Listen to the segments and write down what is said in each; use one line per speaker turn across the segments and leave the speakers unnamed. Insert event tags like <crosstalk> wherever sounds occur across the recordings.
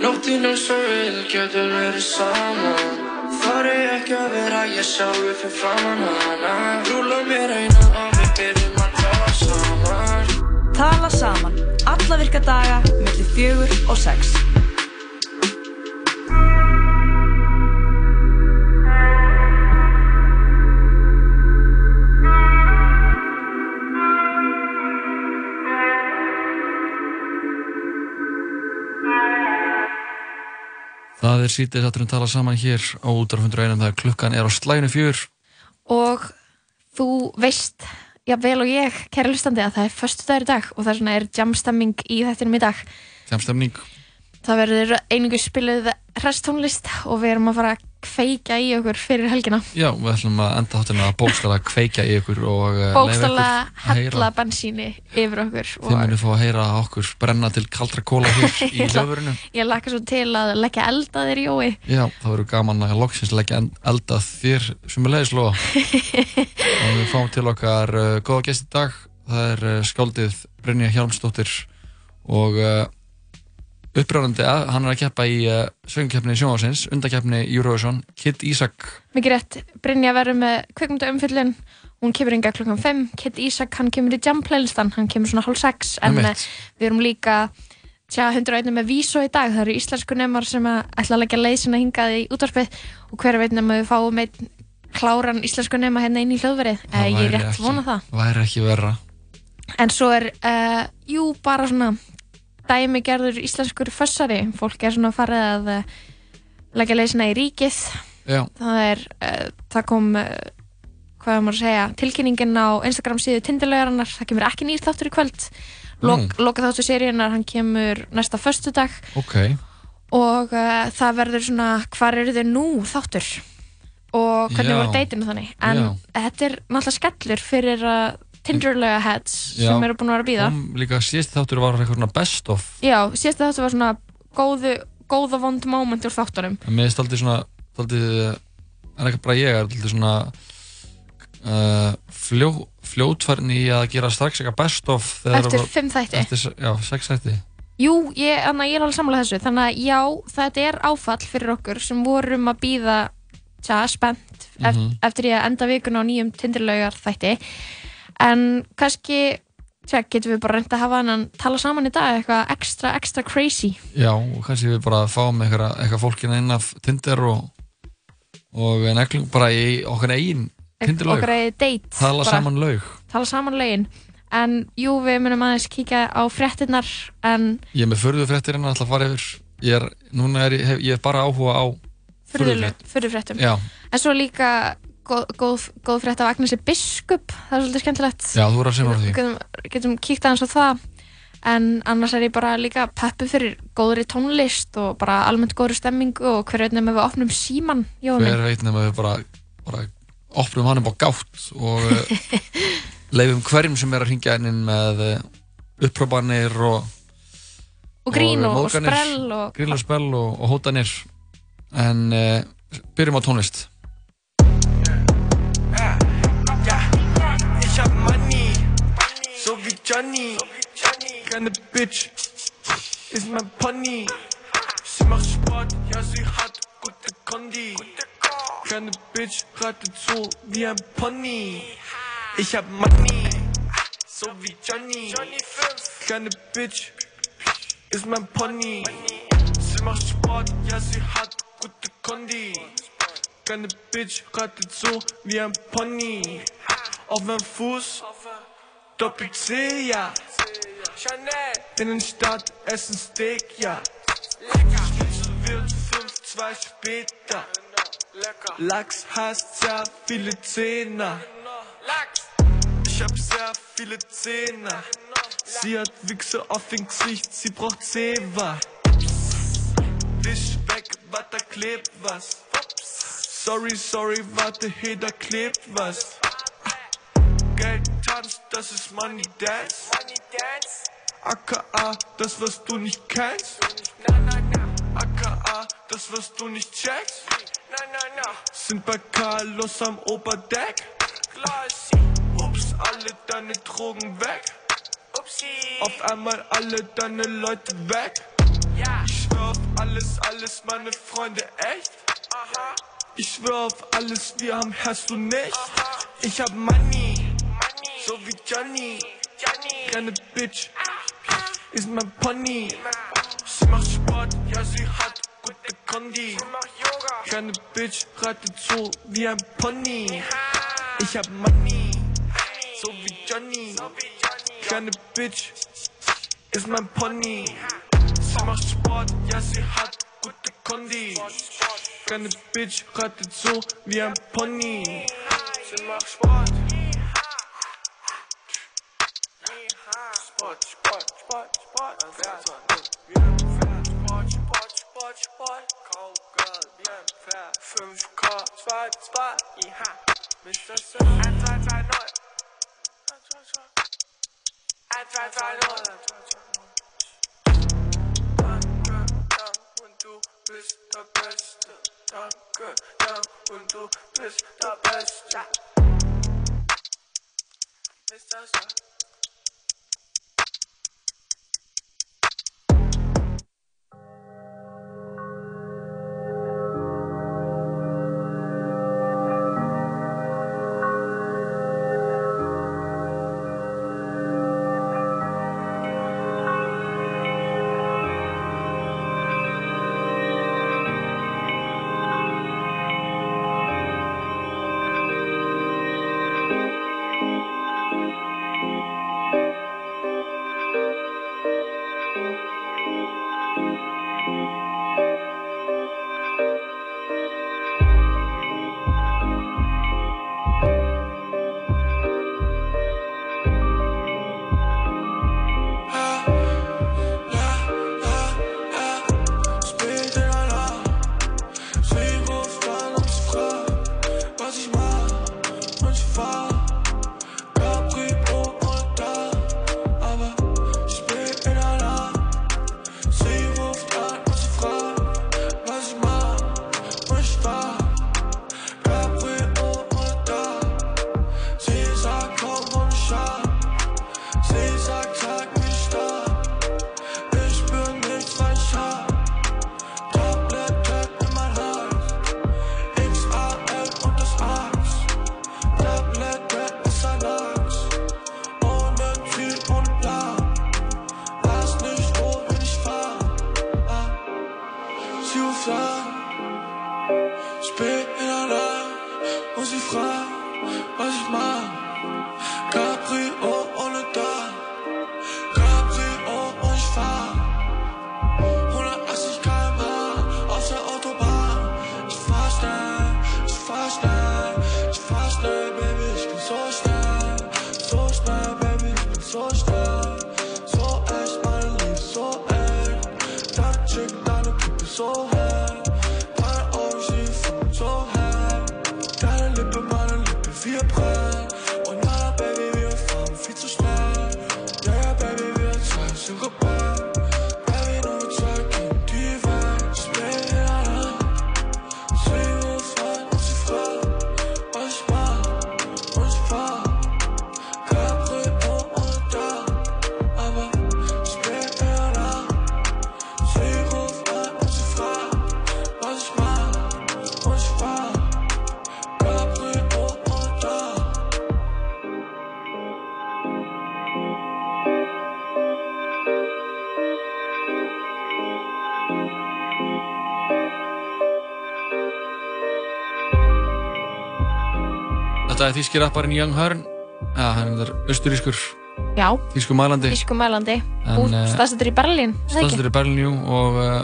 Nóttin er svo vil, getur verið saman Þar er ekki að vera, ég sjá upp fyrir framann hana Rúla mér eina og við byrjum að tala saman.
Tala saman, alla virka daga, millir fjögur og sex.
Er sítið satturinn tala saman hér á útráfundur einum þegar klukkan er á slæginu fjör.
og þú veist já vel og ég, kæra lustandi að það er förstu dagur í dag og það er svona er jamstemming í þettinum í dag
Tjamstemning.
það verður einhver spiluð hrestónlist og við erum að fara að kveika í okkur fyrir helgina
Já, við ætlum að enda þáttina að bókstala kveikja í ykkur og eh,
bókstala hella bensíni yfir okkur
Þið munið fá að heyra okkur brenna til kaldra kóla hér <laughs> í hlöfurinu.
ég laka svo til að leggja elda þér Jói
Já, það verður gaman að loksins leggja en- eld að þér sem er leiðislofa. <laughs> og við fáum til okkar uh, góða gest í dag. Það er uh, skáldið Brynja Hjálmsdóttir og uh, upprænandi að hann er að keppa í uh, söngkeppni sjónásins, undakeppni Eurovision, Kid Ísak.
mikið rétt, Brynja verður með kvikmynda umfyllun hún kemur yngar klukkan 5 Kit Ísak, hann kemur í jam playlistan. Hann kemur svona hálf 6 en
Einmitt.
eh, við erum líka tjá 101 með vísó í dag, það eru íslensku nemar sem að ætla að leggja leið sinna hingað í útvarpið. Og hver veit nema við fáum einn kláran íslensku nema hérna inn í hljóðverið. Eh, ég er rétt
ekki-
vona það. en svo er, uh, jú, bara svona dæmi gerður íslenskur fössari fólk er svona farið að uh, leggja leið sinna í ríkið
Já,
það er, uh, það kom uh, hvað maður að segja, tilkynningin á Instagram síðu Tinderlaugarinnar, það kemur ekki nýr þáttur í kvöld Lok,
Nú.
loka þáttur seríunar, hann kemur næsta föstudag
ok.
og uh, það verður svona hvar eru þau nú þáttur og hvernig
Já.
voru deytinu þannig en
Já.
þetta er náttúrulega skellur fyrir uh, Tinderlauga heads
Já.
sem eru búin að vera að býða
líka síðast þáttur var eitthvað svona best of.
já, síðasta þáttur var svona góðu, góða vond moment úr þáttunum
mér finnst aldrei svona, aldrei, en ekki bara ég, er aldrei svona uh, fljó, fljótfærni í að gera strax eitthvað best of
eftir
var-
fimm þætti
Eftir, já, sex þætti.
Jú, ég, anna, ég er alveg samlega þessu þannig að já, þetta er áfall fyrir okkur sem vorum að býða tja, spennt eft,
Mhm.
eftir ég að enda vikuna á nýjum tindirlaugar þætti en kannski tja, getum við bara reynd að hafa hann tala saman í dag eitthvað ekstra, ekstra crazy
Já, og kannski við bara fáum eitthvað, eitthvað fólkina inn af Tinder og, og neklum bara í okkar eigin Tinderlaug.
okkar eða date
Tala
bara,
saman laug.
tala saman lögin en jú, við munum aðeins kíkja á fréttinnar en
Ég er með förðu fréttir en ætla að fara yfir. Ég er, núna er ég, hef, ég er bara áhuga á
furðufrétt- furðufréttum en svo líka góð, góð, góð frétt af Agnesi Biskup. Það er svolítið skemmtilegt.
Já, þú er að segja á því.
getum, getum kíkt aðeins á það. En annars er ég bara líka peppu fyrir góðri tónlist og bara almennt góðri stemmingu og hver veit nefnum við opnum síman.
Hver veit nema við bara, bara opnum hann upp á gátt og uh, leifum hverjum sem er að ringja inn með uh, upprópanir og,
og grín og, og sprell og
og, og hótanir. En uh, byrjum á tónlist
Johnny. Keine Bitch, ist mein Pony. Sie macht Sport, ja, sie hat gute Kondi. Keine Bitch, reitet so wie ein Pony. Ich hab Money, so wie Johnny. Keine Bitch, ist mein Pony. Sie macht Sport, ja, sie hat gute Kondi. Keine Bitch reitet so wie ein Pony. Auf meinem Fuß, Doppel C, ja. Chanel. In den Stadt essen Steak, ja. Schnitzel wird 5, 2 später. Lachs heißt sehr viele Zehner. Ich hab sehr viele Zähne. Sie hat Wichse auf dem Gesicht, sie braucht Zewa. Wisch weg, warte, klebt was. Sorry, sorry, warte, hey, da klebt was. Geld das ist Money Dance. AKA, das was du nicht kennst. AKA, das was du nicht checkst. Sind bei Carlos am Oberdeck. Ups, alle deine Drogen weg. Auf einmal alle deine Leute weg. Ich schwör auf alle meine Freunde echt? Ich schwör auf alles, wir haben Herz und nicht. Ich hab Money, so wie Johnny. Kleine Bitch, ist mein Pony. Sie macht Sport, ja, sie hat gute Kondi. Kleine Bitch, reitet so wie ein Pony. Ich hab Money, so wie Johnny. Kleine Bitch, ist mein Pony. Sie macht Sport, ja, sie hat gute Kondi. Kleine Bitch, reitet so wie ein Pony. Sie macht Sport. Pode, pode, pode, pode, pode, pode, pode, pode, kalkalım ve fünf kar, zwei, zwei, iha, mich das so, ein, zwei, zwei, neun, ein, zwei, zwei, neun, danke, dank und du bist der Beste, danke, dank und du bist der Beste, Mr. Sun.
Þetta er þýski rapparinn Young Hearn ja, hann er austurískur mælandi
Þísku mælandi. Búr
eh,
staðsettur í er ekki?
staðstur í Berlínjú og uh,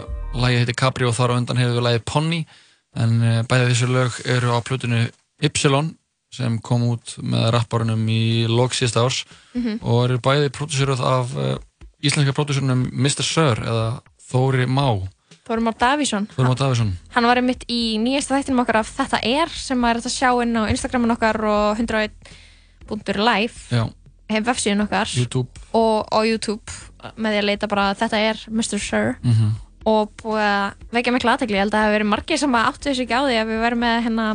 lagið heitir Capri og þar á undan hefur við lagið Pony en uh, bæði þessu lög eru á plötunu Ypsilon sem kom út með rapparunum í lok síðasta árs
Mhm.
og eru bæði pródúsiruð af uh, íslenska pródúsurnum Mr. Sir eða Þóri Má
Þórum Már Davísson.
Má Davísson
Hann var einmitt í nýjasta þættinum okkar af Þetta er sem maður er að sjá inn á Instagramin okkar og 101.live
Já,
hef vefsíðun okkar.
YouTube.
Og á YouTube með því að leita bara Þetta er Mr. Sir.
Mm
og búið að vekja mikla aðtekli ég held að það hafi verið margir sem áttu þessu ekki á því að við verum með hérna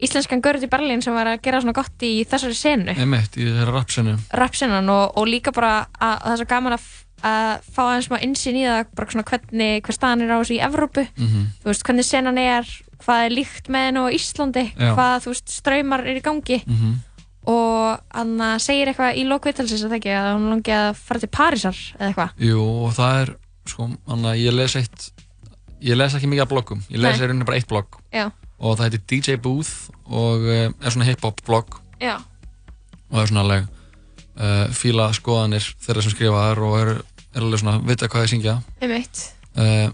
íslenskan görð í Berlín sem var að gera svona gott í þessari senu
einmitt í þeirra rapsinu
rapsinan og, og líka bara að það er svo gaman að að fá aðeins smá insýn í það bara svona hvernig, hver staðan er á þessu í Evrópu.
Mhm.
þú veist, hvernig senan er hvað er líkt með henn á Íslandi
Já.
hvað, þú veist, ströymar er í gangi.
Mhm.
og hann segir eitthvað í lokvitalsins að það ekki að hún langi að fara til Parísar eða eitthvað?
Jú, og það er, sko, þannig að ég les eitt, ég les ekki mikið af bloggum, ég les rauninni bara eitt blogg.
Já,
og það heitir DJ Booth og uh, er svona hip-hop blogg.
Já,
og er svona alveg uh, fíla skoðanir þeirra sem skrifa þar og er, er alveg svona, vita hvað þeir syngja uh,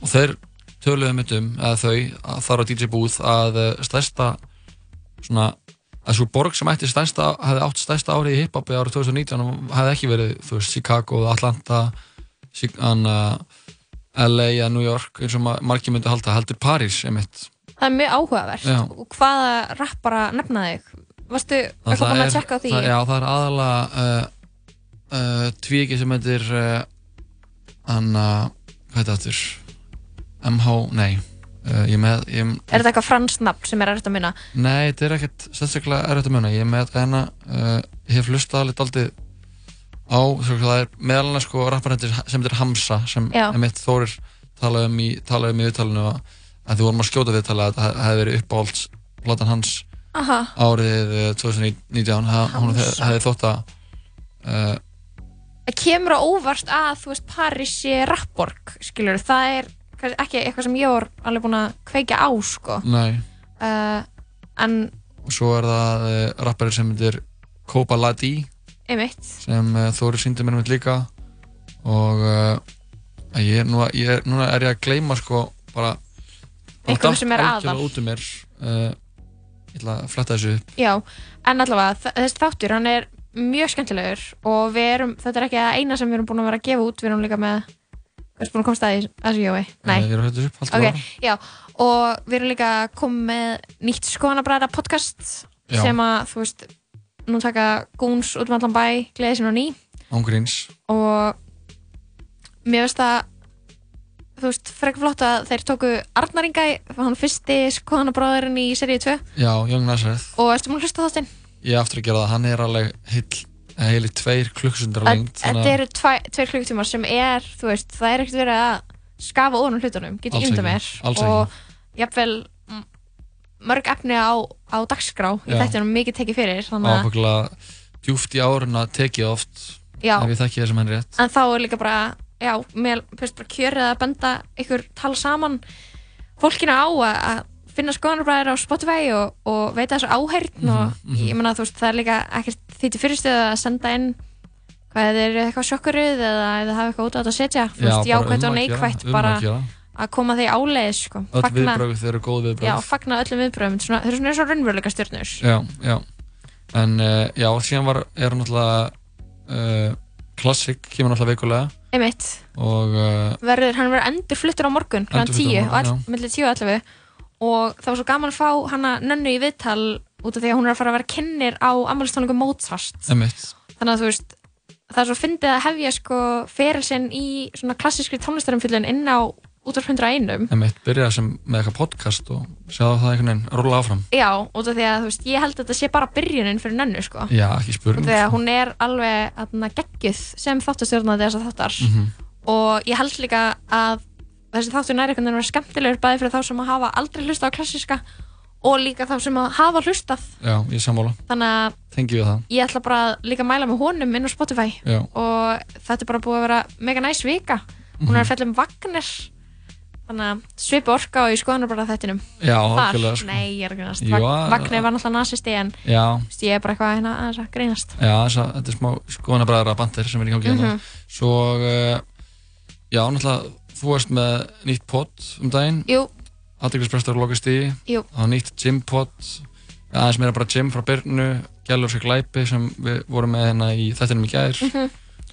og þeir töluðu mitt um, eða þau, að þar á DJ Booth að uh, stærsta svona, að svo borg sem ætti stærsta, hefði átt stærsta árið í hip-hopi árið 2019 hefði ekki verið, þú veist, Chicago, Atlanta anna, LA eða New York eins og ma- margir myndi halda, heldur París einmitt.
Það er mjög áhugavert
Já.
og hvaða rappara nefna þig? Varstu eitthvað búin að tjekka á því?
það, já, það er aðalega uh, uh, tvíki sem heitir uh, Anna, hvað heitir þetta? MH, nei uh, ég er með, ég,
Er þetta eitthvað franskt nafn sem er erfitt að minna?
Nei, þetta er ekkert sérstaklega erfitt að muna. Ég er með ég hef hlustað alveg daldið á, svo það er meðal annars sko rapparhendir sem heitir Hamza sem
Já.
emitt Þórir talaði um í, talaði um í viðtalinu að, að þú vorum að skjóta viðtalið að þetta hefði verið uppáhalds platan hans
Aha,
árið eh, 2019 Ha- hún
Hamza.
hef- hefði þótt að uh,
það kemur á óvart að þú veist París sé rappborg skilur, það er ekki eitthvað sem ég var alveg búin að kveikja á sko.
Nei,
uh, en
og svo er það uh, rappari sem heitir Koba Ladi
einmitt.
Sem uh, Þórir síndi mér mitt líka. Og uh, ég, nú, ég, er- núna er ég að gleyma sko bara, datt
sem er aðal.
út um mér. Uh, ég ætla að fletta þessu upp.
Já, en allavega þessi þáttur, hann er mjög skemmtilegur og við erum, þetta er ekki það eina sem við erum búin að vera að gefa út, við erum líka með Þú erst búin að komast að því, að þessu Jói? Nei.
Ég að þetta upp, haltu
Ok,
bara
já, og við erum líka komið með nýtt skoðanabræða podcast
Já.
sem að, þú veist, nú taka Gúns út um allan bæ, gleði sinna á ný
ángríns
og mér finnst það þú veist, frekar flott að þeir tóku Arnar Inga, hann fyrsti skoðanabræðurinn í seríu 2
já, Young Nazareth
og erstu múin að hlusta þáttinn?
Ég er aftur að gera það, hann er alveg heill heilir tveir klukksundar lengt
Þetta eru tveir klukktímar sem er, veist, það er ekkert verið að skafa ofan hlutunum, get ég ímynda
ekki,
mér. Og jafnvel m- mörg efni á, á dagskrá í þetta er mikið tekið fyrir
djúft í árun að tekið oft
já,
ef ég þekki það sem hann rétt.
En þá er líka bara já, mér finnst bara kjörið að benda ykkur tala saman fólkina á að finna skoðanabræðir á Spotify og, og veita þessu áheyrn og
mhm.
ég meina þú veist, það er líka ekkert því til fyrirstöðu að senda inn hvað eru eitthvað sjokkuruð eða eða hafa eitthvað út á þetta að setja. Þú veist,
bara
jákvæmt
um
og neikvætt
um
bara
að
koma því áleiðis sko.
öll viðbröð, þeir eru góð
já,
viðbröð
fagna öllum viðbröðum þeir eru svona eins og raunveruleika stjórnur
já, já. En uh, já, síðan var, er náttúrulega uh, Classic kemur náttúrulega veikulega
einmitt,
og uh,
verður, hann verður endur fluttur á morgun kl.
Endurfluttur
10
á
og millir 10 og 11 og það var svo gaman að fá hana nönnu í viðtal út af því að hún er að fara að vera kennir á ammælistónleikum Mozart. Þannig að þú veist það er svo fyndið að hefja sko ferilsinn í svona klassískri tónlistarumfyllun inn á útvarp 101
emitt, byrjaði sem með eitthvað podcast og sjáðu það einhvern veginn rúla áfram.
Já, út af því að þú veist, ég held að þetta sé bara byrjunin fyrir nönnu sko.
Já, ekki spurning
þegar
sko.
hún er alveg geggjuð sem þáttastjórnandi þessar þáttar.
Mhm.
og ég held líka að þessi þáttur næri einhvern veginn að vera skemmtilegur bæði fyrir þá sem að hafa aldrei hlustað á klassíska og líka þá sem að hafa hlustað.
Já, ég sammála,
þannig að ég ætla bara að líka að mæla með honum inn á Spotify
já,
og þetta er bara búið að vera mega næs vika. Hún er að fjalla um Wagner. Þannig að svipa orka og ég skoðanar bara þettinum
já, algjörlega sko.
nei ég er að grínast
Jú,
Vag-
að-
Wagner var náttúrulega nazisti en ég er bara eitthvað hérna að grínast.
Já, þessa, þetta er smá skoðanabræðara bandir sem er í gangi hérna.
Mhm.
svo, uh, já, náttúrulega þú varst með nýtt pod um daginn.
Jú,
aðdeglisprestur og lokast í.
Jú.
það var nýtt gym pod aðeins meira bara gym frá Byrnu Gjallur sér glæpi sem við vorum með hérna í þettinum í gær.
Mhm.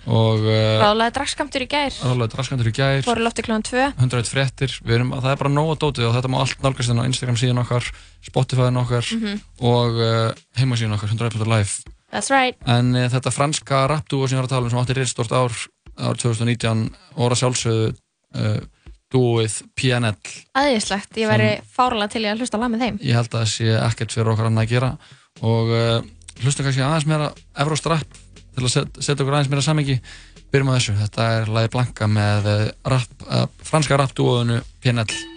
og uh,
ráðlega dragskamtur í gær.
Ráðlega draskandur í gær.
Fóru lofti kljóðan 2
101 fréttir, við erum, það er bara nóg að dótið og þetta má allt nálgast inn á Instagram síðan okkar Spotify-in okkar
Mhm.
og uh, heimasíðan okkar 101.live
that's right.
En uh, þetta franska rapdúo sem ég var að tala um sem átti reyðstort ár ár 2019 og að sjálfsögðu uh, dúið PNL
aðeinslegt, ég væri fárlega til að hlusta lag með þeim.
Ég held að það sé ekkert fyrir okkar annað að gera. Og uh, hlusta kannski aðeins meira Evrostrap til að set, setja okkur aðeins meira samengi
byrjum á þessu, þetta er lagi Blanka með uh, rap, uh, franska rapdúoðunu PNL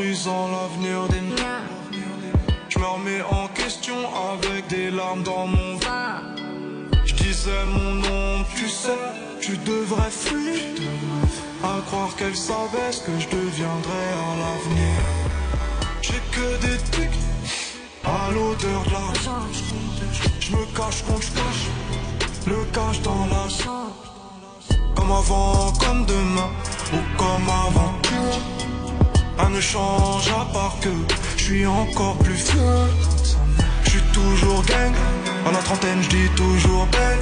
Je me remets en question avec des larmes dans mon vin. Je disais mon nom, tu sais, tu devrais fuir. À croire qu'elle savait ce que je deviendrais à l'avenir. J'ai que des tics à l'odeur de l'argent. Je me cache quand je cache le cache dans la chambre. Comme avant, Ne change à part que je suis encore plus fier. Je suis toujours gang, à la trentaine je dis toujours belle.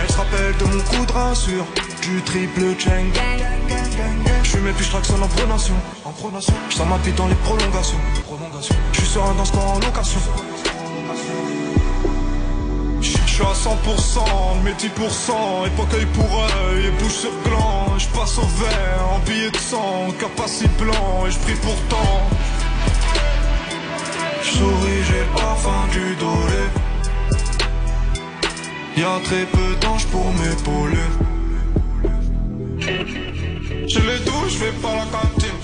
Elle se rappelle de mon coup de rein sur du triple chain. Je suis puis je en pronation. En pronation. Je ma bite dans les prolongations. Je suis sur un dance en location. Je suis à 100%, mes 10%, époque œil pour œil et bouche sur gland. Je passe au vert en billet de sang, capacit blanc et je prie pourtant. Je souris, j'ai le parfum du dolé. Y'a très peu d'anges pour m'épauler. J'ai les douches, je vais pas la cantine.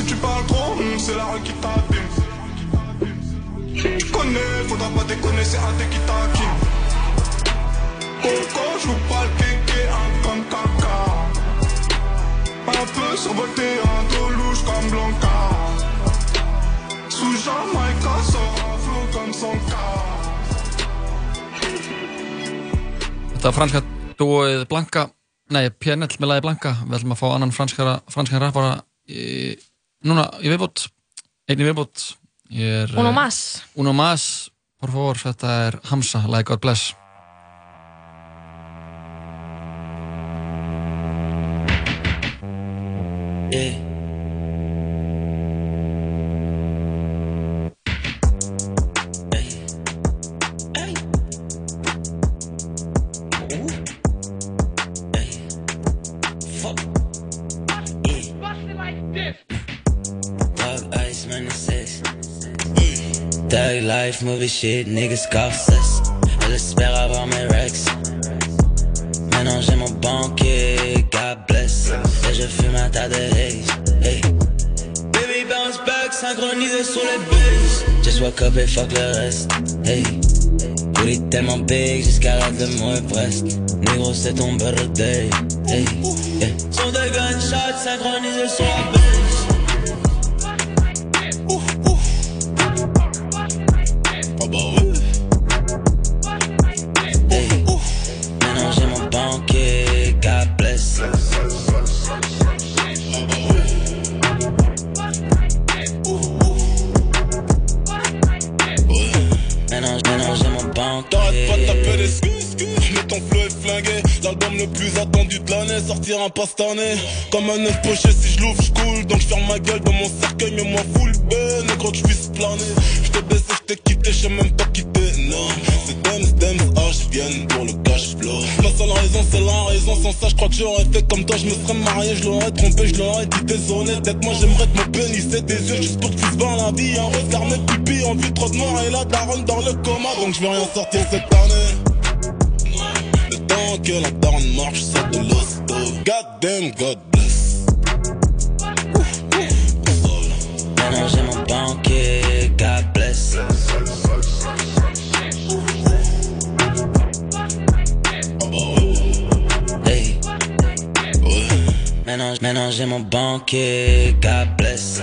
Si tu parles trop, hum, c'est la rue qui t'abîme. Tu connais, faudra pas déconner, c'est AT qui t'acquime. Coco, je vous parle kéké, un comme caca. Un peu survolté, un dos louche comme Blanca. Sous Jamaïca, sort un flot comme son cas.
Þetta franska dúoið Blanka Nei, PNL með lagi Blanka Við ætlum að fá annan franskara, franskan rappara í, Núna í viðbót Einni viðbót Ég er,
Uno
eh,
más
Uno más Por favor, þetta er Hamza, lagi God Bless
Yeah. Life, movie shit, niggas scoff us. Elle espère avoir mes rex. Maintenant j'ai mon banquier, God bless. Et je fume un tas de haze. Hey. Baby bounce back, synchronisé sur les bases. Just wake up et fuck le reste. Hey. Tellement big jusqu'à la de mon presque. Négro, c'est ton birthday. Hey. Yeah. Son de gunshots synchronisés sur
de l'année sortira pas cette année. Comme un œuf poché, si je l'ouvre, je coule. Donc je ferme ma gueule dans mon cercueil, mais moi full ben. Négro, que je puisse planer. Je t'ai baissé, je t'ai quitté, je même pas quitter. Non, c'est Dems, Dems, je viens pour le cash flow. Ma seule raison, c'est la raison. Sans ça, je crois que j'aurais fait comme toi. Je me serais marié, je l'aurais trompé, je l'aurais dit désolé. Peut-être moi, j'aimerais que mon pénis ait des yeux juste pour que tu la vie. Un regard, mes pupilles, en vue trop de noir et la daronne dans le coma. Donc je vais rien sortir cette année. Le que la daronne marche, ça de l'hosto. God damn, God bless.
Maintenant j'ai mon banquier, God bless. Hey. Maintenant, maintenant j'ai mon banquier, God bless.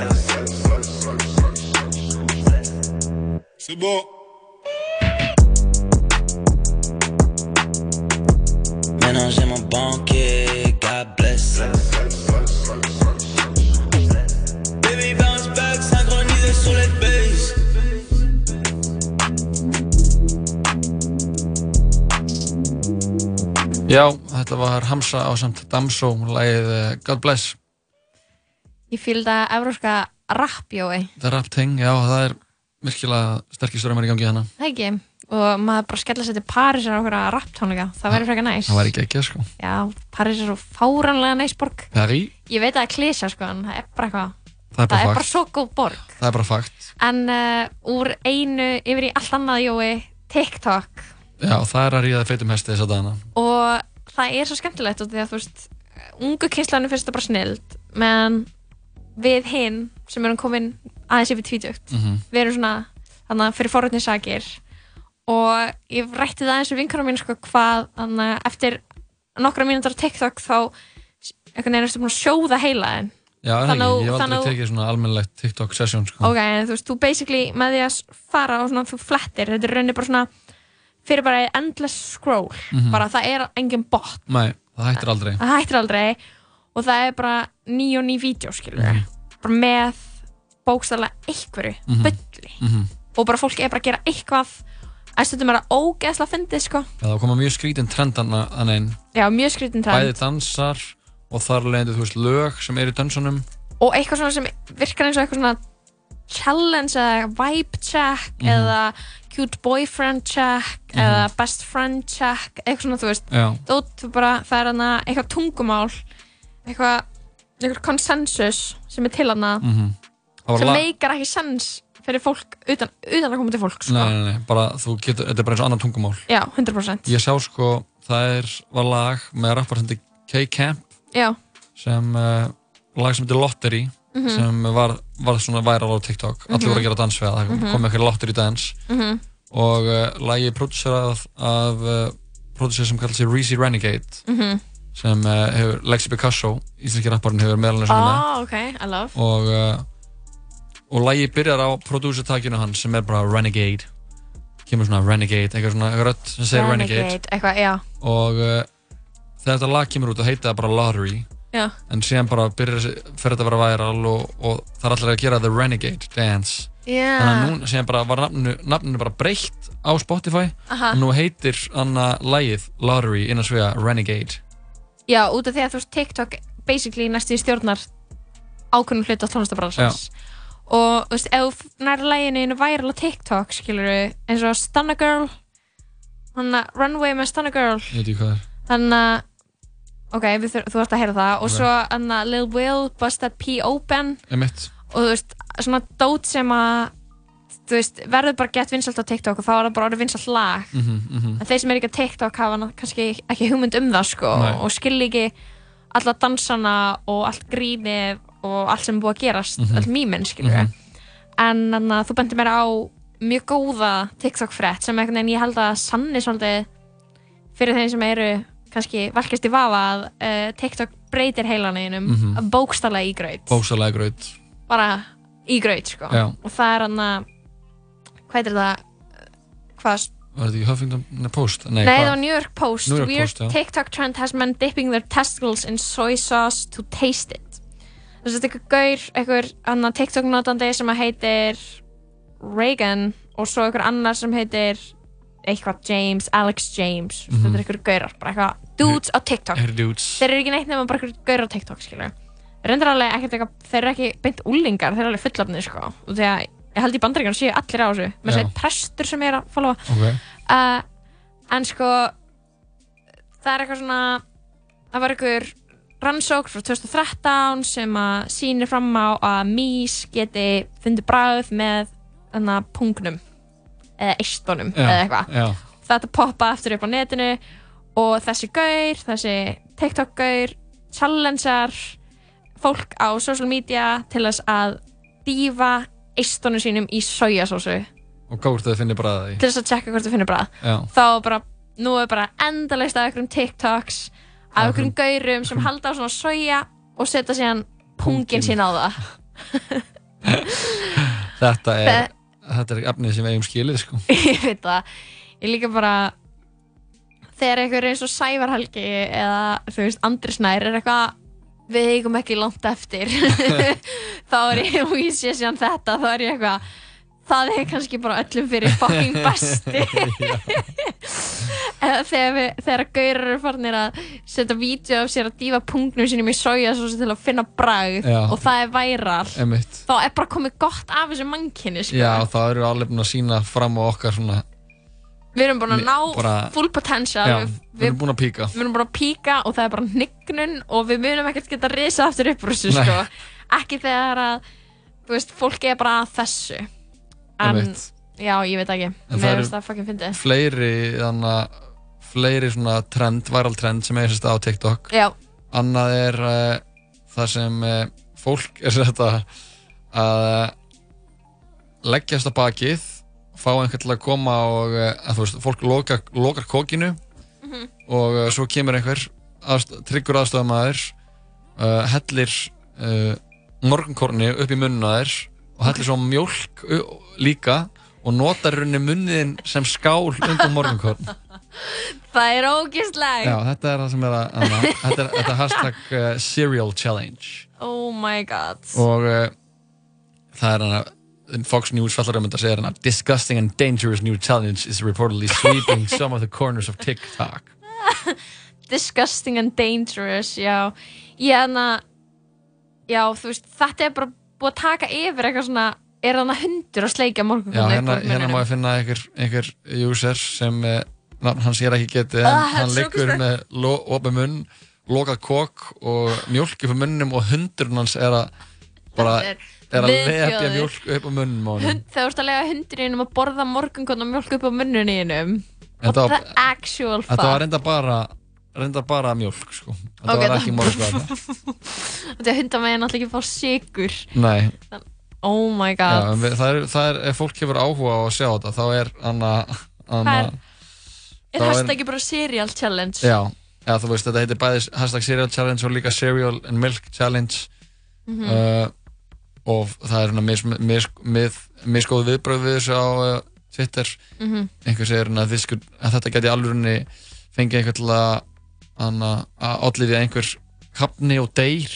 C'est bon.
Já, þetta var Hamza á samt Damsó, lagið eh, God Bless.
Ég fylgda evróska rappjói,
Það er rap ting, já, það er virkilega sterkir strömmar í gangi hana.
það ekki? Og maður bara skella sér til Parísar á okkur að rapptónleika, það væri frekar næs.
Það var ekki ekki, sko.
Já, París er svo fáranlega næs borg.
Paris,
Ég veit að það er klísa sko, en það er bara eitthvað,
það er
það
bara
er bara svo góð borg.
Það er bara fakt.
En uh, úr einu yfir í allt annað jói, TikTok,
Já, það er að ríða feitum hesti þess að dana.
og það er svo skemmtilegt og því að þú veist, ungu kynslanum finnst þetta bara snild, menn við hinn sem erum komin aðeins yfir tvítugt,
Mm
við erum svona þannig að fyrir forröðninsakir og ég rætti það eins og vinkarum mín sko hvað þannig að eftir nokkra á TikTok þá einhvern veginn erstu búin að sjóða heila þinn
Já,
Þannig að-
Ég hef aldrei tekið svona almennilegt TikTok session, sko.
ok, en þú veist, þú basically með því að fara og svona þú flettir, þetta er rauninni bara svona fyrir bara endless scroll
Mhm.
bara það er engin bot
Nei, það hættir aldrei.
það hættir aldrei og það er bara ný og ný vídeo skilur
Mhm.
bara með bókstaflega einhverju
Mhm.
bulli
Mm
og bara fólk er bara að gera eitthvað að stundum er það ógeðslega fyndið sko
Já, það koma mjög skrítin trendan að einn.
já, mjög skrítin trend
Bæði dansar og þar leðandi, þú veist, lög sem eru í dansunum.
og eitthvað svona sem virkar eins og eitthvað svona challenge eða vibe check
Mhm.
eða cute boyfriend check
Mhm.
eða best friend check eitthvað svona þú veist
Já.
Dót, þú bara, það er hana eitthvað tungumál eitthvað, eitthvað konsensus sem er til hana
Mm var
sem meikar ekki sens fyrir fólk utan, utan að koma til fólk sko.
Nei, nei, nei, bara þú getur, þetta er bara eins og annar tungumál.
já, 100%
Ég sá sko, það er, var lag með rappar sem heitir K-Camp sem, uh, lag sem heitir Lottery
Mhm.
sem var, var svona viral á TikTok allir
Mhm.
voru að gera dans við það, það
Mhm.
kom eitthvað Lottery dans
Mhm.
og uh, lagi er producerað af uh, producer sem kallar sig Reezy Renegade
Mhm.
sem uh, hefur, Lexi Picasso íslenski rapparinn hefur meðal henni með
ah, ok, I love
og og lagi byrjar á producertakinu hans sem er bara Renegade kemur svona Renegade, eitthvað svona eitthvað rödd sem segir Renegade,
eitthvað, já,
og þegar þetta lag kemur út og heita bara Lottery
já,
en síðan bara byrjar fyrir þetta að vera viral og, og það er allir að gera The Renegade Dance.
Já.
þannig að núna síðan bara var nafninu, nafninu bara breytt á Spotify
Aha.
og nú heitir annað lagið Lottery innan svega Renegade.
Já, út af því að þú veist TikTok basically næstu í stjórnar ákveðnum hluti á tónlistabransans og þú veist, ef þú nær læginu einu viral á TikTok, skilur eins og Stunna Girl hann að Runway með Stunna Girl.
Er.
Þannig að ok, við þú ert að heyra það og svo hann að Lil Will Bust That P Open
Einmitt.
og þú veist, svona dót sem að veist, verður bara gett vinsalt á TikTok og þá er það bara orðið vinsalt lag
mhm, mhm.
en þeir sem er ekki á TikTok hafa kannski ekki hugmynd um það sko og skilja ekki alla dansana og allt grínið og allt sem er búið að gerast,
Mhm.
all mýminn skilur
Mhm.
en þannig að þú bendir mér á mjög góða TikTok frétt sem ég held að sanni svolítið fyrir þeim sem eru kannski valkast í vafa að uh, TikTok breytir heilaneginum mm. -hmm. bókstaflega í graut
Bóksalega graut
bara í graut sko
Já.
og það er hann að hvað heitir það hvað
Var þetta ekki Huffington Post? Nei,
Nei, það var New York Post.
New York
Weird
Post, já.
TikTok trend has men dipping their testicles in soy sauce to taste it. Þess að þetta er eitthvað gaur, eitthvað annar TikTok notandi sem heitir Reagan og svo eitthvað annar sem heitir eitthvað James, Alex James.
Mhm.
Þetta er eitthvað gaurar, bara eitthvað dudes á TikTok.
Her dudes
Þeir eru ekki neitt nefnum bara eitthvað gaurar á TikTok, skilur. Reyndar alveg ekkert eitthvað, þeir eru ekki beint úlingar, þeir eru alveg fullafnir, sko. Og því að ég held í bandaríkjum séu allir á þessu. Með
Já.
sér prestur sem er að followa
Ok
uh, en sko það er eitthvað svona það var einhver rannsók frá 2013 sem að sýnir fram á að mís geti fundið bragð með þannig pungnum
Já,
eða eitthvað. þetta poppa aftur upp á netinu og þessi gaur, þessi TikTok gaur challengear fólk á social media til þess að dýfa eistunum sínum í sojasósu
Og gáður þau bræða því?
Til þess að tjekka hvort þú finnir
Já.
Þá bara, nú er bara endalaust af einhverjum TikToks af einhverjum gaurum sem halda á svona soja og setja síðan pungin. sín á það. <laughs>
Þetta er, þetta er efnið sem við eigum skilið sko. <laughs>
Ég veit það. Ég líka bara þegar einhver eins og Sævar Helgi eða þú veist Andri Snær er eitthvað við eigum ekki langt eftir. <laughs> Þá er ég og ég sé síðan þetta þá er ég eitthvað það er kannski bara öllum fyrir fucking <laughs> besti. Eða þegar, við, þegar gaurar eru farnir að setja vídeo af sér að dýfa punktnum sínum í svo til að finna bragð
Já.
og það er væral
Einmitt.
þá er bara komið gott af þessu mannkinni sko.
Já, það eru alveg búin að sína fram á okkar svona
við erum búin að
Við-
ná
bara-
full potential.
Já,
við,
við erum búin að píka.
við erum bara að píka og það er bara hnignun og við munum ekkert geta risa aftur upp sko. ekki þegar að veist, fólki er bara að þessu en, já, ég veit ekki.
En það eru- Fleiri, þannig að fleiri svona trend, viral trend sem er sérst á TikTok.
Já,
Annað er uh, það sem uh, fólk er sérst að að leggjast á bakið fá einhvern til að koma og uh, að þú veist, fólk loka, lokar kókinu
Mhm.
og uh, svo kemur einhver aðst, tryggur aðstofamæður uh, hellir uh, morgunkorni upp í munna þér og hellir svo mjólk u- líka og notar rauninni munniðin sem skál undir morgunkorn <laughs>
það er ógisleg
Já, þetta er það sem er að anna, þetta, er, þetta hashtag uh, cereal challenge.
Oh my god.
Og uh, það er hana Fox News fallar um þetta segir hana disgusting and dangerous new challenge is reportedly sweeping <laughs> some of the corners of TikTok. <laughs>
Disgusting and dangerous já, ég hana já, þú veist, þetta er bara búið að taka yfir eitthvað svona er þannig hundur að sleikja morgun
Já, hérna, hérna má ég finna einhver, einhver user sem uh, nafn hans ég er ekki getið en
Ah, þetta er
hann
svo
liggur með lo, opið munn lokað kók og mjólk upp á munnum og hundurinn hans er að bara
Þetta
er að lepja
viðbjóður.
mjólk upp á munnum á honum.
Hund, þegar þú ert að lega hundurinnum að borða morgunkotn og mjólk upp á munnuninum
Þetta
what
var-
the actual fuck
Þetta var reynda bara reynda bara mjólk sko. Þetta
Ok,
var
það-
ekki morgunskvata <laughs>
Þetta er hundar meginn alltaf ekki fá sigur
Nei,
Oh my
já,
god
við, það, er, það er ef fólk hefur áhuga á að sjá þetta þá er anna, anna
Hvað er- hashtaggi bara cereal challenge
Já, já, þú veist þetta heitir bæði hashtag cereal challenge og líka cereal and milk challenge
Mhm.
uh, og það er svona mis, mis, mis, misgóð viðbröð við þessu á uh, Twitter
Mhm.
einhver segir hérna að, að þetta geti alveg fengið einhver til að anna, að allir einhver kapni og deyr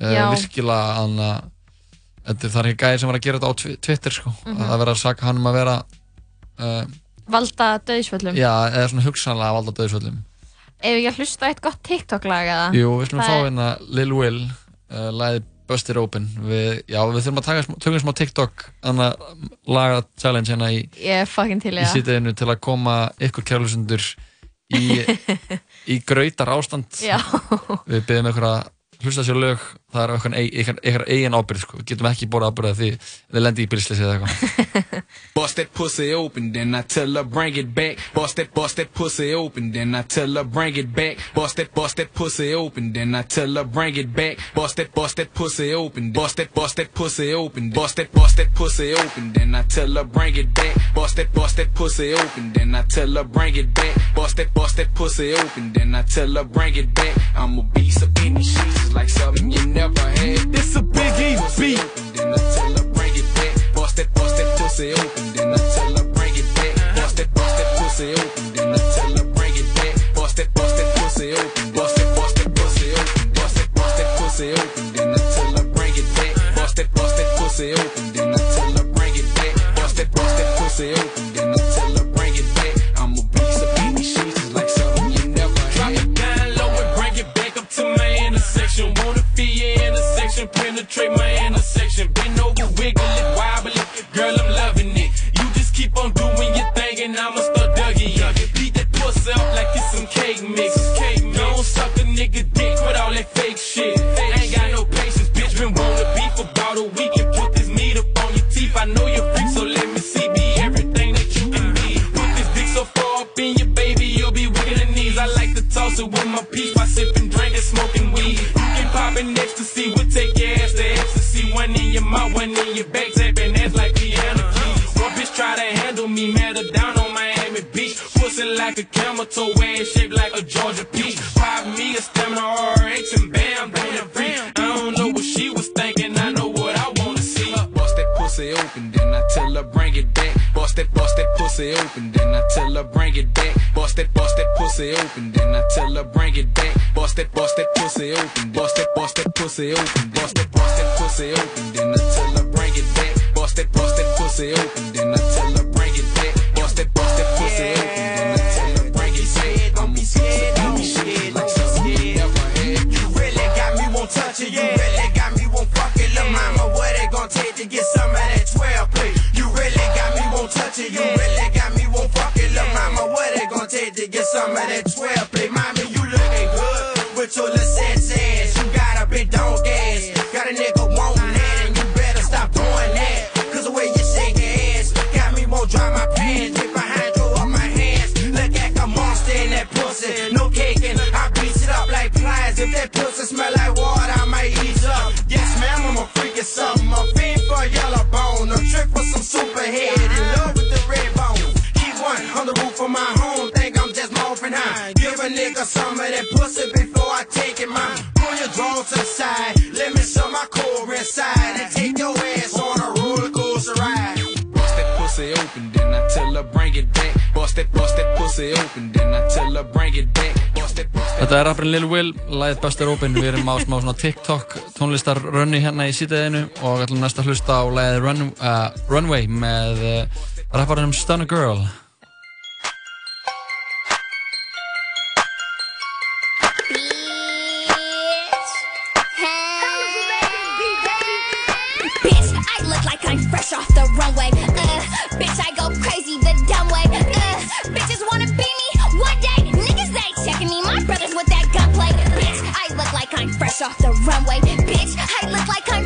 uh,
Já.
virkilega anna, þetta, er ekki gæði sem var að gera þetta á Twi- Twitter sko,
Mhm.
að það verða að saka hann um að vera uh,
Valda döðsföllum
já, eða svona hugsanlega að valda döðsvöldum
Ef ekki að hlusta eitt gott TikTok lag eða?
Jú, við slumum
Það
fá hérna Lil Will uh, lagið Busted Open. Við, Já, við þurfum að taka, smá- tökum smá TikTok anna, laga challenge hérna í,
Ég er fucking til í
í sýtiðinu til að koma ykkur kjærlusundur í, <laughs> í grautar ástand
Já.
Við byggjum ykkur að hlusta sér lög, það er eitthvað eigin ábyrg, sko. við getum ekki bóra ábyrg að því við lendum í bilsleysi eða eitthvað <laughs>
bust that pussy open, then I tell her bring it back. Bust that, bust that pussy open, then I tell her bring it back. Bust that, bust that pussy open, then I tell her bring it back. Bust that, bust that pussy open, bust that, bust that pussy open, bust that, bust that pussy open, then I tell her bring it back. Bust that, bust that pussy open, then I tell her bring it back. Bust that, bust that pussy open, then I tell her bring it back. I'm a beast of any sheets, like something you never had.
This a biggie beat.
Then I tell her bring it back. Bust that, bust that. pussy open, then I tell her bring it back. Bust that, bust that pussy open, then I tell her bring it back. Bust that, bust that pussy open, bust that, bust that pussy open, bust that, bust that pussy open, then I tell her bring it back. Bust that, bust that pussy open, then I tell her bring it back. Bust that, bust that pussy open. pussy open, then I tell her bring it back. Bust that, bust that pussy open, bust that, bust that pussy open, bust that, bust that pussy open, then I tell her bring it back. Bust that, bust that pussy open, then I tell
at 12. Play mommy, you look good with your listen. drink of some of that pussy before I take it, mom. Pull your drawers aside, let me sell my core inside and take your ass on a roller coaster ride.
Bust that pussy open, then I tell her bring it back. Bust that, bust that pussy open, then I tell her bring it back.
Þetta er Rappin Lil Will, læðið bestur open, við erum á smá svona TikTok tónlistarrunni hérna í sítaðinu og ætlum næsta hlusta á læðið Run, uh, Runway með uh, rapparunum Stunna Girl.
off the runway. Bitch, I look like I'm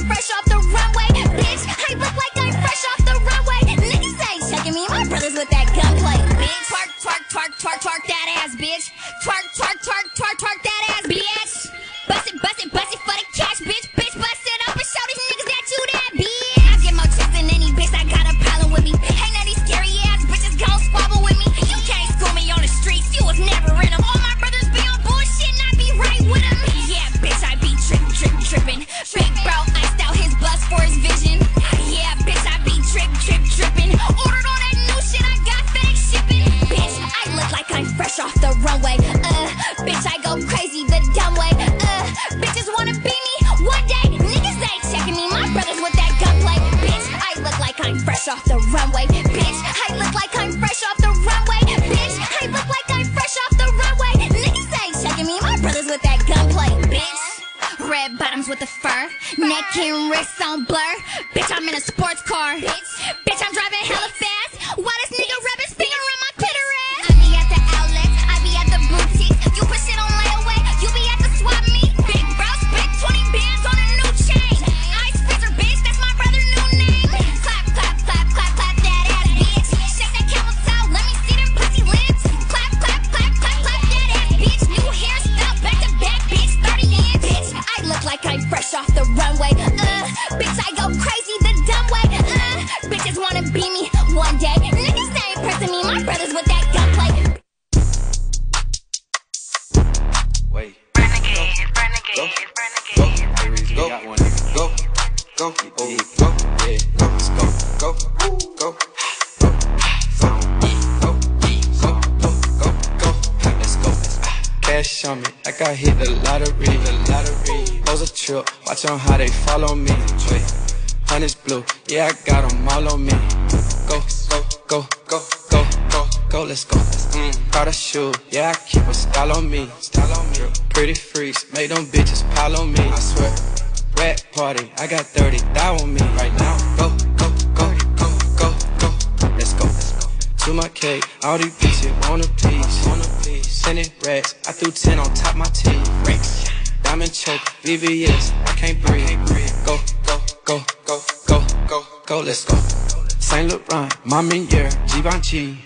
Givenchy.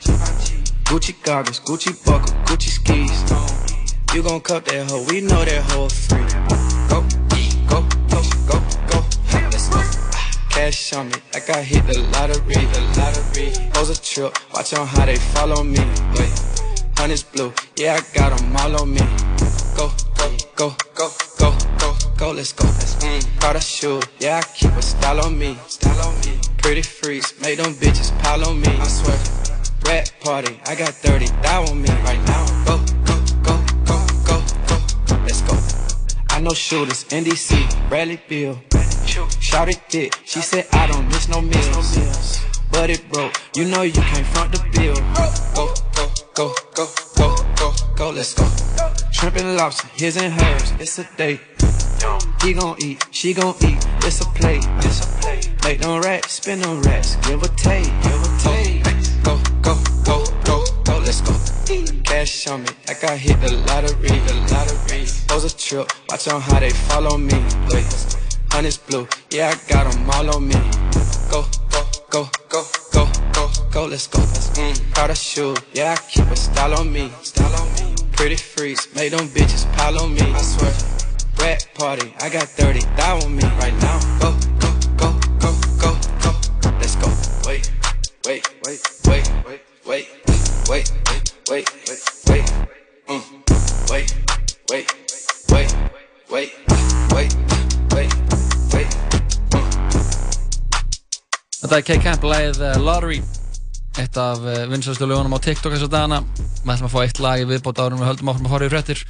Gucci goggles, Gucci buckle, Gucci skis. You gon' cup that hoe, we know that hoe free. Go, go, go, go, go, let's go. Cash on me, like I hit the lottery, the lottery. Pose a trip, watch on how they follow me. Wait, honey's blue, yeah, I got them all on me. NDC, Bill. Shout it thick, she said I don't miss no meals. But it broke, you know you can't front the bill. Go, go, go, go, go, go, go, let's go. Shrimp and lobster, his and hers, it's a date. He gon' eat, she gon' eat, it's a plate. It's a plate. Make them racks, spin them racks, give a take. Go, go, go, go, go, let's go. Cash on me, like I hit the lottery, the lottery. Pose a trip, watch on how they follow me. Wait, yeah, I got them all on me. Go, go, go, go, go, go, go, let's go. Mm, proud of shoe, yeah, I keep a style on me. Style on me. Pretty freaks, make them bitches pile on me. I swear. Rat party, I got 30 thou on me right now. Go,
Þetta er K-Camp lagið uh, Lottery eitt af uh, vinsvæðstu lögunum á TikTok þessu dagana við ætlum að fá eitt lag í viðbót árum við höldum áfram að fara í fréttir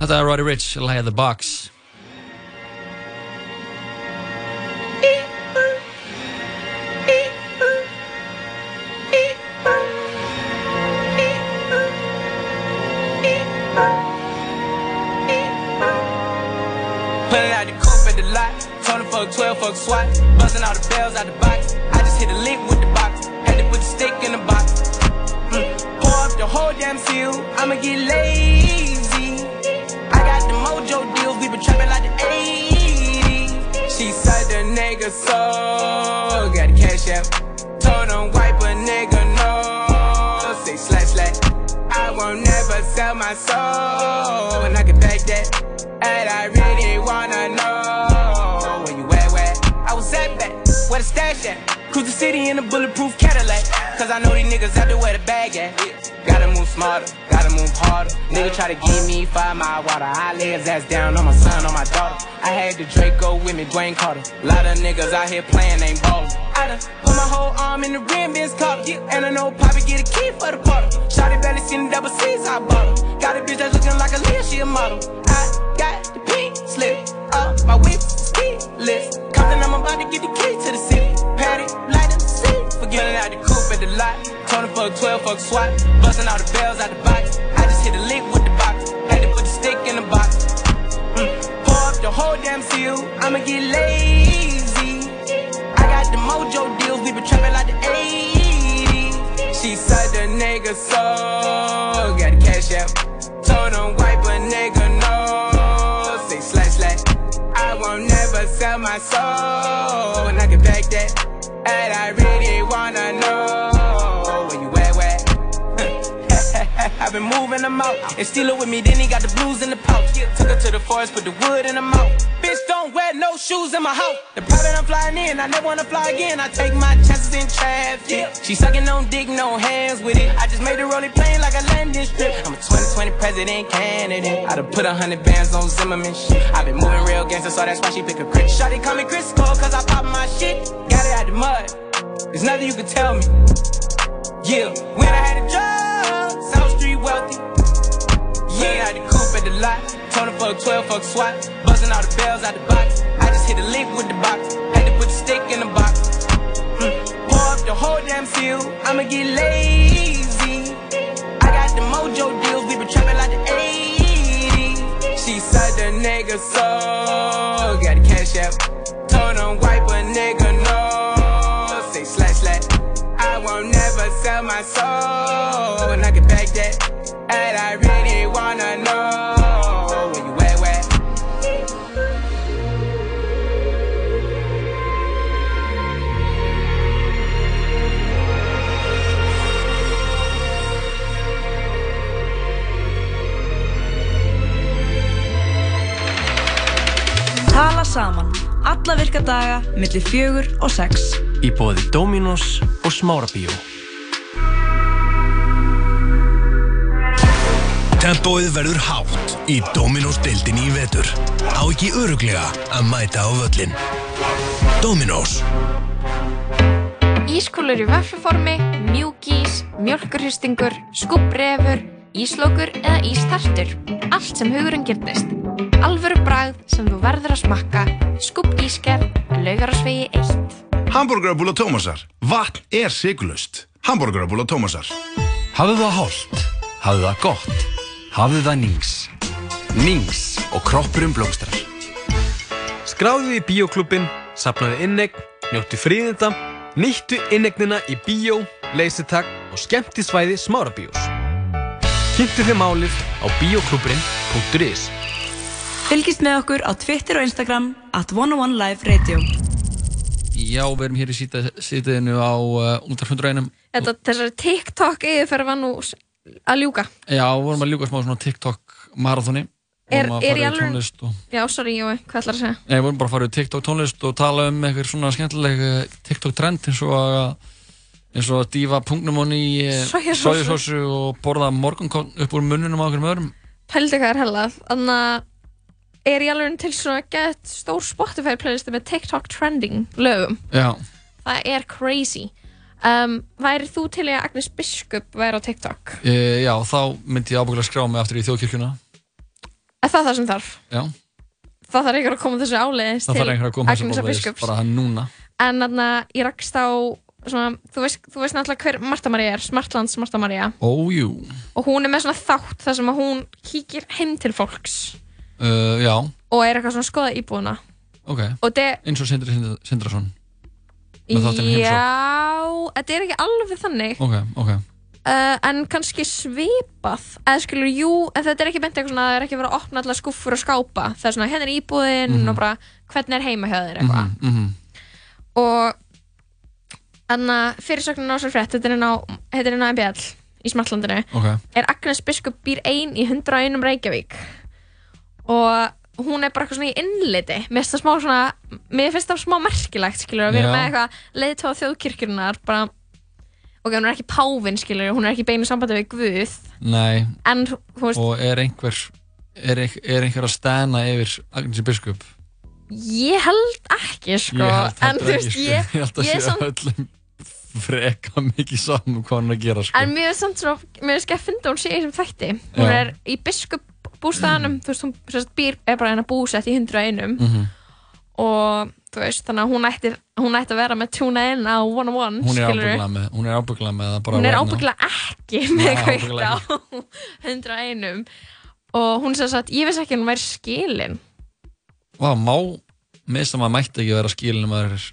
Þetta er Roddy Ricch, lagið The Box
Pulling out the coupe at the lot. Told him fuck 12, fuck SWAT. Buzzing all the bells out the box. Hit a lick with the box. Had to put the stick in the box. Mm. Pour up the whole damn seal. I'ma get lazy. I got the mojo deals. We been trapping like the 80s. She said the nigga so. Got the cash out. Told him wipe a nigga no. Say slash slash. I won't never sell my soul. And I can back that. And I really wanna know where the stash at? Cruise the city in a bulletproof Cadillac. Cause I know these niggas out there where the bag at. Gotta move smarter, gotta move harder. Nigga try to give me five mile water. I lay his ass down on my son, on my daughter. I had the Draco with me, Dwayne Carter. Lot of niggas out here playing, ain't ballin' I done put my whole arm in the rim, Ben's collar And I know Poppy get a key for the bottle Shotty belly seen the double C's, I bought Got a bitch that's looking like a Leah, she a model. I got the pink slip up my whip list. Compton, I'm about to get the key to the city. Patty, light up the seat. Forgetting out the coupe at the lot. Him fuck 12, fuck SWAT. Busting all the bells out the box. I just hit a lick with the box. Had to put the stick in the box. Mm. Pour up the whole damn seal. I'ma get lazy. I got the mojo deals. We been trapping like the 80s. She said the nigga so. Got the cash out. My soul. And I can back that. And I really wanna been moving them out. And steal her with me, then he got the blues in the pouch. Took her to the forest, put the wood in the mouth. Bitch, don't wear no shoes in my house. The private I'm flying in, I never wanna fly again. I take my chances in traffic. She sucking on dick, no hands with it. I just made the rolling plane like a landing strip. I'm a 2020 president candidate. I done put a hundred bands on Zimmerman shit. i been moving real gangster, so that's why she pick a crit. Shawty call me Chris Cole, cause I pop my shit. Got it out the mud. There's nothing you can tell me. Yeah, when I had a job, wealthy. Yeah, I had the coupe at the lot. Told him fuck 12, fuck SWAT. Buzzing all the bells out the box. I just hit a lick with the box. Had to put the stick in the box. Mm. Pour up the whole damn seal. I'ma get lazy. I got the mojo deals. We been trapping like the 80s. She said the nigga so. Got the cash app. Told him wipe a nigga no. Say slash slash. I won't never sell my soul. And I can back that. And I really wanna know where you at, where?
Tala saman. Alla virka daga, milli fjögur og sex.
Í bóði Dominos og Smárabíó.
Tempóið verður hátt í Dominos deildinni í vetur. Á ekki öruglega að mæta á völlin. Dominos.
Ískúlur í veffuformi, mjúkís, mjölkurhystingur, skúbrefur, íslókur eða ístartur. Allt sem hugurinn gyrnist. Alvöru bragð sem þú verður að smakka. Skúp ísker, laugarásvegi 1.
Hamburgerabúla Tómasar. Vatn er sigurlaust. Hamburgerabúla Tómasar.
Hafðu það holdt, hafðu það gott, hafðu það nýgs. Nýgs og kroppurum blómstrar.
Skráðu í bíóklubbin, sapnaðu innegn, njóttu fríðinda, nýttu innegnina í bíó, leysitak og skemmtisvæði Smárabíós. Kynntu þið málið á bíóklubburinn.is
Fylgist með okkur á Twitter og Instagram at 101 Live Radio.
Já, við erum hér í sítiðinu á uh, Ultrafundurænum.
Þetta, þessari TikTok yfirferð var nú að ljúka.
Já, vorum að ljúka smá svona TikTok marathoni.
Er,
að
er í alveg...
tónlist og...
Já, sorry, Jói, hvað ætlar að segja?
Nei, við vorum bara að fara í TikTok tónlist og tala um eitthvað svona skemmtileg eh, TikTok trend eins og að eins og að dýfa pungnum í
Sojasósu.
sojasósu og borða morgunkorn upp úr munnunum á okkur öðrum.
Pældi hvað er hellað. Þannig að er í alveg til svona gett stór Spotify playlisti með TikTok trending lögum.
Já.
Það er crazy. Um, væri þú til að Agnes Biskup væri á TikTok?
E, já, þá myndi ég ábúinlega skrá mig aftur í þjóðkirkjuna.
Er það það sem þarf?
Já,
Það þarf einhver að koma þessu áleiðis til
þarf einhver að koma þessu
Agnesar
bóðleiðis
Biskups.
bara núna.
En þarna, ég rakst á svona, þú veist, þú veist náttúrulega hver Marta María er, Smartlands Marta María
Ójú.
og hún er með svona þátt þar sem að hún kíkir heim til fólks
Uh, já,
og er eitthvað svona að skoða íbúðuna
ok. Eins og Sindri Sindra- Sindrason.
Já, þetta er ekki alveg þannig
Ok, ok.
uh, en kannski svipað eða skilur, jú, en þetta er ekki beint eitthvað svona það er ekki verið að opna allar skuffur og skápa það er svona, hérna er íbúðin
Mhm.
og bara hvernig er heima hjá þér eitthvað
Mhm, mhm.
og þannig að fyrirsögnin á sér frétt þetta er inn á, MBL í Smartlandinu
Ok.
er Agnes Biskup býr ein í 101 Reykjavík og hún er bara eitthvað svona í innliti mér finnst það smá svona mér finnst það smá merkilegt skilur að vera
Já.
með eitthvað leiðtóð þjóðkirkjunar bara ok, hún er ekki pávin skilur hún er ekki beinu sambandi við Guð
Nei.
en þú veist,
Og er einhver, er, einhver, er einhver að stæna yfir Agnesi Biskup?
ég held ekki sko, en
heldur
þú
ekki,
veist
sko.
ég,
Ég held að
ég
sé
samt
öllum freka mikið saman hvað hann er að gera, sko.
En mér finnst samt svona, mér finnst ekki að finna hún sé í þessum þætti. Hún
Já.
er í biskup bústæðanum, þú veist, hún sérst, býr, er bara hérna búsett í 101
Mhm.
og þú veist, þannig að hún ætti, hún ætti að vera með tuna inn á 101,
Hún er
skilurðu.
ábygglega með, hún er ábygglega með það
Hún er ábygglega ekki með kveikt á <laughs> 101 og hún sér að ég vissi ekki hún væri skilin.
Vá, má, minnst að maður mætti ekki vera skilin um að maður er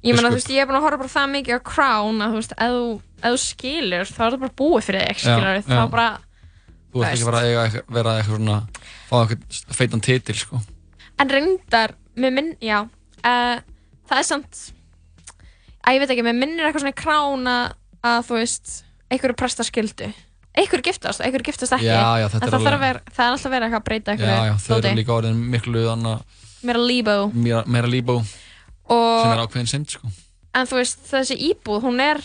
Ég meina, þú veist, ég er búin að horfa bara það mikið á Crown að þú veist, ef þú, skilur þá er það bara búið fyrir þig,
Já,
skilur þá
já.
bara,
Þú ert ekki bara að eiga, vera eitthvað svona fá eitthvað feitan titil, sko.
En reyndar, með minn, já, uh, það er samt, að ég veit ekki, með minnir eitthvað svona í krán að, þú veist, einhverju presta skildu einhver giftast, einhver giftast ekki.
Já, já, þetta
en
er
það,
alveg-
vera, það er alltaf verið eitthvað að breyta
Já, já,
einhverju
þau eru líka orðin miklu annað,
meira líbó.
Meira, meira líbó sem er ákveðin synd, sko.
en þú veist, þessi íbúð, hún er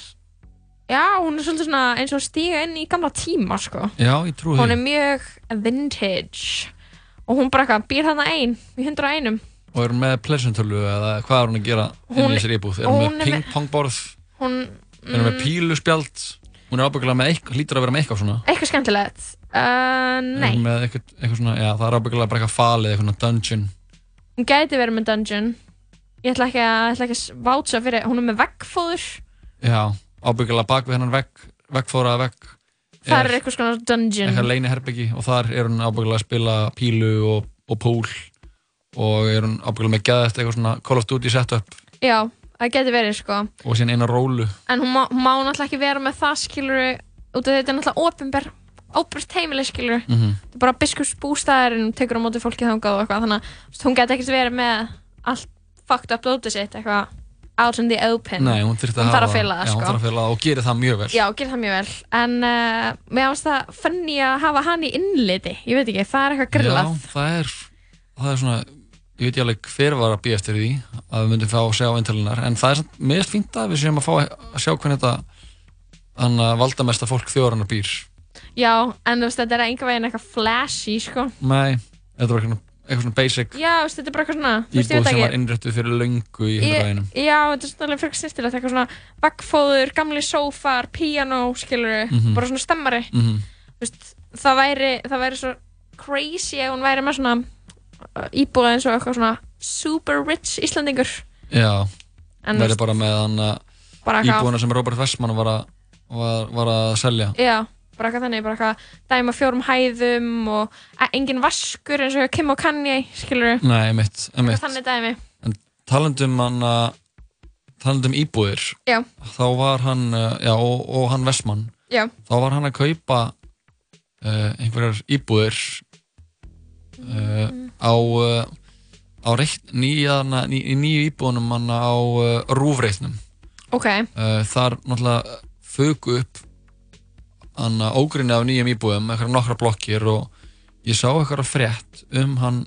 já, hún er svolítið svona eins og stíga inn í gamla tíma, sko
Já, ég trúi
hún
því.
er mjög vintage og hún bara eitthvað býr hana ein í 101
Og er hún með plessuntölu eða hvað er hún að gera inn
Hún-
í þessari íbúð? Er hún
hún
með
er
pingpongborð?
hún,
Er hún með
mm,
píluspjald? Hún er ábyggilega með eitthvað, hlýtur að vera með eitthvað svona.
eitthvað skemmtilegt uh,
Er
nei,
hún með eitthvað, eitthvað svona, já, það er ábyggilega bara eitthvað falið, eitthvað dungeon.
hún gæti verið með dungeon ég ætla ekki að, ég ætla ekki að vátsa fyrir hún er með veggfóður
Já, ábyggilega bak við hennan vegg, veggfóraða vegg.
það er eitthvað svona dungeon.
eitthvað leini herbyggi og þar er hún ábyggilega að spila pílu og, og pool og er hún ábyggilega með geðast eitthvað svona Call of Duty setup.
Já, það gæti verið sko.
Og síðan eina rólu.
En hún má, hún má náttúrulega ekki vera með það skilur út af þetta er náttúrulega opinber óbært heimileg skilur
Mhm.
þetta er bara biskupsbústæðir en hún tekur á móti fólki þangað og eitthvað þannig að hún gæti ekkert verið með allt fucked up dótið sitt eitthvað out in the open.
Nei, hún þurfti að
þarf að fela það sko.
að og gerir það mjög vel.
Já, það mjög vel. En uh, mér finnst það funny að hafa hann í innliti. Ég veit ekki, það er eitthvað grillað.
Já, það er, það er svona ég veit ég alveg hver var að býja eftir því að við myndum fá að sjá eintalinnar en það er mest fínt að við séum að fá að sjá hvernig þetta þannig að valdamesta fólk þjóðarinnar býr.
Já, en þú veist, þetta er einhver veginn eitthvað flashy sko.
Nei, þetta var eitthvað, eitthvað svona basic
já, veist, þetta er bara eitthvað svona
íbúð sem var innrættuð fyrir löngu í hundraðinum
Já, þetta er svona alveg frekar snirtilegt, eitthvað svona vaggfóður, gamli sófar, píano, skilur
Mhm.
bara svona stemmari.
Mhm.
Þú veist, það væri, það væri svo crazy ef hún væri með svona uh, íbúða eins og eitthvað svona super rich Íslandingur.
Já,
þú veist-
bara með hann íbúina sem Robert Westman var að, var, var að selja
Já, bara eitthvað þannig, bara eitthvað dæma fjórum hæðum og e, engin vaskur eins og Kim og Kanye, skilur
Nei, emitt, emitt
Þannig dæmi.
En talandum hann að talandum íbúðir
Já,
þá var hann, uh, já, og, og hann Westman
já,
þá var hann að kaupa uh, einhverjar íbúðir uh, á uh, á reitt, nýja, ný, í nýju íbúðunum hann á uh, rúfreitnum.
Ok,
uh, þar náttúrulega fögu upp ógrinni af nýjum íbúðum eitthvað nokkra blokkir og ég sá eitthvað frétt um hann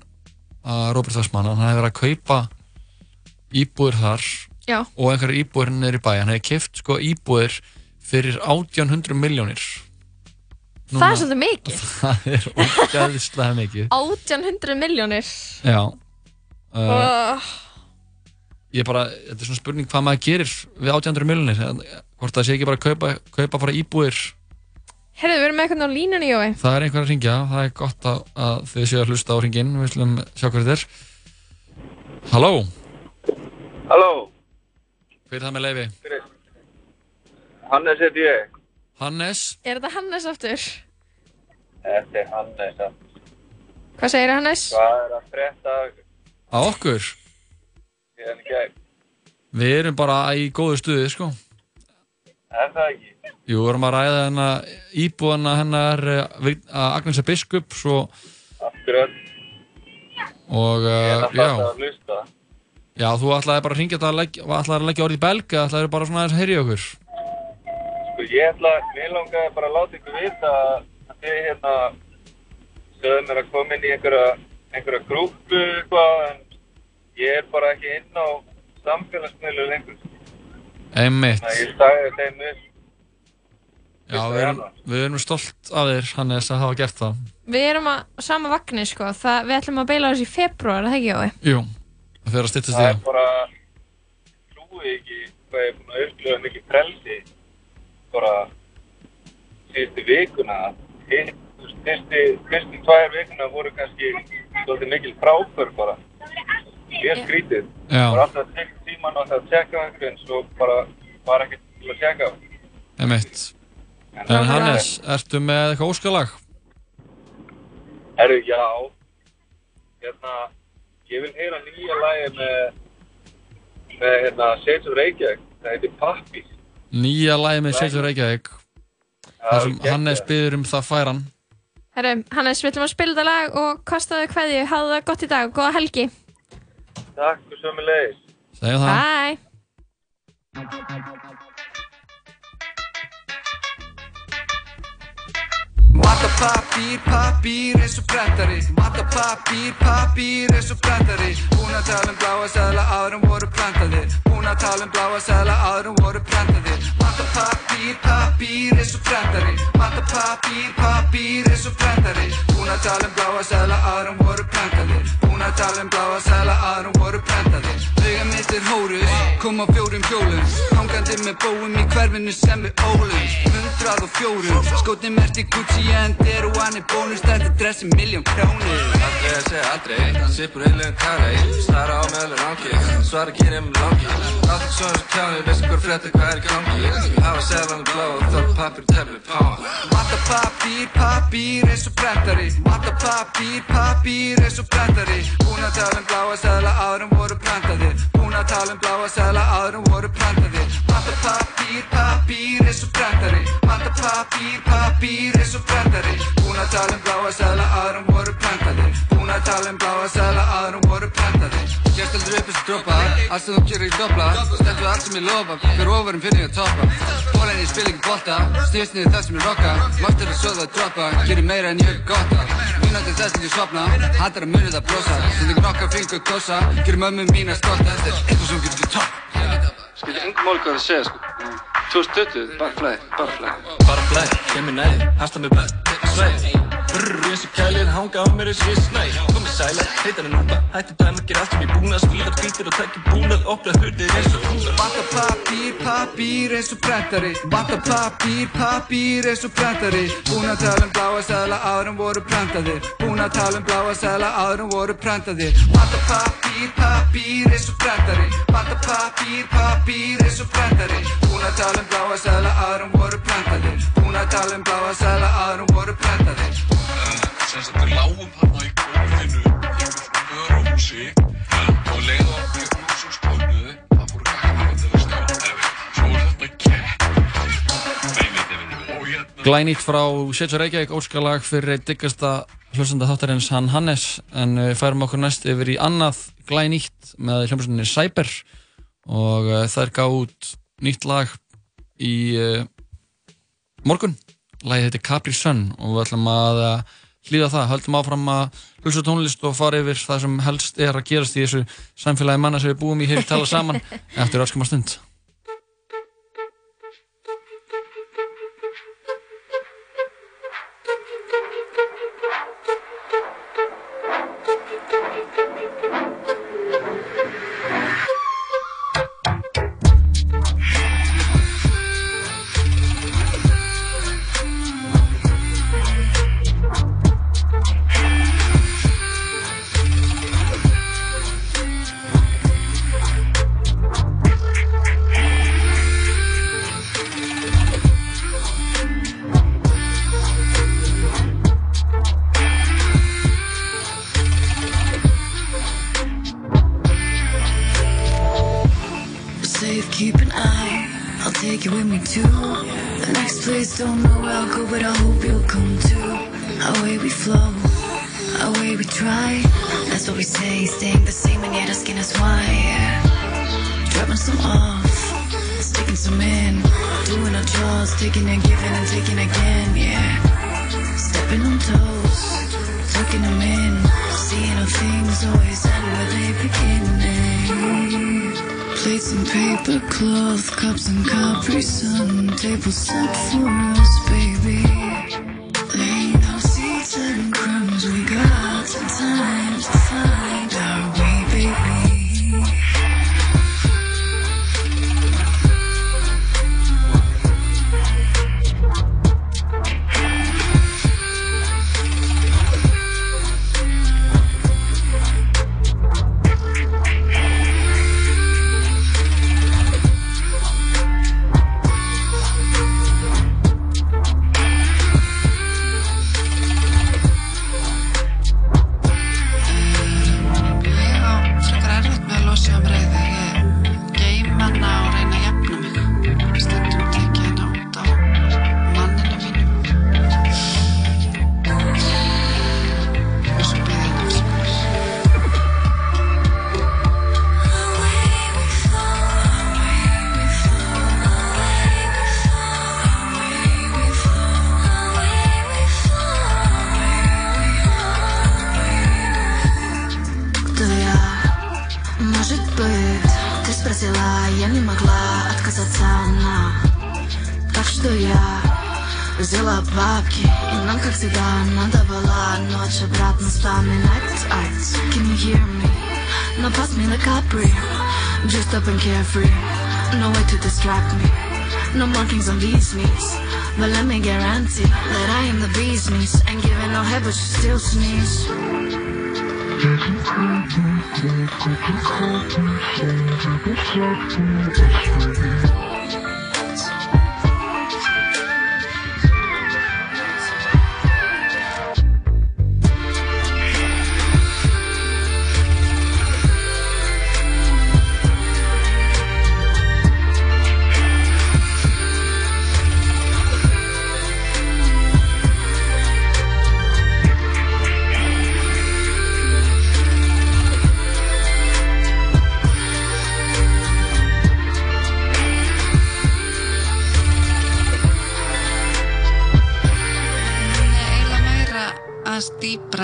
að Robert Westman, hann hefði verið að kaupa íbúðir þar
já.
og einhverjar íbúðir niður í bæ hann hefði kift sko íbúðir fyrir 1800 miljónir
það er svolítið mikið. <laughs>
það er ógæðislega mikið
1800 miljónir.
já uh, ég bara, þetta er svona spurning hvað maður gerir við 1800 miljónir hvort það sé ekki bara að kaupa, kaupa bara íbúðir
Herðu, við erum með eitthvað á línunni, Jói.
það er einhver að ringja, það er gott að, að þið séu að hlusta á ringin við ætlum sjá hvað þetta er Halló,
Halló,
hver er það með leifi?
Hannes heiti ég.
Hannes
Er þetta Hannes aftur?
Þetta er Hannes. ja.
Hvað segir Hannes?
Hvað er að frétta
Á okkur,
hérna í gegn?
við erum bara í góðu stuði sko
Er það ekki?
Jú, við erum að ræða hennar íbúðana hennar uh, Agnesa Biskups og,
Akkurat.
og
er
uh, já, já, þú ætlaði bara að ringja þetta leggja, ætlaði að leggja orðið í belg eða ætlaði bara svona að heyri okkur
Sko ég ætla, mér langaði bara að láta ykkur vita að þið hérna sögðu mér að koma inn í einhverja, einhverja grúpu eitthvað en ég er bara ekki inn á samfélagsmiðlu lengur.
Einmitt,
Þannig að ég sagði þeim upp.
Já, við erum, við erum stolt af þér Hannes að hafa gert það
Við erum á sama vagnir, sko. Það, við ætlum að beila þessu í februar, er það ekki, Jói?
Jú, það fyrir að styttast
Það
í
er bara, trúi ekki hvað ég er búin að upplifa mikið frelsi bara síðustu vikuna. Fyrstu, tvær vikuna voru kannski svolítið mikil fráför bara. Ég skrítið.
Já.
Það var alltaf að tekja tíman og það að tjekka á einhverju en svo bara var ekkert til að tjekka á.
Einmitt En Hannes, ertu með eitthvað óskalag?
Herru, já. Hérna, ég vil heyra nýja lagi með, með hérna, of Reykjavík. Það heitir Pappís.
Nýja lagi með Seitur Reykjavík þar sem Hannes byður um það færan
Herru, Hannes, við ætlum að spila þetta lag og kostaðu hverju. Hafðu það gott í dag. Góða helgi.
Takk og sömulegis.
Segjum það
Bye.
What pappír, pappír eins og brendari Vanta pappír, pappír eins og brendari Búin að tala um bláa áður en voru prentaðir Búin að tala um bláa áður en voru prentaðir Vanta pappír, pappír eins og brendari Vanta pappír, pappír eins og brendari Búin að tala um bláa áður en voru prentaðir Búin að tala um bláa áður en voru prentaðir Auga mitt er hórus, kom á fjórum hjólum. Hangandi með bóum í hverfinu sem við ólum. Hundrað og fjórum, skóti merti Gucci en deru hann er bónus Þetta dressi miljón krónir
Aldrei að segja aldrei, sipur heilin karei Stara á með alveg rangi, svara kynni með langi. Alltaf svona svo kjáni, veistu hver fréttir, hvað er gangi? Hafa seðlan blá og þá pappir tefli páa
Vanta pappír, pappír eins og brendari Vanta pappír, pappír eins og brendari Búin að tala um bláa áður en voru prentaðir Búin að tala um bláa áður en voru prentaðir Vanta pappír, pappír eins og brendari Vanta pappír, pappír eins og brendari Búin að tala um bláa sæla en voru prentaðir Búin að tala um bláa sæla en voru prentaðir
Gerst aldrei upp þessu droppa Allt sem þú gerir í dobla Stendur allt sem ég lofa Hver ofurinn finn ég að toppa. Bólan ég spil ekki bolta Stýrst niður það sem ég rocka Máttur að sjóða að droppa Gerir meira en ég hef gott af. Mínandi þess til ég sopna Hattar að munið að brosa. Stundir nokka fingur kossa Gerir mömmu mín að stotta Þetta er eitthvað sem getur topp.
Skilja engum mál hvað það segja sko. 2020, bara flæði, bara flæði
Bara flæði, kemur næði, hasta mig bara Svæði, brrr, eins og kælið Hanga á mér eins og ég snæði Komið sæla, heitar en núpa Hætti dæma, ger sem ég búna. Spílar, hvítir og tækir búnað Opnað hurðir eins og húna
Vanta pappír, pappír eins og brendari Vanta pappír, pappír eins og brendari Búin að tala um bláa sæla en voru prentaðir. Búin að tala um bláa sæla en voru prentaðir. Vanta pappír, pappír eins og brendari Vanta pappír, pappír eins og brendari Búin að tala um bláa sæla en voru prentaðir. Búin að tala um bláa sæla áður en voru prentaðir
sem sagt við lágum þarna í gólfinu í einhverjum vöruhúsi og leið og við komum svo stofnuðu það fóru kakkamanna til að stjá svo er þetta hérna
Glænýtt frá Sétsa Reykjavík óskalag fyrir diggasta hlustanda þáttarins hann Hannes. En við færum okkur næst yfir í annað glænýtt með hljómsveitinni Cyber. Og það er gáð út nýtt lag í uh, morgun lagið heitir Capri Sun og við ætlum að uh, hlýða það, höldum áfram að hlusta tónlist og fara yfir það sem helst er að gerast í þessu samfélagi manna sem við búum í hér tala saman. <laughs> Eftir öllskama stund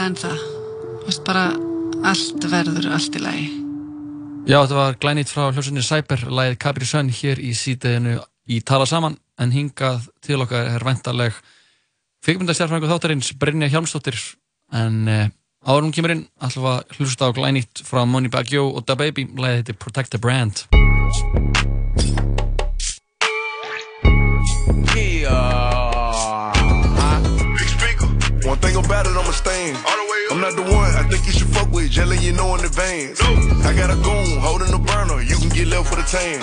dýpra en það. Þú veist bara allt verður allt í lagi.
Já, þetta var glænýtt frá hljómsveitinni Cyber, lagið Capri Sun hér í síðdeðinu í Tala Saman, en hingað til okkar er vendaleg kvikmyndastjárfræðingu þáttarins Brynja Hjalmsdóttir, en áður hún kemur inn, við að hlusta á glænýtt frá Money Baggio og Da Baby, heitir Protect the Brand.
Thing about it, I'm a stain. I'm not the one I think you should fuck with, jelly you know in advance. I got a goon holding the burner, you can get left for the tan.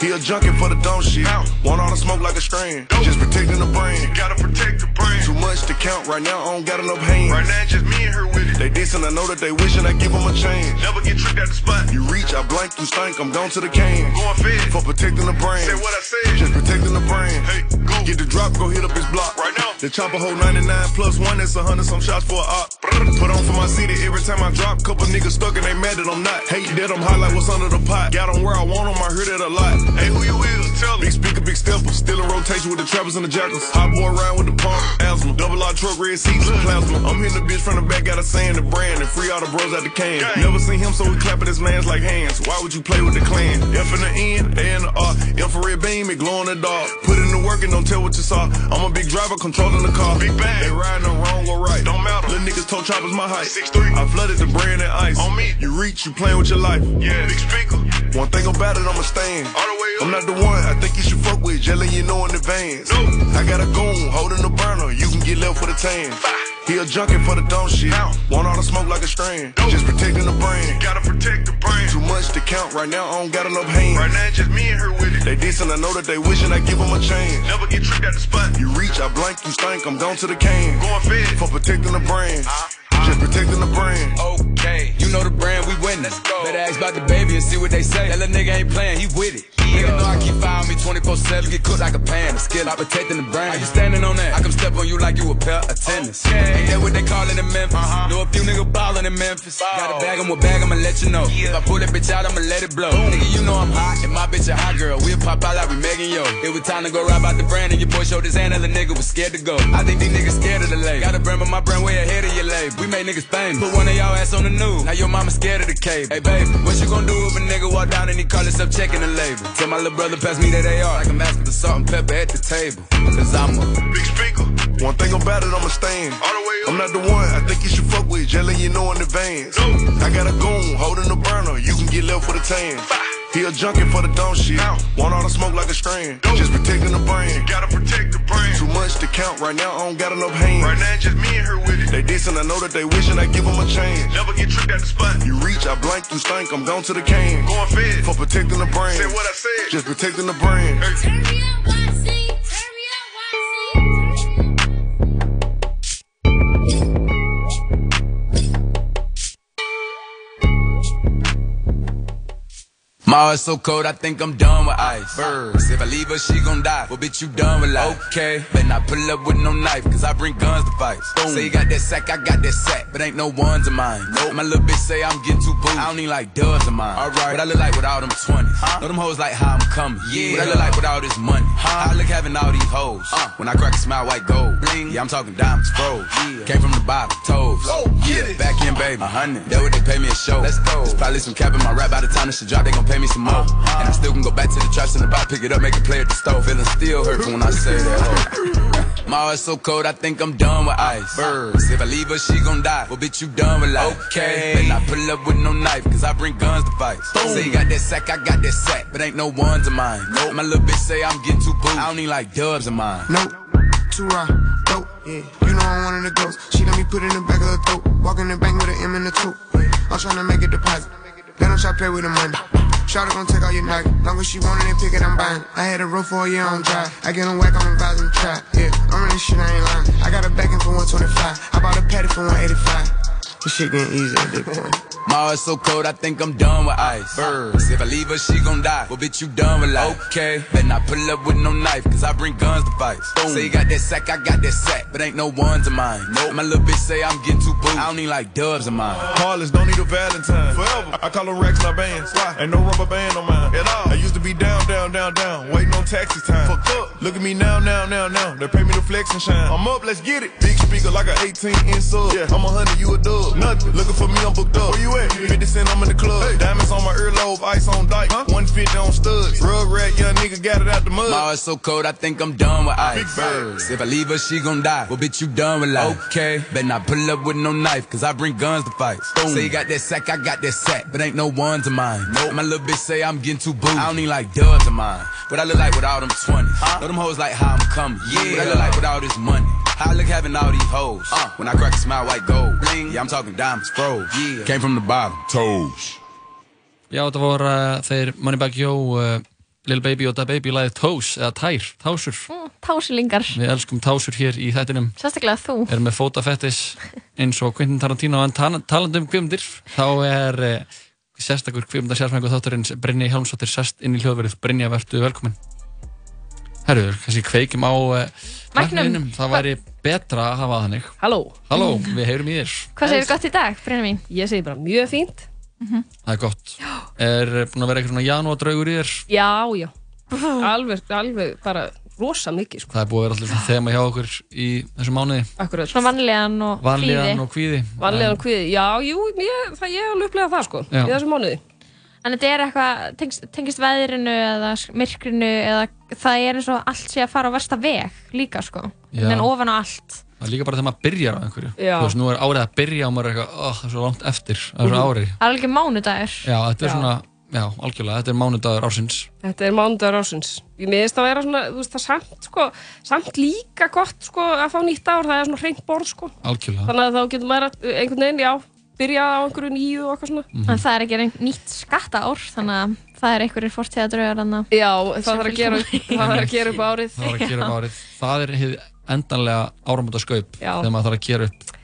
He a junkie for the dumb shit. Want all the smoke like a strain. Just protecting the brain. gotta protect the brain. Too much to count right now, I don't got enough hands. Right now, just me and her with it. They dissing, I know that they wishing I give them a chance. Never get tricked at the spot. You reach, I blank, you stink, I'm gone to the can. Going fed. For protecting the brain. Say what I said. Just protecting the brain. Hey, go. Get the drop, go hit up his block. Right now. The chopper hold 99 plus one, it's a hundred some shots for a op. Put on for my city every time I drop. Couple niggas stuck and they mad that I'm not. Hate that I'm hot like what's under the pot. Got 'em where I want 'em, I heard it a lot. Hey, who you is? Tell me. Big speaker, big stepper. Still in rotation with the trappers and the jackals. Hot boy around with the pump, asthma. Double R truck, red seats, plasma. I'm hitting the bitch from the back, got a saying the brand and free all the bros out the can. Never seen him, so we clapping his mans like hands. Why would you play with the clan? F in the N, A in the R. Infrared beam, it glow in the dark. Put in the work and don't tell what you saw. I'm a big driver controlling the car. Big bang. They riding the wrong or right. Don't matter. Little niggas told choppers my height. 6'3. I flooded the brand and ice. On me. You reach, you playing with your life. Yeah. Big speaker. One thing about it, I'ma stand. All the way up. I'm not the one I think you should fuck with. Jelly, you know in advance. No. I got a goon holding the burner. You can get left for the tan. He a junkie for the dumb shit. Want all the smoke like a strand. Just protecting the brain. Gotta protect the brain. Too much to count right now. I don't got enough hands. Right now, just me and her with it. They decent. I know that they wishing I give them a chance. Never get tricked at the spot. You reach, I blank, you stink. I'm gone to the can. Going fed for protecting the brain. Uh-huh. Just protecting the brand.
Okay, you know the brand, we win. Let's go. Better ask about the baby and see what they say. That little nigga ain't playing, he with it. Nigga know I keep firing me 24-7. You get cooked like a pan, a skill, I protecting the brand. Are you standing on that? I come step on you like you a pair of tennis. Ain't that what they call it in Memphis? Uh-huh. Know a few niggas ballin' in Memphis. Got a bag, I'm a bag, I'ma let you know. If I pull that bitch out, I'ma let it blow. Nigga, you know I'm hot, and my bitch a hot girl. We'll pop out like we Megan Yo. It was time to go ride about the brand, and your boy showed his hand, and the nigga was scared to go. I think these niggas scared of the label. Got a brand, but my brand way ahead of your label. We niggas famous. Put one of y'all ass on the news. Now your mama scared of the cable. Hey, baby, what you gonna do if a nigga walk down and he call himself checking the label? Tell my little brother pass me that AR like I'm asking for salt and pepper at the table. Cause I'm a
big speaker. One thing about it, I'ma stand. All the way up. I'm not the one I think you should fuck with. Jelly, you know in advance. No. I got a goon holding the burner. You can get left with a tan. He a junkie for the dumb shit. Want all the smoke like a strand. Just protecting the brain. gotta protect the brain. Too much to count right now. I don't got enough hands. Right now, just me and her with it. They dissing. I know that they wishing I give them a chance. Never get tricked at the spot. You reach, I blank, you stink. I'm gone to the can. Going fed for protecting the brain. Say what I said. Just protecting the brain.
My heart's so cold, I think I'm done with ice. Birds, if I leave her, she gon' die. Well, bitch, you done with life. Okay, better not pull up with no knife, cause I bring guns to fight. Say you got that sack, I got that sack, but ain't no ones of mine. Nope. My little bitch say I'm getting too boozy. I don't need like dubs of mine. Alright, what I look like with all them 20s. Huh? Know them hoes like how I'm coming. Yeah. What I look like with all this money. Huh? I look having all these hoes. Uh. When I crack a smile, white gold. Yeah, I'm talking diamonds, froze. Yeah. Came from the bottom, toes. Oh, yeah, back in, baby. A hundred. That what they pay me a show. Let's go. There's probably some cap in my rap by the time this shit drop, they gon' pay me some more. Uh-huh. And I still can go back to the traps in the back, pick it up, make it play at the store. Feeling still hurt when I say that. Oh. <laughs> My heart's so cold, I think I'm done with ice. Birds, if I leave her, she gon' die. Well, bitch, you done with life. Okay. Better I pull up with no knife, cause I bring guns to fight. Say you got that sack, I got that sack, but ain't no ones of mine. Nope. My little bitch say I'm getting too booed. I don't need like dubs of mine.
Nope. Too raw, dope, yeah. You know I'm one of the ghosts. She let me put in the back of her throat. Walk in the bank with an M in the two. Yeah. I'm tryna make a deposit. They don't try to play with the money. Shawty gon' take all your nugget. Long as she want it and pick it, I'm buying. I had a roll for a year on dry. I get on whack, I'm the trap. Yeah, I'm running shit, I ain't lying. I got a backing for 125. I bought a patty for 185. This shit getting easy at this point.
My heart's so cold, I think I'm done with ice. Birds, if I leave her, she gon' die. Well, bitch, you done with life. Okay, better not pull up with no knife, cause I bring guns to fight. Say you got that sack, I got that sack, but ain't no ones of mine. Nope. My little bitch say I'm getting too booed. I don't need like dubs of mine.
Heartless, don't need a Valentine. Forever. I call them racks, not bands. Why? Ain't no rubber band on mine. At all. I used to be down, down, down, down, waiting on taxi time. Fuck up. Look at me now, now, now, now. They pay me to flex and shine. I'm up, let's get it. Big speaker like an 18 inch sub. Yeah. I'm a hundred, you a dub. Nothing. Looking for me, I'm booked up. Where you at? 50 cent, I'm in the club. Diamonds on my earlobe, ice on dyke. 150 on studs. Rug rat, young nigga got it out the mud.
My so cold, I think I'm done with ice. Big Birds, if I leave her, she gon' die. Well, bitch, you done with life. Okay, better not pull up with no knife, cause I bring guns to fight. Say you got that sack, I got that sack, but ain't no ones of mine. Nope. My little bitch say I'm getting too booed. I don't need like dubs of mine. What I look like with all them 20s. Know them hoes like how I'm coming. Yeah. What I look like with all this money. How I look having all these hoes. Uh, when I crack a smile, white gold. Bling. Yeah, I'm talking diamonds, froze. Yeah. Came from the bottom. Toes.
Já, þetta voru uh, þeir Moneybag Yo, uh, Lil Baby og Da Baby lagið Tós, eða Tær, Tásur.
Mm, tásilingar.
Við elskum Tásur hér í þættinum.
Sérstaklega þú.
Erum með fótafettis eins og Quentin Tarantino en tal talandi um kvimdir, þá er uh, sérstakur kvimda sérfængu þátturins Brynja Hjálmsdóttir sest inn í hljóðverið. Brynja, verðu velkomin. Herru, kannski kveikjum á
Mæknum.
Það væri betra að hafa þannig.
Halló.
Halló, við heyrum í þér.
Hvað segir gott í dag, Brynja mín?
Ég segi bara mjög fínt.
Það er gott. Er búin að vera eitthvað svona janúardraugur í þér?
Já, já. Alveg, alveg bara rosa mikið, sko.
Það er búið að vera alltaf þema hjá okkur í þessu mánuði.
Akkurat.
Svona vanlegan og
Vanlíðan og kvíði.
Vanlegan og kvíði. Já, jú, ég, það, ég hef alveg upplegað það, sko,
Já.
í þessu mánuði.
En þetta er eitthvað, tengist, tengist veðrinu eða myrkrinu eða það er eins og allt sé að fara á versta veg líka sko.
Já.
En ofan á allt.
Það er líka bara þegar maður byrjar á einhverju.
Já.
Þú veist, nú er árið að byrja og maður er eitthvað, oh, það er svo langt eftir, það er svo ári.
Það er alveg mánudagur.
Já, þetta er
Já.
svona, já, algjörlega, þetta er mánudagur ársins.
Þetta er mánudagur ásins. Ég miðist að vera svona, þú veist, það samt, sko, samt líka gott, sko, að fá nýtt ár, það er svona hreint borð, sko.
Algjörlega.
Þannig að þá getur maður að- einhvern veginn, já, byrja á einhverju nýju og eitthvað svona.
Mhm.
En það er ekki ein- nýtt skattaár, þannig að það er einhverjir fortíðadrögar hann að...
Já, það þarf að gera, það þarf að gera upp árið.
Það var að gera upp árið. Það er hið endanlega áramóta skaup
Já.
þegar maður þarf að gera upp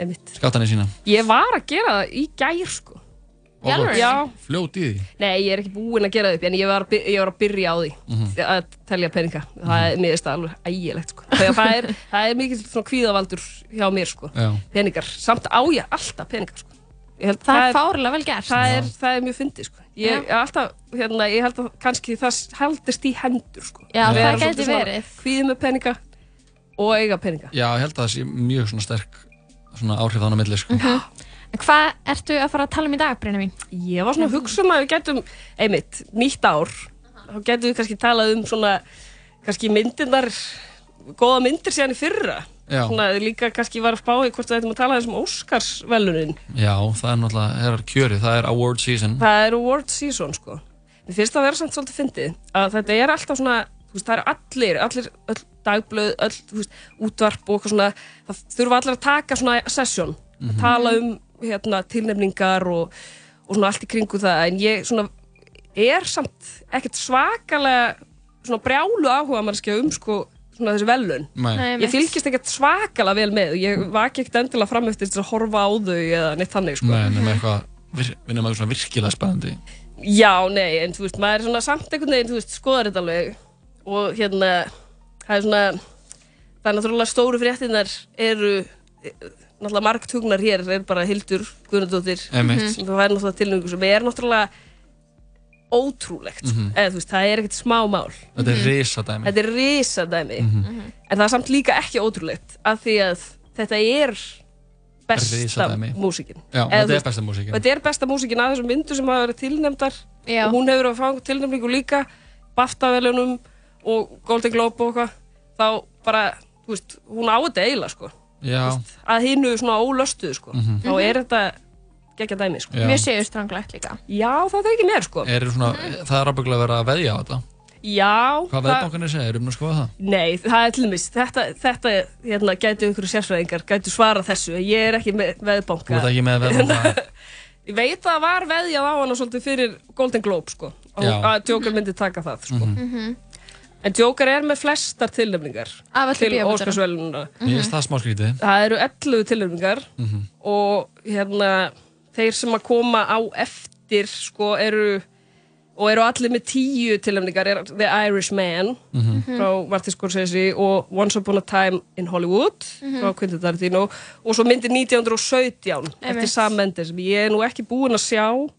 Einmitt.
skattanir sína.
Ég var að gera það í gær, sko.
Í alvöru?
Já.
Fljót í því.
Nei, ég er ekki búinn að gera það upp, en ég var, ég var að byrja á því
Mhm.
að telja peninga. Það er mér það alveg ægilegt, sko. Það er, <laughs> það er mikið svona kvíðavaldur hjá mér, sko.
Já.
Peningar. Samt á ég alltaf peningar, sko. Ég Held,
Það er fárlega vel gert.
Það er, það er mjög fyndið, sko. Ég, alltaf, hérna, ég held að kannski það haldist í hendur, sko.
Já, það
Vera
gæti verið.
Kvíði með peninga og eiga peninga.
Já, ég held að það sé mjög svona sterk svona áhrif þannig að milli, sko.
Hvað ertu að fara að tala um í dag, Brynja mín?
Ég var svona að hugsa um að við getum, einmitt, nýtt ár, þá getum við kannski talað um svona, kannski myndirnar, góða myndir síðan í fyrra.
Já.
Svona líka kannski var að spá í hvort við ættum að tala þessum Óskarsvelunin.
Já, það er náttúrulega, það er kjörið, það er award season.
Það er award season, sko. Mér finnst það að vera samt svolítið fyndið að þetta er alltaf svona, þú veist, það eru allir, allir, öll dagblöð, öll, þú veist, útvarp og eitthvað svona, það þurfa allir að taka svona session,
Mhm.
að tala um, hérna, tilnefningar og, og svona allt í kringu það, en ég svona er samt ekkert svakalega svona brjálu áhuga mannskja um, sko, svona þessi velun.
Nei.
Ég fylgist ekkert svakalega vel með og ég vaki ekkert endilega fram eftir þess að horfa á þau eða neitt þannig, sko.
Nei, nema eitthvað, nefnum eitthvað svona virkilega spennandi.
Já, nei, en þú veist, maður er svona samt einhvern veginn, þú veist, skoðar þetta alveg og hérna, það er svona, það er náttúrulega stóru fréttinnar eru, náttúrulega margtugnar hér, er bara Hildur Guðnardóttir,
Einmitt.
sem það er náttúrulega tilnöngu sem er náttúrulega ótrúlegt,
Mhm.
eða þú veist, það er ekkert smá mál.
Þetta er risadæmi.
Þetta er risadæmi,
Mhm.
en það er samt líka ekki ótrúlegt, af því að þetta er besta músíkin.
Já,
Eða,
þetta er besta músíkin.
Þetta er besta músíkin að þessum myndu sem hafa verið tilnefndar
Já.
og hún hefur að fá tilnefningu líka BAFTA-velunum og Golden Globe og eitthvað þá bara, þú veist, hún á þetta eiginlega sko
Já,
að hinnu svona ólöstuðu sko
Mhm.
þá er þetta geggja dæmi sko.
Mjög séu stranglegt líka
Já, það er ekki mér sko
er svona, það er ábygglega að vera að veðja á þetta
Já,
Hvað veðbankanir segja, erum við að skoða það?
Nei, það er til dæmis, þetta, þetta hérna, gætu einhverju sérfræðingar, gætu svara þessu, ég er ekki með veðbanka.
Þú ert ekki með veðbanka <laughs>
Ég veit að það var veðjað á hana svolítið fyrir Golden Globe, sko, og
Já.
að Joker myndi taka það, sko.
Mhm.
En Joker er með flestar tilnefningar til
bíómyndunum.
Óskarsvelununa.
Mér finnst það smá skrítið
Það eru 11 tilnefningar
Mhm.
og hérna, þeir sem að koma á eftir, sko, eru, og eru allir með 10 tilnefningar, er The Irishman,
Mhm.
frá Martin Scorsese og Once Upon a Time in Hollywood
Mhm.
frá Quentin Tarantino og svo myndir 1917 eftir
Einmitt.
Sam Mendes sem ég er nú ekki búin að sjá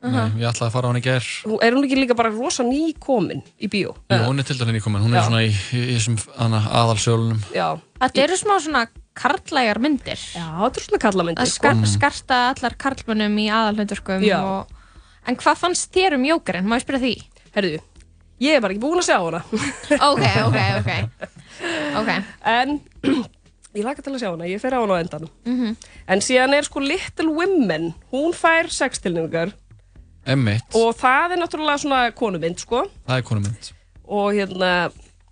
Nei, ég ætlaði að fara á hann í ger
Hún- er hún ekki líka bara rosa nýkomin í bíó?
Jú, hún er til dæli nýkomin, hún er
Já.
svona í, í, í þessum aðalsjólunum
Já.
Þetta eru smá svona karlægar myndir.
Já, þetta eru svona karlamyndir
Að skar,
sko.
skarta allar karlmönnum í aðalhundurkum og... En hvað fannst þér um Jókerinn? Má ég spyrja því?
Herðu, ég er bara ekki búin að sjá hana. <laughs>
Ok, ok, ok. Ok.
En <clears throat> ég laka til að sjá hana, ég fer á hana á endanum.
Mhm.
En síðan er sko Little Women. Hún fær sex
Emmitt,
Og það er náttúrulega svona konumynd sko
það er konumynd
Og hérna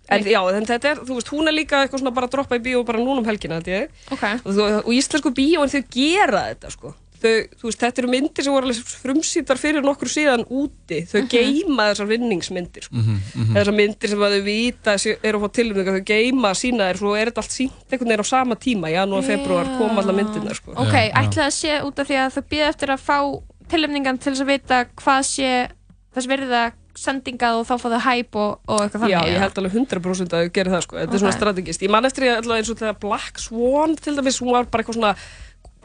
En já, en þetta er, þú veist, hún er líka eitthvað svona bara að droppa í bíó bara núna um helgina, þetta ég
okay.
og, þú, og íslensku bíóin þau gera þetta sko þau, þú veist, þetta eru myndir sem voru alveg frumsýndar fyrir nokkur síðan úti þau
Mhm.
geima þessar vinningsmyndir sko.
Mhm, mhm.
þessar myndir sem að þau vita sé- eru að fá tilnefningar, þau geima sína þær svo er þetta allt sínt einhvern veginn á sama tíma janúar, februar, koma allar myndirnar sko.
Ok, ætla það sé út af því að þau býða eftir að fá tilnefningan til þess að vita hvað sé þess verða sendingað og þá fá þau hæp og, og eitthvað þannig
Já, ég held alveg 100% að þau gerir það sko. Þetta er svona strategist. Ég man eftir því að eins og þegar Black Swan til dæmis, hún var bara eitthvað svona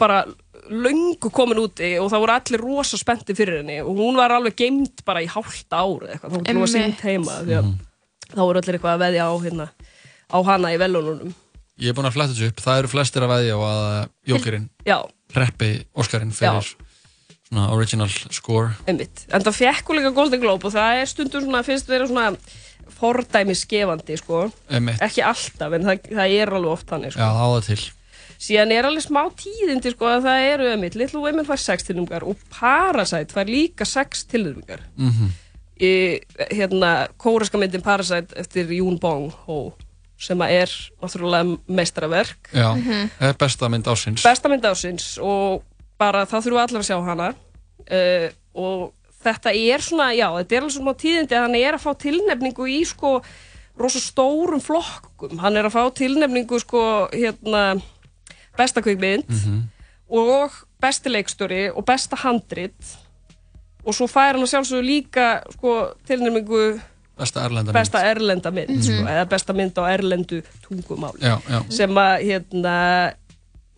bara löngu komin úti og það voru allir rosa spennti fyrir henni og hún var alveg geimd bara í hálft ár eða eitthvað, þá hún var
Einmitt.
sýnt heima því að þá voru allir eitthvað að veðja á hérna á hana í velununum.
Ég er búin að fletta þessu upp, það eru flestir að veðja á að Jókerinn
Já,
reppi Óskarinn fyrir svona original score
einmitt. En það fekk hún líka Golden Globe og það er stundum svona, finnst vera svona fordæmisgefandi, sko.
Einmitt.
Ekki alltaf, en það, það er alveg oft þannig, sko.
Já, það á það til
Síðan er alveg smá tíðindi sko að það eru ömmitt, Little Women fær 6 tilnumgar og Parasite fær líka 6 tilnumgar.
Mhm.
Í hérna kóreska myndin Parasite eftir Yoon Bong Ho sem að er náttúrulega mestraverk.
Já, það er besta mynd ásins
Besta mynd ásins og bara það þurfa allir að sjá hana uh, og þetta er svona, já, þetta er alveg svona tíðindi að hann er að fá tilnefningu í sko rosa stórum flokkum. Hann er að fá tilnefningu sko hérna besta kvikmynd og besti leikstjóri og besta handrit. Og svo fær hann að sjálfsögðu líka sko, tilnæmingu
Besta erlenda mynd.
besta erlenda mynd sko, eða besta mynd á erlendu tungumáli
Já, já.
sem að hérna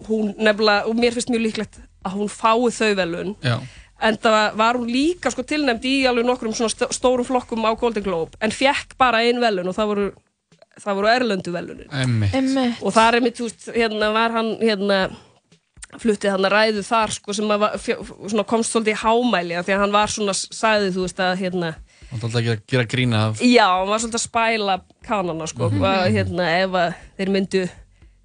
hún nefnilega, og mér finnst mjög líklegt að hún fái þau velun
Já,
en það var hún líka sko tilnæmd í alveg nokkrum svona st- stórum flokkum á Golden Globe en fekk bara ein velun og það voru það voru erlendu velunin og það er mitt, þú veist, hérna var hann hérna fluttið hann að ræðu þar sko sem að var, fjö, svona komst svolítið í hámæli af því að hann var svona, sagði þú veist að hérna,
Það er alltaf að gera, gera grína af
já, hann var svolítið að spæla kanana sko,
Mhm.
að hérna ef að þeir myndu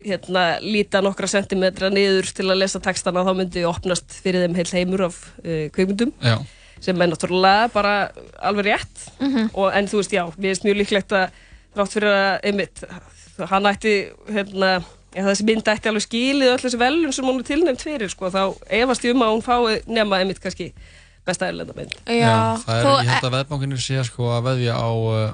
hérna líta nokkra sentimetra niður til að lesa textana þá myndi opnast fyrir þeim heil heimur af uh, kveikmyndum
Já,
sem er náttúrulega bara alveg rétt.
Mhm.
og, en þú veist, já, mér finnst mjög líklegt að þrátt fyrir að, einmitt hann ætti, hérna já, þessi mynd ætti alveg skilið öll þessi velun sem hún er tilnefnd fyrir, sko, þá efast ég um að hún fái nema einmitt kannski besta erlenda mynd.
Já,
það er,
þó-
ég held að veðbankinir sé sko að veðja á uh,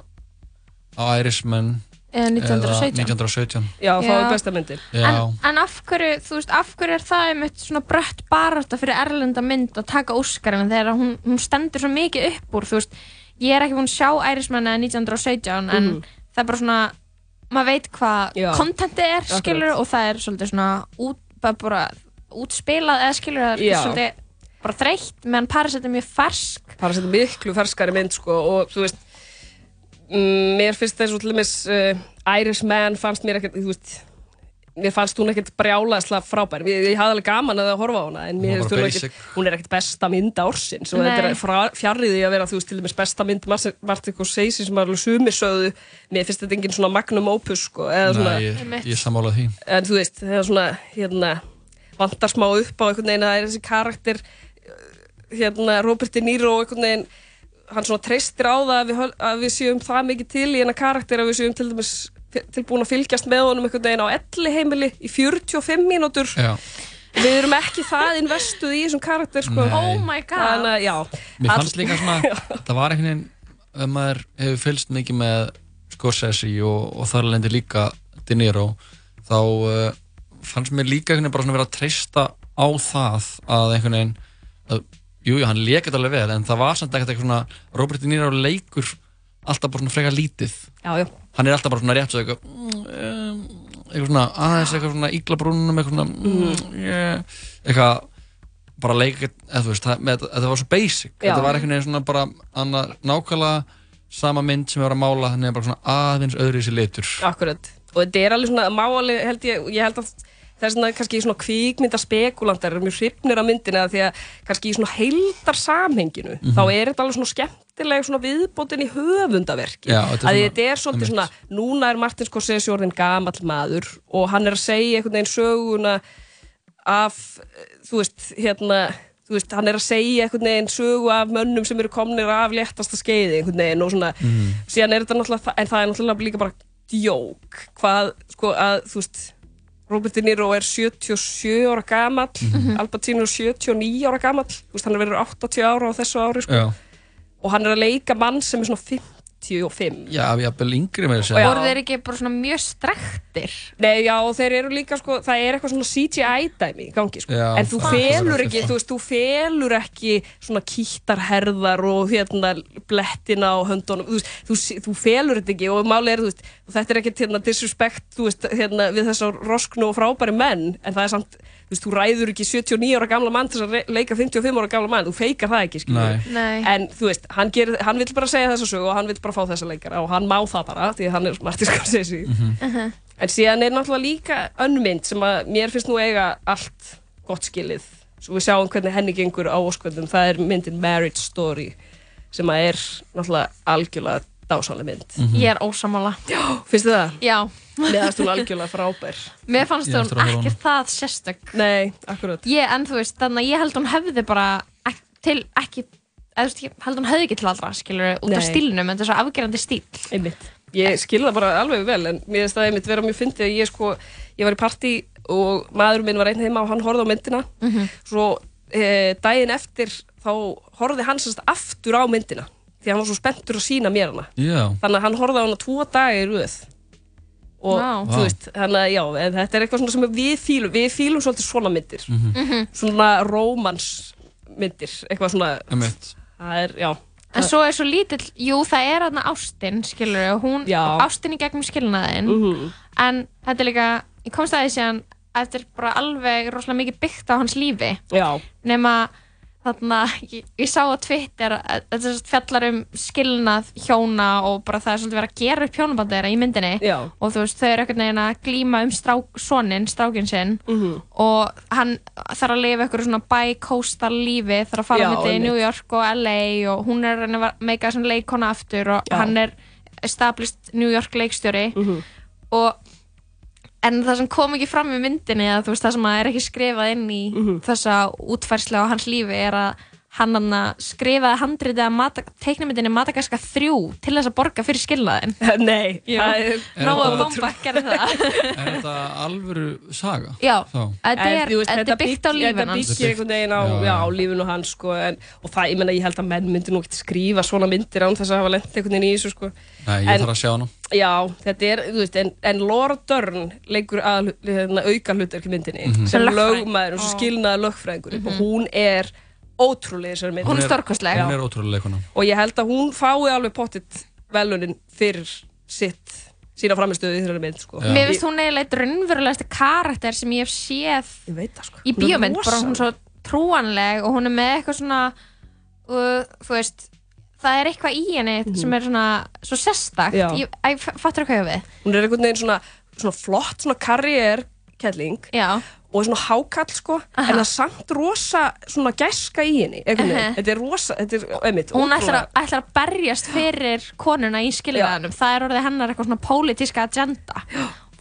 á Irishman
1917.
1917
Já,
Já.
fái besta myndin
Já,
En, en af hverju, þú veist, af hverju er það einmitt svona brött barátta fyrir erlenda mynd að taka Óskarinn þegar hún, hún stendur svo mikið upp úr, þú veist, ég er ekki búin að sjá eða 1917 en
Mhm.
það er bara svona, maður veit hvað
Já.
kontentið er,
Akkurat.
skilur, og það er svolítið svona út, bara, bara útspilað eða skilur, það er
Já.
svolítið bara þreytt, meðan Parasite er mjög fersk.
að setja miklu ferskari mynd sko, og þú veist mér finnst þessu til dæmis uh, Irishman fannst mér ekkert þú veist, mér fannst hún ekkert brjálaðslega frábær. Ég, ég hafði alveg gaman að horfa á hana en mér finnst hún, ekkert, hún er ekkert besta mynd ársins. Og
Nei.
þetta er því að vera þú veist til dæmis besta mynd Martin Scorsese sem var alveg sumir sögðu. Mér finnst þetta engin svona magnum opus sko, eða svona,
Nei, ég, ég sammála því.
En þú veist, það er svona hérna, vantar smá upp á einhvern veginn að það er þessi karakter hérna, Robert De Niro einhvern veginn, hann svona treystir á það að við, að við séum það mikið til í hennar karakter að við séum til dæmis tilbúin að fylgjast með honum einhvern veginn á elli heimili í 45 mínútur
Já.
við erum ekki það investuð í þessum karakter sko.
Oh
my god.
Þannig að, já
Mér fannst líka svona, <laughs> það var einhvern veginn ef maður hefur fylgst mikið með Scorsese og, og þar lendi líka De Niro þá uh, fannst mér líka einhvern veginn bara svona vera að treysta á það að einhvern veginn að, jú, jú, hann lekið alveg vel en það var samt ekkert eitthvað svona Robert De Niro leikur alltaf bara svona frekar lítið.
Já, já.
hann er alltaf bara svona rétt svo eitthvað mm, eitthvað svona aðeins eitthvað svona ígla brúnum eitthvað svona mm, yeah, eitthvað bara leika eða þú veist, það, með, þetta var svo basic.
Já.
þetta var einhvern veginn svona bara annað, nákvæmlega sama mynd sem við varum að mála þannig bara svona aðeins öðru í sér litur.
Akkurat, og þetta er alveg svona máli held ég, ég held að það er svona kannski svona kvikmynda spekulantar eru mjög hrifnir af myndina því að kannski í svona heildar samhenginu
Mhm.
þá er þetta alveg svona skemmtileg svona viðbótin í höfundaverki
Já, þetta
að þetta er svolítið svona, núna er Martin Scorsese orðin gamall maður og hann er að segja einhvern veginn söguna af, þú veist, hérna þú veist, hann er að segja einhvern veginn sögu af mönnum sem eru komnir af léttasta skeiði einhvern veginn og svona
Mhm.
síðan er þetta náttúrulega, en það er náttúrulega líka bara djók, hvað, sko, að þú veist, Robert De Niro er 77 ára gamall
Mhm.
Al Pacino er 79 ára veist, hann er verið 80 ára á þessu ári sko. Og hann er að leika mann sem er svona 55
já, jafnvel yngri með þessu
voru þeir ekki bara svona mjög strektir
Nei, já, og þeir eru líka, sko, það er eitthvað svona CGI-dæmi í gangi, sko.
Já,
en þú felur ekki, þú veist, þú felur ekki svona kýttarherðar og hérna blettina á höndunum, þú þú, þú felur þetta ekki og máli er, þú veist, og þetta er ekkert hérna disrespect, þú veist, hérna við þessar rosknu og frábæri menn, en það er samt, þú veist, þú ræður ekki 79 ára gamla mann til þess að leika 55 ára gamla mann, þú feikar það ekki,
Nei.
en þú veist, hann, gerir, hann vill bara segja þessa sögu og hann vill bara fá þessa leikara og hann má það bara, því að hann er Martin Scorsese
Mhm.
En síðan er náttúrulega líka önnmynd sem að mér finnst nú eiga allt gott skilið. Svo við sjáum hvernig henni gengur á óskvöldum. Það er myndin Marriage Story sem að er náttúrulega algjörlega dásanlega mynd.
ég er ósamála
Já, finnst þið það?
já,
Mér fannst hún algjörlega frábær.
mér fannst
að á
ekki það sérstök.
Nei, akkurat.
Ég, en þú veist, þannig að ég held hún hefði bara ek, til ekki eða þú veist, held hún hefði ekki til allra, skilur út af stílnum, en það er svo afgerandi stíl
einmitt. Ég skil það bara alveg vel en mér finnst það einmitt vera mjög fyndið að ég sko, ég var í partí og maður minn var einn heima og hann horfði á myndina.
Mhm.
svo e, daginn eftir þá horfði hann sérst aftur á myndina því hann var svo spenntur að sína mér hana
Já,
þannig að hann horfði á hana tvo daga í röð og
Vá.
þú veist, þannig að já þetta er eitthvað svona sem við fílum við fílum svolítið svona myndir
Mhm.
svona rómansmyndir eitthvað svona það er, já
En svo er svo lítill, jú það er aðna ástin, skilur og hún,
Já.
ástin í gegnum skilnaðin
Mhm.
en þetta er líka, ég komst að því að þetta er bara alveg rosalega mikið byggt á hans lífi
Já.
Nema þarna, ég, ég sá á Twitter að þetta fjallar um skilnað hjóna og bara það er svolítið verið að gera upp hjónabandi þeirra í myndinni
Já.
og þú veist, þau eru einhvern veginn að glíma um strák, sonin, strákin sinn
Mhm.
og hann þarf að lifa eitthvað svona bi-coastal lífi þarf að fara milli
einmitt.
New York og LA og hún er að að meika svona leikona aftur og
Já.
hann er established New York leikstjóri
Mhm.
og en það sem kom ekki fram í myndinni þú veist það sem að er ekki skrifað inn í
Mhm.
þessa útfærslu á hans lífi er að hann hann skrifaði handritið að Mata teiknumyndinni Madagaskar 3 til þess að borga fyrir skilnaðin <laughs>
Nei, er-
Er þetta-
Bomba gerði það. <laughs>
Er þetta alvöru saga?
Já, þetta er, þetta er byggt á lífin
Þetta
hans.
byggir einhvern veginn á,
Já,
á lífinu hans sko, en, og það, ég menna, ég held að menn myndir nú ekki skrifa svona myndir án þess að hafa lent einhvern veginn í þessu sko.
Nei, ég
En-
þarf að sjá hana.
Já, þetta er, þú veist, en, en Laura Dern leikur að hérna, auka hlutverk í myndinni
Mhm.
sem
Sem
lögmaður og skilnaði lögfræðingur. Og hún er ótrúlega þessari mynd
Hún er stórkostleg.
Hún er ótrúlega leikona
og ég held að hún fái alveg pottitt velunin fyrir sitt sína framistöðu í þessari mynd sko.
Já.
Mér finnst hún eiginlega eitt raunverulegasti karakter sem ég hef séð
Ég veit það sko
í bíómynd, bara hún er svo trúanleg og hún er með eitthvað svona uh, þú veist það er eitthvað í henni sem er svona svo sérstakt,
Já.
ég, ég fattur hvað ég á við
hún er einhvern veginn svona, svona flott svona karriér kettling
Já.
Og svona hákall sko en það er samt rosa svona gæska í henni veginn.
Mhm.
þetta er rosa, þetta er einmitt
hún ætlar að, ætlar að berjast fyrir konuna í skiljaðanum það er orðið hennar eitthvað svona pólitíska agenda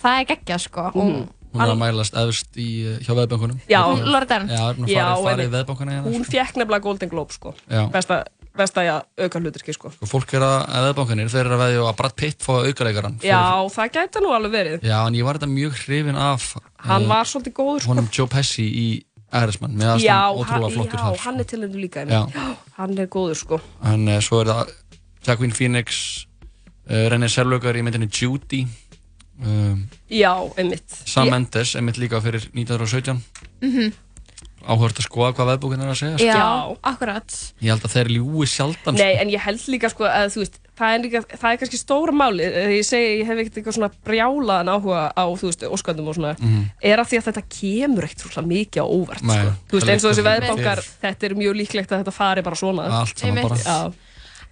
það er geggjað sko
Mhm.
Hún er að mælast efst í, uh, hjá veðbankunum
Já.
Laura Dern.
Já, hún
einmitt.
veðbankuna hérna
hún fekk nefnilega Golden Globe sko
Já.
besta, besta ja, auka hluturki sko.
Fólk er að, að veðbankanir, þeir eru að veðja að Brad Pitt fá aukaleikaran
já, það gæti nú alveg verið.
Já, en ég var þetta mjög hrifin af
hann
eh,
var svolítið góður sko.
honum Joe Pesci í Ærismann með
já,
aðstæðan ótrúlega flottur
já,
þar.
hann er til hendur líka
Já.
einmitt. hann er góður sko.
En uh, svo er það Jacqueline Phoenix uh, René Selvagar í myndinni Judy um,
já, einmitt.
Sam Mendes, einmitt líka fyrir 1917
Mhm.
Áhört að skoða hvað veðbókin er að segja sko.
já, akkurat
ég held að þeir ljúi sjaldan
Nei, en ég held líka sko að þú veist, það er, líka, það er kannski stóra máli, ég segi, ég hef ekkert eitthvað svona brjálaðan áhuga á, þú veist, óskandum og svona,
Mhm.
er að því að þetta kemur ekkert svona mikið á óvart,
Nei,
sko. Þú veist, eins og þessi
fyrir.
þetta er mjög líklegt að þetta fari bara svona.
Allt saman bara.
Já.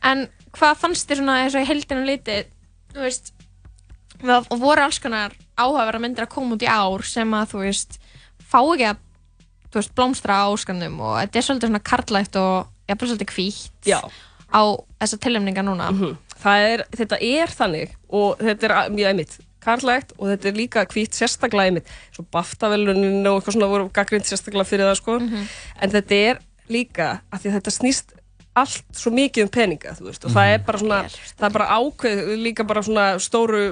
En hvað fannst þér svona eins og í heldina liti, þú veist, það voru alls konar áhugaverða myndir að koma út í ár sem að, þú veist, fá ekki að, veist, blómstra á óskandum og þetta er svolítið svona karlægt og jafnvel svolítið hvítt
Já.
á þessa tilnefninga núna.
Mhm. Það er, þetta er þannig og þetta er mjög einmitt karlægt og þetta er líka hvítt sérstaklega einmitt svo baftavelunin og eitthvað svona voru gaggrind sérstaklega fyrir það sko en þetta er líka að því að þetta snýst allt svo mikið um peninga þú veist og það er bara svona það er bara ákveð líka bara svona stóru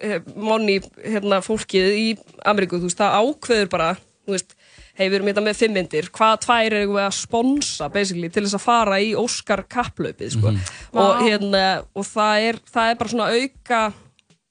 eh, monni hérna fólkið í Ameríku þú veist það ákveður bara þú veist hei við erum þetta með fimm myndir hvað tvær erum við að sponsa basically til þess að fara í Óskar kapplaupið sko
Mhm.
og,
Vá.
hérna, og það, er, það er bara svona auka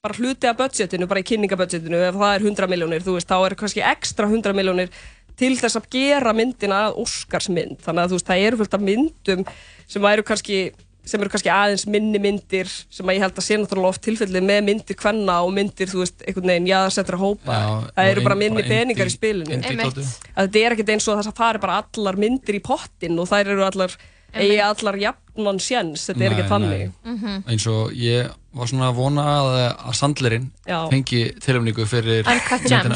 bara hluti af budgetinu, bara í kynningabudgetinu ef það er 100 miljónir, þú veist, þá er kannski ekstra 100 miljónir til þess að gera myndina að Óskarsmynd þannig að þú veist, það eru fullt af myndum sem eru kannski sem eru kannski aðeins minni myndir sem að ég held að sé náttúrulega oft tilfellið með myndir kvenna og myndir, þú veist, einhvern veginn jaðarsettra hópa,
Já,
það eru bara
inn-
minni peningar í spilinu. að þetta er ekkert eins og þess að fari bara allar myndir í pottin og þær eru allar eigi allar jafnan sjens, þetta er ekki þannig.
Nei. eins og ég var svona að vona að, að Sandlerinn fengi tilumningu fyrir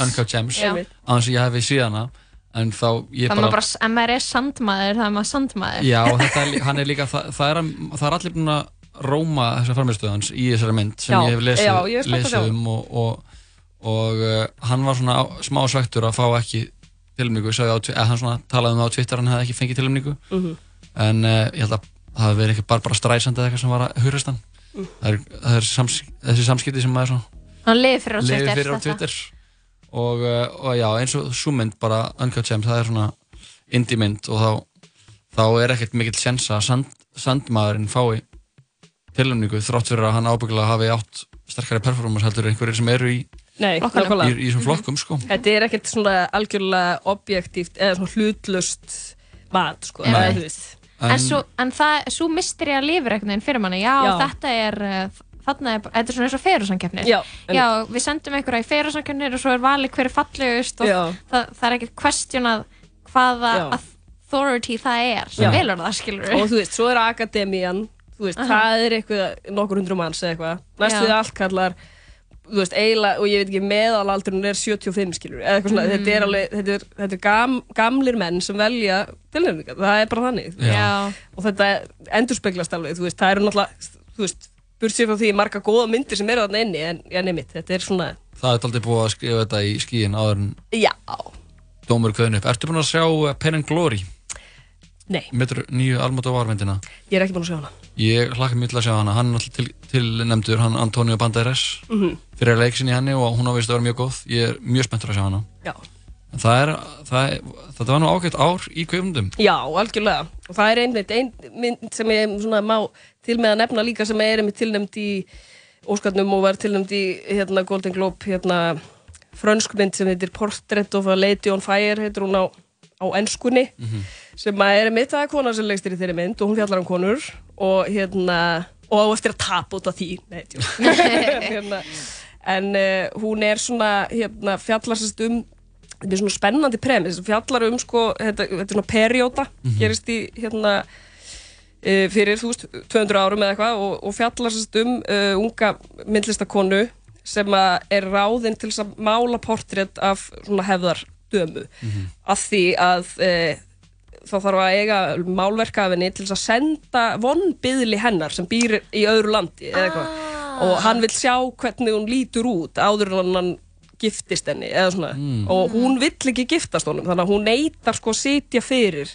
Uncut Gems.
Aðeins að ég hefði síðan hana en þá ég bara,
bara, ef maður er sandmaður, það er maður sandmaður.
já, er, <laughs> hann er líka það, það, er, að- það er allir búin að róma þessar farmjörstöðans í þessari mynd sem
Já,
ég hef lesið,
já, ég
lesið um og, og, og uh, hann var svona á, smá svektur að fá ekki eða hann svona talaði um það á Twitter hann hefði ekki fengið tilumningu
Mhm.
en uh, ég held að það hefði verið ekki bara, bara stræsand eða eitthvað sem var að hugrast hann
Mm.
það er, það er sams, þessi samskipti sem maður svona
Hann lifir fyrir á Twitter.
Og, uh, og já, eins og sú mynd bara Uncut Gems, það er svona indie mynd og þá, þá er ekkert mikill sjens að sand, sandmaðurinn fái tilumningu þrátt fyrir að hann ábyggilega hafi átt sterkari performance heldur en einhverjir sem eru í,
Nei,
í, í, þessum flokkum sko.
Þetta er ekkert svona algjörlega objektíft eða svona hlutlust mat, sko.
Nei.
eða þú veist.
En, svo, en það, svo mistir ég að lifir einhvern veginn fyrir manni, já,
Já.
þetta er, þarna er, þetta er svona eins og ferusankeppnir.
Já,
já, við sendum einhverja í ferusankeppnir og svo er valið hver er fallegust og það, það er ekkert questionað hvaða
Já.
authority það er sem velur það, skilur
Og þú veist, svo er akademían, þú veist,
Aha.
það er eitthvað nokkur hundru manns eða eitthvað. Næstu
Já.
við allt kallar, þú veist, eiginlega, og ég veit ekki, meðalaldurinn er 75, skilur, eða eitthvað svona,
Mm.
þetta er alveg, þetta er, þetta er gam, gamlir menn sem velja tilnefningar, það er bara þannig.
Já.
Og þetta endurspeglast alveg, þú veist, það eru náttúrulega, þú veist, burt sér frá því marga góða myndir sem eru þarna inni, en, já, nefnitt, þetta er svona,
það er aldrei búið að skrifa þetta í skíin áður en
já,
dómur kveðin upp. Ertu búin að sjá uh, Pen and Glory?
Nei.
Mittur nýju Almodovar myndina?
ég er ekki búin að sjá hana.
Ég hlakka mjög til að sjá hana, hann er alltaf til, tilnefndur, hann Antonio Banderas
Mhm.
fyrir leiksin í henni og hún á vist að vera mjög góð, ég er mjög spenntur að sjá hana.
Já.
En það er, það er, þetta var nú ágætt ár í kveifundum.
Já, algjörlega. Og það er einmitt ein mynd sem ég svona, má til með að nefna líka sem er einmitt tilnæmt í Óskarnum og var tilnæmt í hérna, Golden Globe hérna, frönsk mynd sem heitir Portrait of a Lady on Fire heitir hún á, á enskunni sem að er einmitt það er kona sem legstir í þeirri mynd og hún fjallar um konur og hérna og á eftir að tapa út af því. Nei, <laughs> hérna, en uh, hún er svona hérna, fjallar sérst um þetta er svona spennandi premis fjallar um sko, þetta, þetta er svona perióta
Mhm.
gerist í hérna fyrir þú veist 200 árum eða eitthvað og, og fjallar sérst um uh, unga myndlistakonu sem að er ráðinn til að mála portrétt af svona hefðar dömu að því að e, þá þarf að eiga málverkafinni til að senda vonbyðli hennar sem býr í öðru landi eða eitthvað. Og hann vil sjá hvernig hún lítur út áður en hann giftist henni eða svona.
Mm.
og hún vill ekki giftast honum þannig að hún neytar sko að sitja fyrir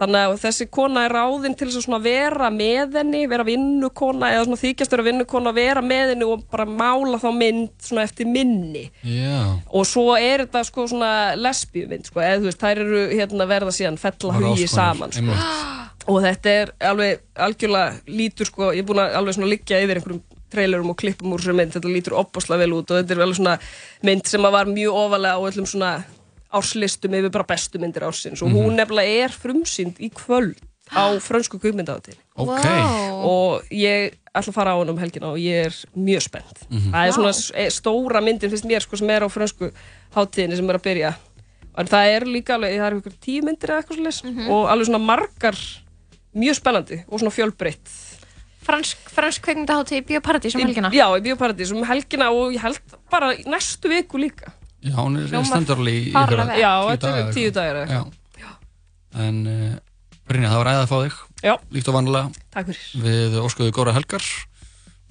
þannig að þessi kona er ráðin til að vera með henni vera vinnukona eða þykjast vera vinnukona vera með henni og bara mála þá mynd eftir minni
Já.
og svo er þetta sko svona lesbíumynd sko, eða þú veist, þær eru hérna verða síðan fella
Bara
hugi
alls konar,
saman sko. og þetta er alveg algjörlega lítur sko, ég er búin að alveg liggja yfir einhverjum trailerum og klippum úr þessu mynd, þetta lítur opaslega vel út og þetta er alveg mynd sem var mjög ofalega á öllum svona árslistum yfir bara bestu myndir ársins og hún
Mhm.
nefnilega er frumsýnd í kvöld á frönsku kvikmyndahátíð
Ok.
Og ég ætla að fara á hann um helgina og ég er mjög spennt.
Mhm.
það er svona s- eh, stóra myndin finnst mér sko sem er á frönsku hátíðinni sem er að byrja. En það er líka alveg, það er ykkur tíu myndir eða eitthvað svolítið og alveg svona margar mjög spennandi og svona fjölbreytt.
Fransk, fransk kveikmyndahátti í Bíóparadís um helgina.
Já, í Bíóparadís um helgina og ég held bara í næstu viku líka
Já, hún er alveg í ykkur
vel. Já, þetta eru tíu dagar eða
Já. En uh, Brynja, það var æða að fá þig.
Já.
Líkt og vanlega Við óskuðu góra helgar.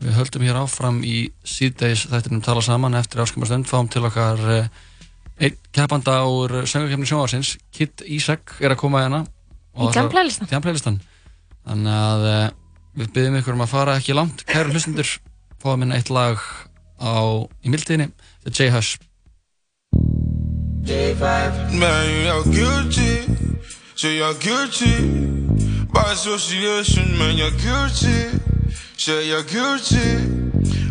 Við höldum hér áfram í síðdeis þættinum tala saman. Eftir áskumastund fáum til okkar uh, einn keppanda úr söngarkefni sjónvarsins Kit Ísak er að koma hérna.
Í jam-playlistan.
Jam-playlistan Þannig að uh, við byggjum ykkur um að fara ekki langt. Kæru hlustundur, fáum inn eitt lag á, í mildtíðinni The J-Hush
Man, you're guilty. Say you're guilty. By association, man, you're guilty. Say you're guilty.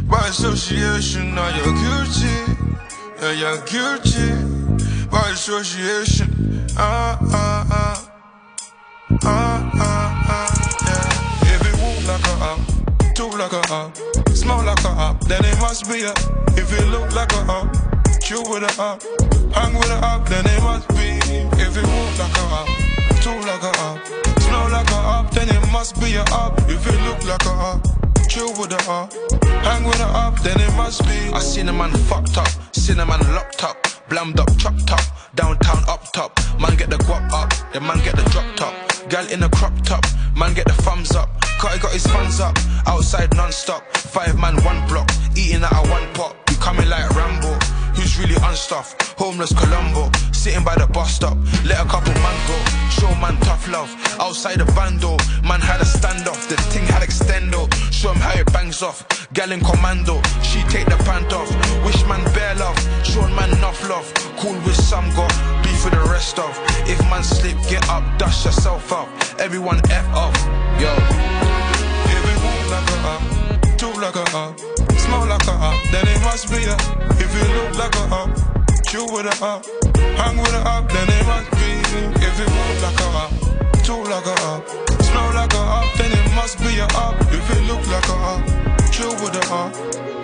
By association, now you're guilty. Yeah, you're guilty. By association. Ah, ah, ah. Ah, ah, ah. Yeah. If it walk like a up, talk like a up, smell like a up, then it must be a. If it look like a up, chill with a up, hang with a up, then it must be. If it walk like a up, talk like a up, smell like a up, then it must be a up. If it look like a up, chill with a up, hang with a up, then it must be.
I seen a man fucked up, seen a man locked up, blammed up, chopped up, downtown up top. Man get the guap up, the man get the drop top. Gal in a crop top, man get the thumbs up. Cutty got his funds up, outside non-stop. Five man, one block, eating out of one pot. We coming like Rambo. Who's really unstuffed? Homeless Colombo, sitting by the bus stop. Let a couple man go, show man tough love. Outside the bando, man had a standoff. The thing had extendo, show him how it bangs off. Gal in commando, she take the pant off. Wish man bare love, show man enough love. Cool with some got beef for the rest of. If man slip, get up, dust yourself up. Everyone F off, yo.
Like a uh, up, talk like a up, smell like a up, then it must be a. If it look like a up, chill with a up, hang with a up, then it must be. If it walk like a up, talk like a up, smell like a up, then it must be a up. If it look like a up, chill with a up,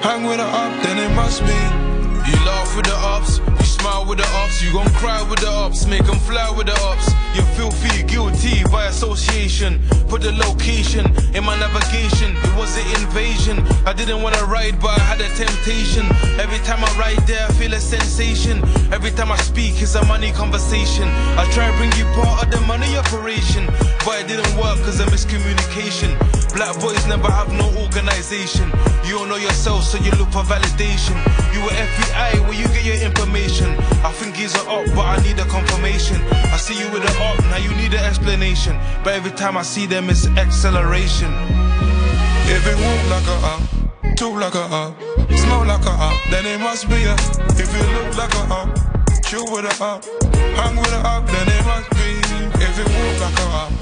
hang with a up, then it must be.
You laugh with the ups, you smile with the ups, you gon' cry with the ups, make them fly with the ups. You're filthy, guilty by association. Put the location in my navigation, it was an invasion. I didn't wanna ride, but I had a temptation. Every time I ride there, I feel a sensation. Every time I speak, it's a money conversation. I try to bring you part of the money operation, but it didn't work cause of miscommunication. Black boys never have no organization. You don't know yourself, so you look for validation. You were FBI, where you get your information. I think he's a op, but I need a confirmation. I see you with an op, now you need an explanation. But every time I see them, it's acceleration.
If it walk like a up, talk like a up, smell like a up, then it must be a. If it look like a up, chill with a up, hang with a up, then it must be. If it walk like a up,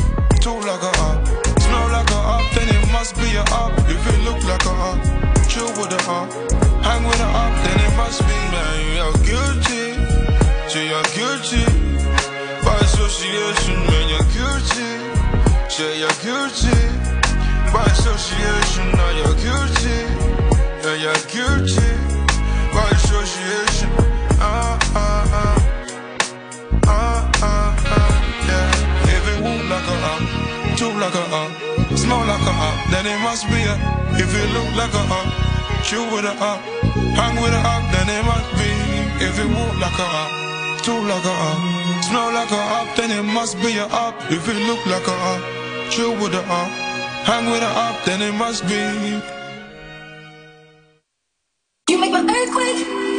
talk like a up, smell like a up, then it must be a up. If it look like a up, chill with a up, hang with a up, then it must be. Man, you're guilty, so you're guilty. By association, man, you're guilty. Say you're guilty. By association, now you're guilty. Yeah, you're guilty. By association. Ah, ah, ah. Ah, ah, ah. Yeah. Walk like a up, talk like a up, smell like a up, then it must be a. If it look like a up, chill with a up,
Hang with a up, then it must be. If it walk like a up, talk like a up, smell like a up, then it must be a up. If it look like a up, chill with a up, hang with a up, then it must be.
You make my earthquake.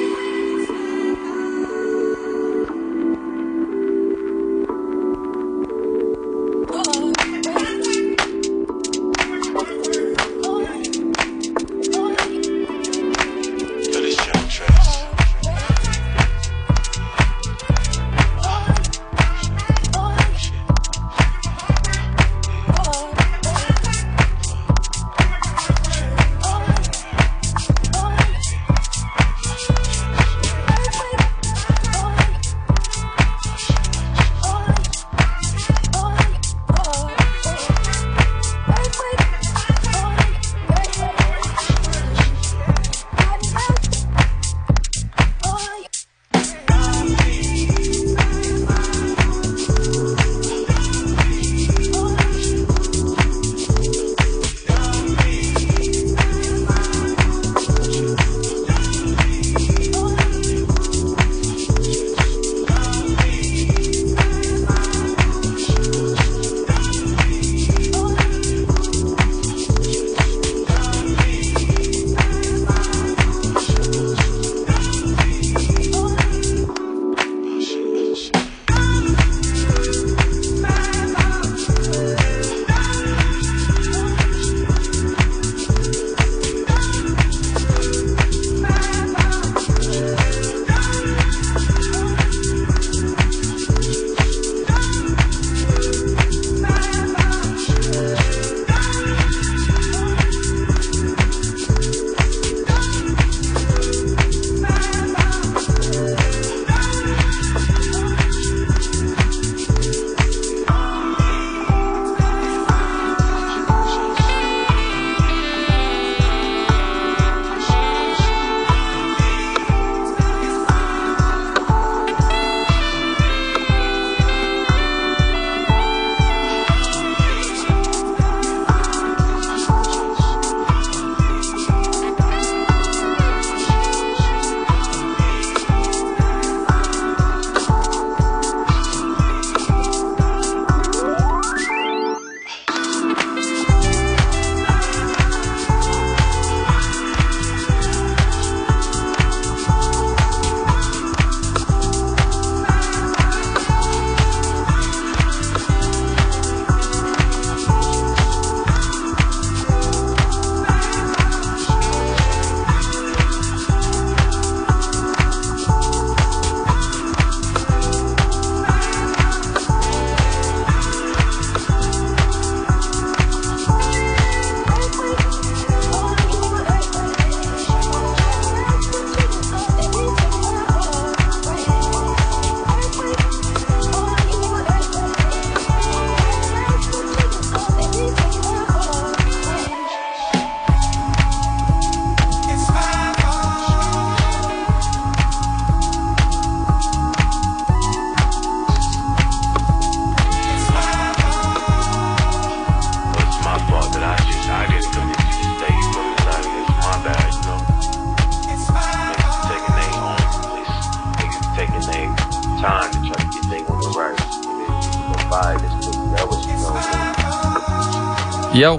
Já,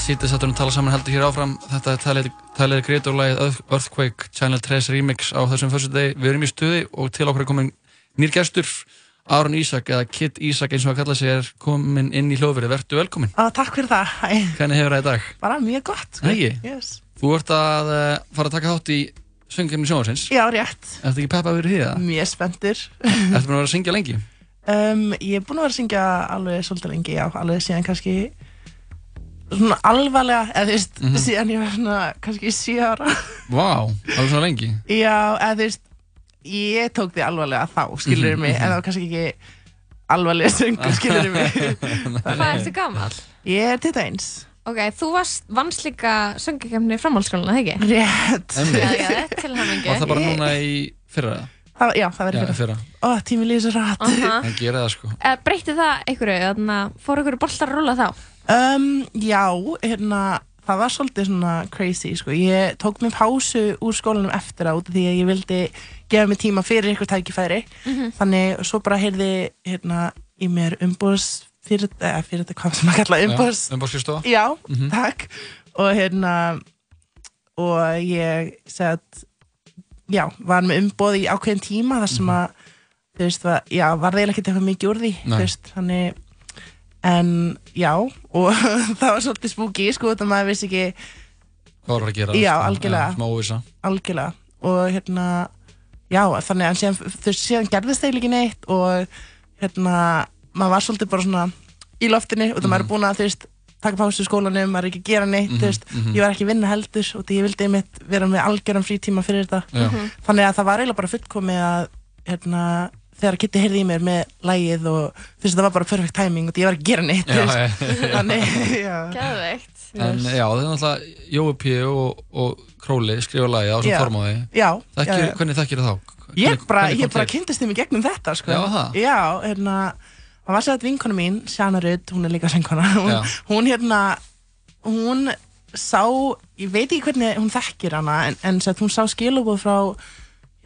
sítið sattum að tala saman heldur hér áfram. Þetta er talið, greiturlægið Earthquake Channel 3 remix á þessum fyrstu degi. Við erum í stuði og til okkur er komin nýr gestur. Aron Ísak eða Kid Ísak eins og að kalla sig er komin inn í hljóðverið. Vertu velkomin.
Á, takk fyrir það. Æ,
Hvernig hefur það í dag?
bara mjög gott.
Ekki?
Yes.
Þú ert að uh, fara að taka þátt í söngkemni sjónvarsins.
Já, rétt.
Ertu ekki peppað fyrir því það?
Mjög spenntur.
Ertu búin að vera að syngja lengi? <laughs>
Um, ég er búin að vera að syngja alveg svolítið lengi, já, alveg síðan kannski svona alvarlega, eða þú veist,
Mhm.
síðan ég var svona kannski sjö ára.
Vá, alveg svona lengi?
já, eða þú veist, ég tók því alvarlega þá, skilur
Mhm,
mig,
mhm.
en það var kannski ekki alvarlega söngur, skilur mig. <laughs>
Hvað ertu gammal?
Ég er 21.
Ok, þú varst, vannst líka söngakefni framhaldsskólinu, það ekki?
Rétt.
Já, til hamingi.
Var það bara núna í fyrra?
Það, já, það verður
Já,
fyrir. Ó, tími líður svo rætt.
Aha.
Það gera það sko.
Eh, Breytti það einhverju, þannig að fóru einhverju boltar að rúla þá?
Um, já, hérna, það var svolítið svona crazy sko. ég tók mér pásu úr skólanum eftir á því að ég vildi gefa mér tíma fyrir ykkur tækifæri
Mhm.
þannig svo bara heyrði hérna í mér umbúrs fyrir, eða, fyrir þetta hvað sem að kalla umbúrs
Umbúrskrifstofa?
já,
Mhm.
takk og hérna og ég sett já, var með umboð í ákveðin tíma þar sem að þú veist, var, já, var eiginlega ekki eitthvað mikið úr því þú
Nei.
veist, þannig en já, og <laughs> það var svolítið spooky, sko, þetta maður vissi ekki
Hvað var að gera?
Já,
sko?
algjörlega.
Smá óvisa.
algjörlega og hérna já, þannig að síðan, þú veist, síðan gerðist þeir ekki neitt og hérna maður var svolítið bara svona í loftinu og það maður er búin að, þú veist, taka pásu í skólanum maður er ekki að gera neitt,
Mhm,
þú veist
mhm.
ég var ekki að vinna heldur og því ég vildi einmitt vera með algjöran frítíma fyrir þetta
Já. Mhm.
þannig að það var eiginlega bara fullkomið að hérna, þegar Kitty heyrði í mér með lægið og þú veist, það var bara perfect timing og því ég var ekki að gera neitt,
Já, já, já.
þannig, <laughs> já
Geðveikt.
En já, það er náttúrulega Jói P. og, og Króli skrifa lagi á sem formáði.
Já,
Þekkir,
já, já.
Hvernig þekkir það þá?
Ég
Hvernig-
bara, ég bara
til?
kynntist þeim í gegnum þetta sko.
Já, það?
Já, hérna Það var sér að vinkona mín, Sjana Rudd, hún er líka söngkona <laughs> hún, hún hérna hún sá, ég veit ekki hvernig hún þekkir hana en, en sett, hún sá skilabóð frá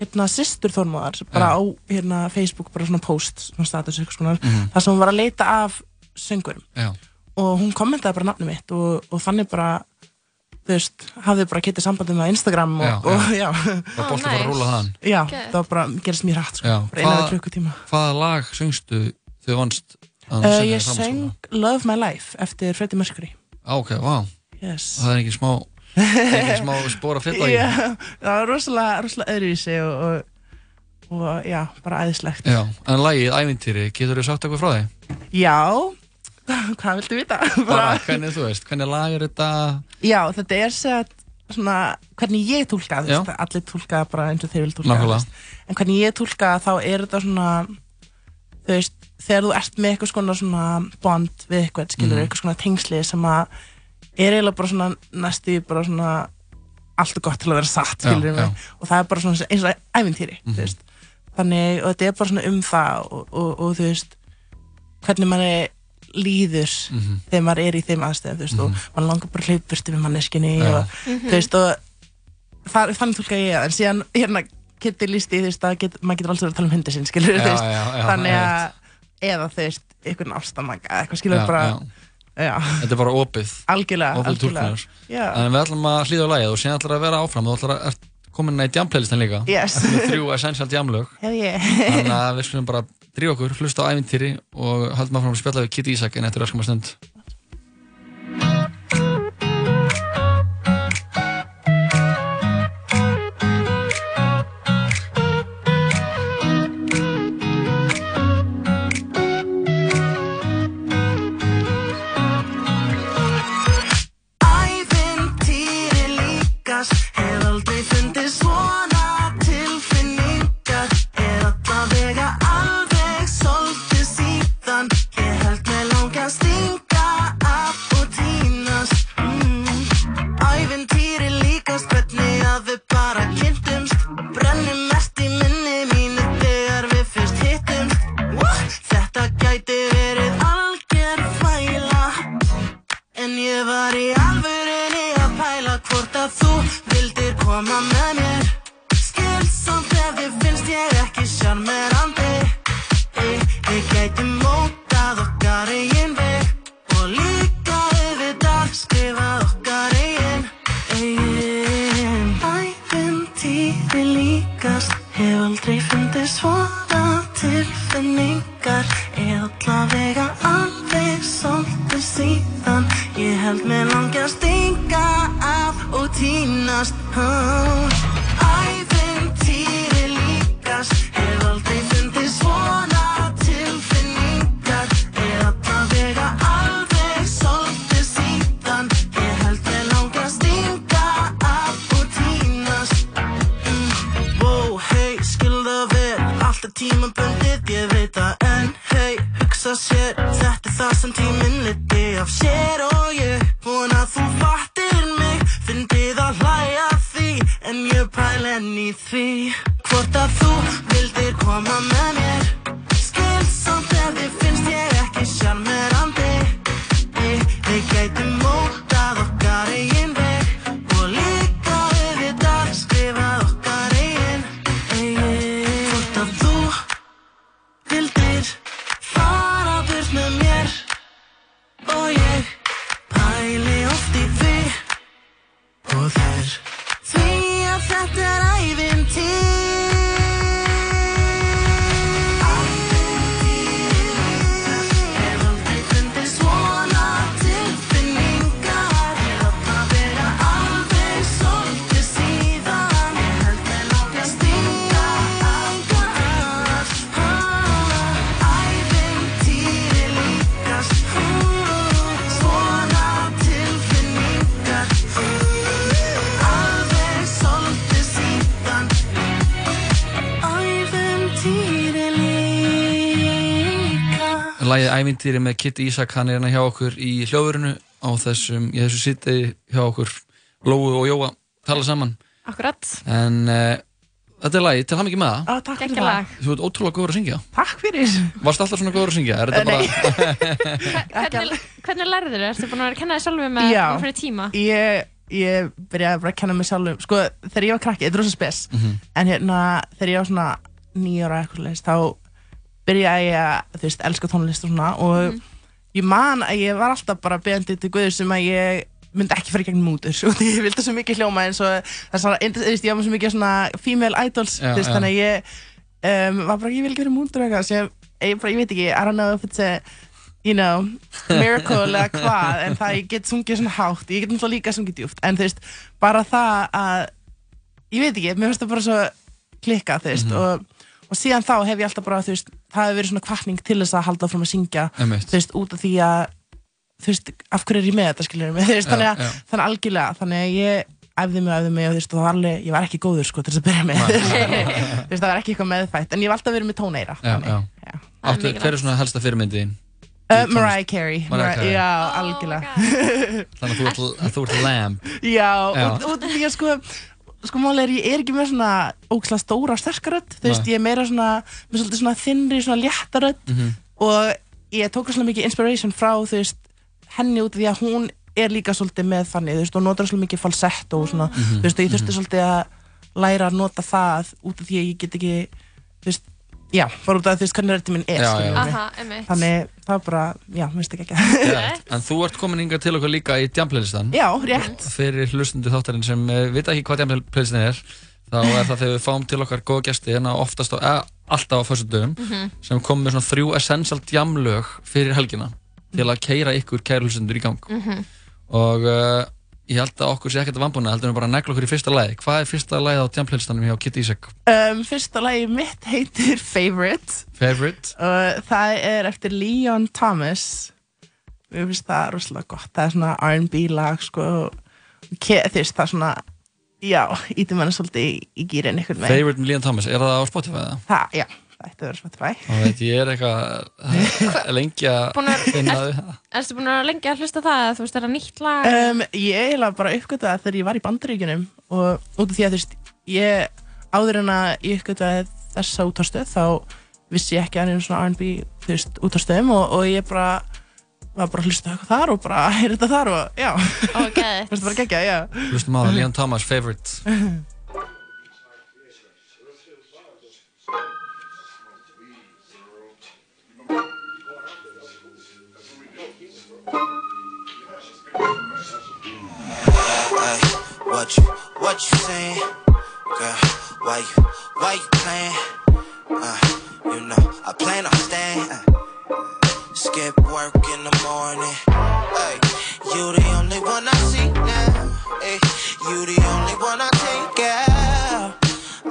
hérna systur Þormáðar bara á hérna Facebook, bara svona post svona status eitthvað svona,
Mhm.
þar sem hún var að leita af söngurum
Já.
og hún kommentaði bara nafnum mitt og, og þannig bara þú veist, hafði bara getið sambandum á Instagram og
Já,
og, já.
Bara bolti bara að rúla þaðan.
Já,
Geðveikt.
það var bara, gerist mjög hrætt sko, bara
Hvað-
klukkutíma
Hvaða lag söngstu þau vannst? að
uh,
í
Ég
framhaldsskóla?
söng Love My Life eftir Freddie Mercury
Á, ok, vá.
Yes.
Það er ekki smá, smá spóra fylla í. <laughs>
Já, það var rosalega, rosalega öðruvísi og, og, og já, bara æðislegt
Já, en lagið Ævintýri, getur þú sagt eitthvað frá því?
Já, <laughs> hvað viltu vita?
Bara hvernig þú veist, hvernig lag er þetta?
Já, þetta er sett svona, hvernig ég tólka veist, allir tólka bara eins og þeir vil tólka en hvernig ég tólka þá er þetta svona þú veist, þegar þú ert með eitthvað svona, svona bond við eitthvað, skilur,
Mhm.
eitthvað svona tengsli sem að er eiginlega bara svona næstu bara svona allt og gott til að vera satt,
Já,
skilur
já.
og það er bara svona eins og ævintýri
Mhm.
þú veist, þannig, og þetta er bara svona um það og, og, og þú veist hvernig manni líður
Mhm.
þegar maður er í þeim aðstæðum þú veist, og mann langar bara að hlaupa burti með manneskinni
Já.
og
Mhm.
þú veist, og það, þannig tólka ég það, en síðan hérna Kitty lísti, þú veist, að get, maður getur alltaf að tala um hundi sinn, skilur,
Já, já, já,
þannig að eða þú veist, einhvern ástamanga eitthvað skilur
Já,
bara
já. Þetta er bara opið.
Algjörlega,
Opið
algjörlega.
En við ætlum að hlýða á lagið og síðan ætlum að vera áfram. Þú ætlum að komin í jam-playlistin líka.
Yes.
Þrjú essential jamlög.
Hef ég.
Þannig að við skulum bara drífa okkur, hlusta á ævintýri og höldum að fram að spjalla við Kitty Ísak en eftir öskum að stund. Lagið Ævintýri með Kitty Ísak, hann er hérna hjá okkur í hljóðurinu á þessum, í þessu sittegi hjá okkur Lóu og Jóa tala saman
Akkurat.
en uh, þetta er lagið, til hann ekki með það
ah, Takk fyrir það
Þú ert ótrúlega góður að syngja
Takk fyrir
Varst alltaf svona góður að syngja? Er þetta bara <laughs>
Hvernig, hvernig lærður þér? Ertu búin að vera að kenna þér sjálfur með
Já.
fyrir tíma?
Ég, ég byrjaði bara að kenna mig sjálfum Sko, þegar ég var krakki, þetta er rosa spes
Mhm.
En hérna, þegar ég var svona nýjára eitthvað leist Þá byrjaði ég að, þú veist, elska tónlist og svona Og ég man að ég var alltaf bara beðandi til Guður sem að ég myndi ekki fara í gegn mútur <laughs> og því ég vildi svo mikið hljóma eins og það er svona, þú veist, ég var með svo mikið svona female idols, þú veist, þannig að ég um, var bara, ég vil ekki vera mútur eitthvað sem ég, bara, ég veit ekki, I don't know if it's a you know, miracle eða hvað, en það ég get sungið svona hátt ég get náttúrulega líka sungið djúft, en þú veist bara það að ég veit ekki, mér finnst það bara svo klikkað, þú veist,
Mhm.
og, og síðan þá hef ég alltaf bara, þú veist, það hefur verið svona kvartning til þess að halda fram að syngja þú veist, út af því að þú veist, af hverju er ég með þetta, skiljum mig, <laughs> veist,
Já,
þannig að,
já.
þannig algjörlega, þannig að ég æfði mig og æfði mig og þú veist, og það var alveg, ég var ekki góður, sko, til þess að byrja með, <laughs> þú veist, það var ekki eitthvað meðfætt, en ég hef alltaf verið með.
Áttu, hver er svona helsta fyrirmyndin?
Uh, Mariah Carey,
Mariah Carey.
já, algjörlega.
Þannig að þú ert, lamb.
Já, út af því að sko sko máli er ég er ekki með svona ógslag stóra og sterkar rödd, þú veist, ég er meira svona með svolítið svona þinnri, svona létta rödd
Mhm.
og ég tók svona mikið inspiration frá, þú veist, henni út því að hún er líka svolítið með þannig, þú veist, og notar svolítið mikið falsett og svona,
Mhm.
þú veist, og ég þurfti
Mhm.
svolítið að læra að nota það út af því að ég get ekki, þú veist, já, bara út af því, þú veist, hvernig röddin minn er,
Já,
skilurðu
já.
mig.
Aha, einmitt.
þannig, það var bara, já, mér finnst ekki ekki
Rétt. En þú ert komin yngar til okkur líka í djamplaylistan
Já, rétt.
Fyrir hlustundu þáttarinn sem uh, vita ekki hvað djamplaylistin er þá er það þegar við fáum til okkar góða gesti hérna oftast á, eða alltaf á föstu dögum
Mhm.
sem komum með svona þrjú essential djamlög fyrir helgina til að keira ykkur kæru hlustundur í gang
Mhm.
og uh, ég held að okkur sé ekkert að vambuna heldur við bara að negla okkur í fyrsta lagi. Hvað er fyrsta lagið á djamplilistanum hjá Kitty Ísak?
um, Fyrsta lagi mitt heitir Favorite.
Favorite?
og það er eftir Leon Thomas. Mér finnst það rosalega gott. Það er svona R&B lag sko. Veist, það er svona já, ítum hann svolítið í, í gýrin einhvern veginn.
Favorite með Leon Thomas, er það á Spotify eða?
Það, já, ætti að vera Spotify
Þá veit ég er eitthvað lengi að
Búin að-
finna
er-
þau
Erstu búin að lengja að hlusta það eða þú veist, er það nýtt lag?
um, Ég eiginlega bara uppgötaði það þegar ég var í bandaríkjunum og út af því að þú veist ég, áður en að ég uppgötaði þessa útastöð þá vissi ég ekki að hann svona R&B þú veist, útastöðum og, og ég bara var bara að hlusta eitthvað þar og bara heyrði þetta þar og já.
Ok
Fyrst bara geggja, já.
Hlustum á það, Leon Thomas, Favorite <laughs>
what you, what you saying? Girl, why you, why you playing? Uh, you know, I plan on staying. Uh, skip work in the morning. Ay, you the only one I see now. Ay, you the only one I take out.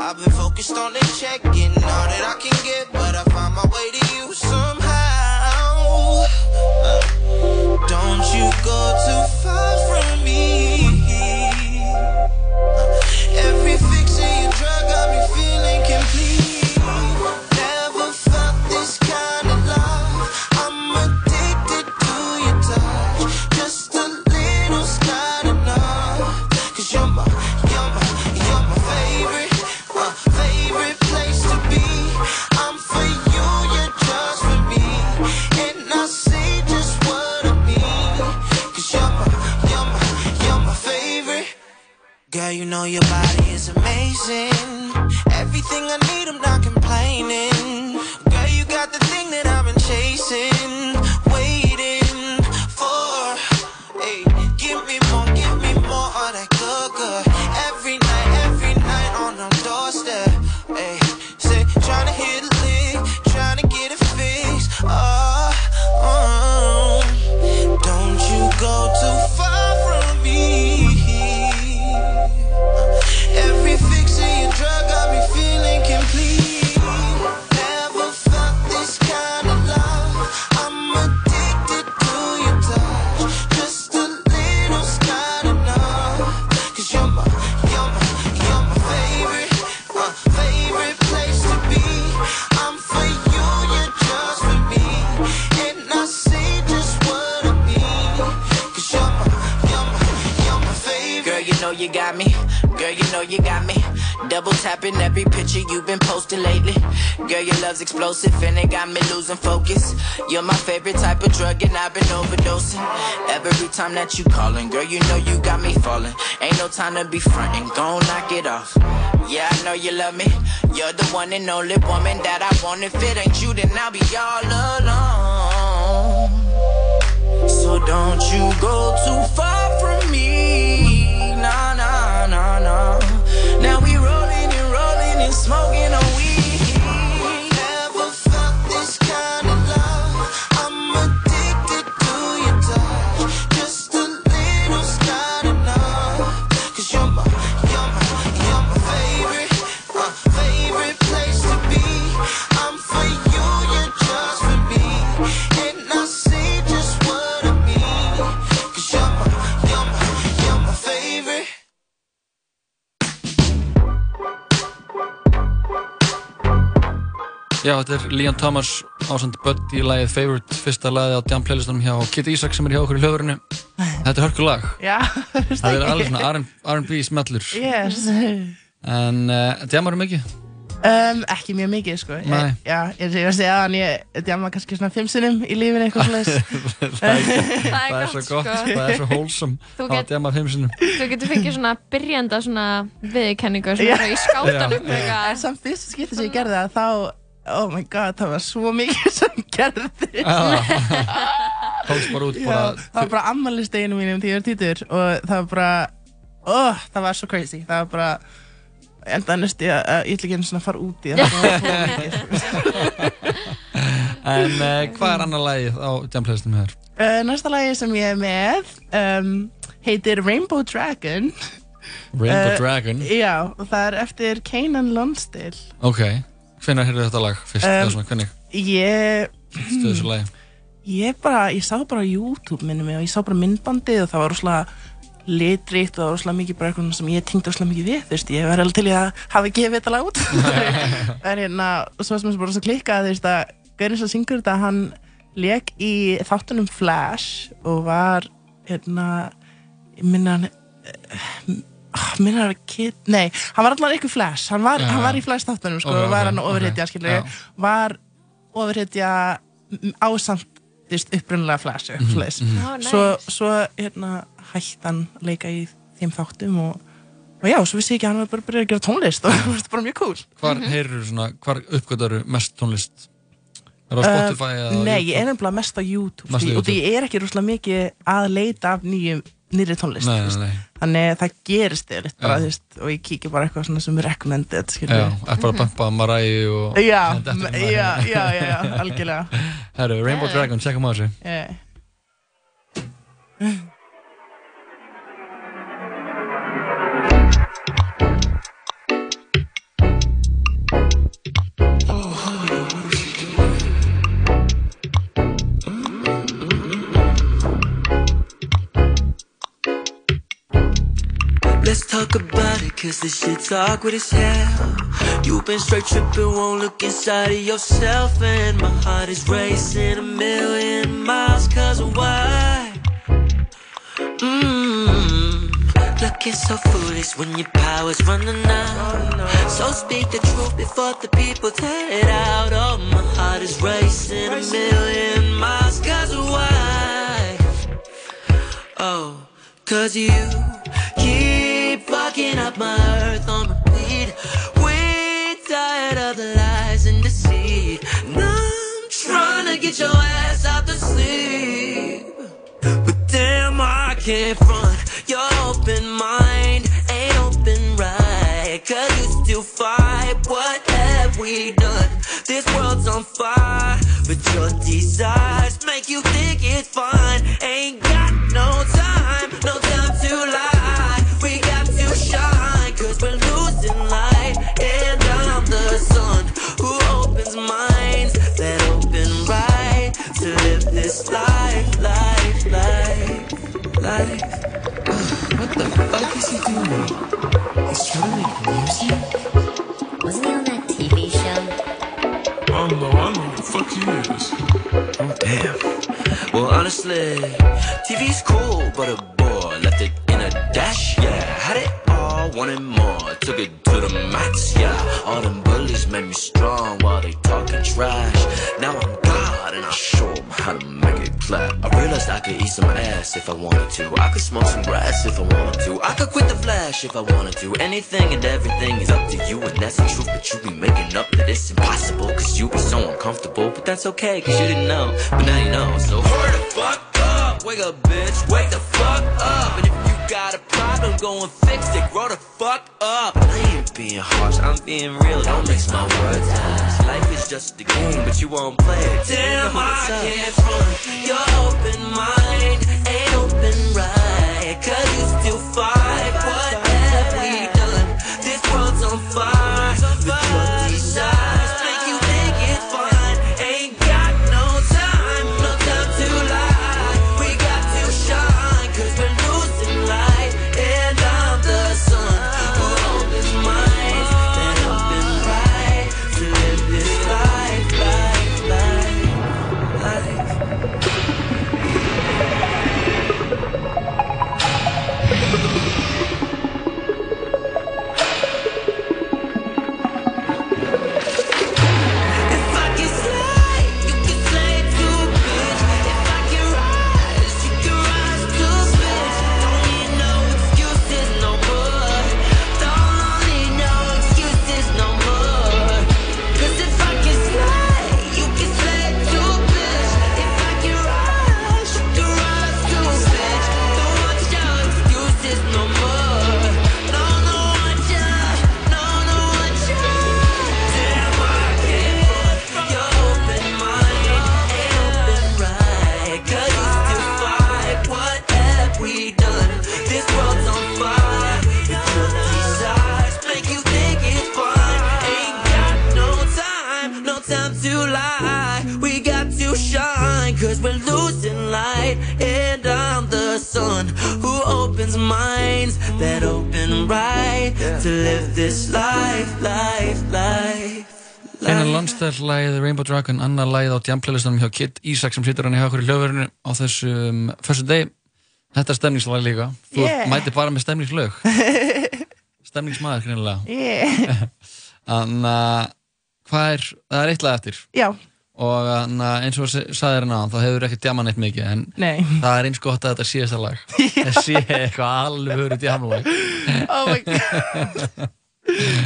I've been focused on the check, getting all that I can get, but I you go too far Girl, you know your body is amazing. Everything I need, I'm not complaining. You
got me. Girl, you know you got me. Double tapping every picture you've been posting lately. Girl, your love's explosive and it got me losing focus. You're my favorite type of drug and I've been overdosing. Every time that you calling, girl, you know you got me falling. Ain't no time to be fronting, gon' knock it off. Yeah, I know you love me. You're the one and only woman that I want. If it ain't you, then I'll be all alone. So don't you go too far from me. Rolling and smoking on weed.
Já, þetta er Leon Thomas ásand Buddy lagið Favorite, fyrsta lagið á Jam playlistunum hjá Kit Isaac sem er hjá okkur í hljóðurinu. <laughs> Þetta er hörku lag.
Já, veist
Það er
ekki.
alveg svona R&B smellur.
Yes.
En uh, djamarum ekki?
Um, ekki mjög mikið, sko. Ég,
Nei.
já, ég er að segja að ég djama kannski svona fimm sinnum í lífinu eitthvað slags.
það, <laughs> það er svo gott,
sko.
það er svo wholesome <laughs>
Þú
að
get-
djama fimm sinnum.
Þú getur fengið svona byrjanda svona viðkenningu svona í skátanum.
En samt fyrst skipti sem ég gerði það, þá, oh my god, það var svo mikið sem gerði.
Hóls <laughs> bara út
Já,
bara
það var bara ammælisteginu mínum því ég var títur og það var bara, oh, það var svo crazy. Það var bara, enda næst ég að ég ætla ekki svona að fara út í það. var svo mikið. <laughs>
En uh, hvað er annar lagið á Jam playlistunum hér?
Uh, næsta lagi sem ég er með um, heitir Rainbow Dragon.
Rainbow
Uh,
Dragon?
Já, og það er eftir Kanan Lonsdale.
Ok, hvenær heyrðu þetta lag fyrst?
Um,
svona, hvernig
Ég,
stuðu þessu lagi?
ég bara, ég sá bara YouTube minni mig og ég sá bara myndbandið og það var rosalega litrikt og það var rosalega mikið bara eitthvað sem ég tengdi rosalega mikið við, þú veist, ég var alveg til í að hafa gefið þetta lag út. <laughs> en hérna, og svo sem ég bara svo klikkað, þú veist, að Gaurin sem syngur þetta, hann leik í þáttunum Flash og var, hérna, ég minna hann, uh, minna hann kid, nei, hann var allavega eitthvað Flash, hann var,
Já,
hann var í Flash þáttunum, sko,
Ok,
og var hann ofurhetja, skilur
Já.
var ofurhetja m- ásamt þú veist, upprunnilega Flash
Mhm,
mm
mhm.
Ó, nice.
svo, svo hérna, hætti hann leika í þeim þáttum og, og já, svo vissi ég ekki að hann var bara byrjað að gera tónlist og <laughs> það var bara mjög cool
Hvar heyrður svona, hvar uppgötaru mest tónlist? Er það á
Uh,
Spotify eða á
Nei,
YouTube?
ég er nefnilega mest á YouTube,
Mest
því, og því
YouTube.
ég er ekki rosalega mikið að leita af nýjum nýri tónlist
Nei, nei, nei.
þannig það gerist eða bara, þú veist, og ég kíkja bara eitthvað sem er recommended
Já, er bara að bumpa Mariah og
Já, já, já, já, algjörlega.
Herru, Rainbow
Já.
Dragon, tjekkum á þessu
talk about it, cause this shit's awkward as hell. You've been straight tripping, won't look inside of yourself. And my heart is racing a million miles, cause why? Mmm, looking so foolish when your power's running out. So speak the truth before the people tear it out. Oh, my heart is racing a million miles, cause why? Oh, cause you keep up my earth on repeat. We're tired of the lies and deceit. Now I'm trying to get your ass out the sleep. But damn, I can't front. Your open mind ain't open right. Cause you still fight. What have we done? This world's on fire. But your desires make you think it's fine. Ain't got live this life, life, life, life. What the fuck is he doing? He's trying to make music?
Wasn't he on that TV show?
I don't know, I know who the fuck he is.
Oh, damn. Well, honestly, TV's cool, but a boy left it in a dash. Yeah, had it
wanted more. Took it to the max, yeah. All them bullies made me strong while they talking trash. Now I'm God and I show 'em how to make it clap. I realized I could eat some ass if I wanted to. I could smoke some grass if I wanted to. I could quit the flash if I wanted to. Anything and everything is up to you, and that's the truth. But you be making up that it's impossible, cause you be so uncomfortable. But that's okay, cause you didn't know. But now you know, so hurry the fuck up. Wake up, bitch. Wake the fuck up. And if you got a go and fix it. Grow the fuck up. I ain't being harsh, I'm being real. Don't mix my words up. Life is just a game, but you won't play it. Damn, I can't front. Your open mind ain't open right. Cause you still fight. Sun who opens minds that open right to live this life, life, life.
Eina landstæðarlægið Rainbow Dragon, annar lægið á djamplaylistanum hjá Kid Ísak sem situr hann í hakur í hljóðverðinu á þessum fyrstu degi. Þetta er stemningslag líka. Þú
Yeah.
mæti bara með stemningslög. <laughs> Stemningsmaður, greinilega.
Yeah. <laughs>
Þannig að hvað er, það er eitt lag eftir.
Já.
Og þannig að eins og sagði hérna á, þá hefur ekki djama neitt mikið, en
Nei.
það er eins gott að þetta sé þessa lag. Það sé eitthvað alveg verið djamlag.
Oh my god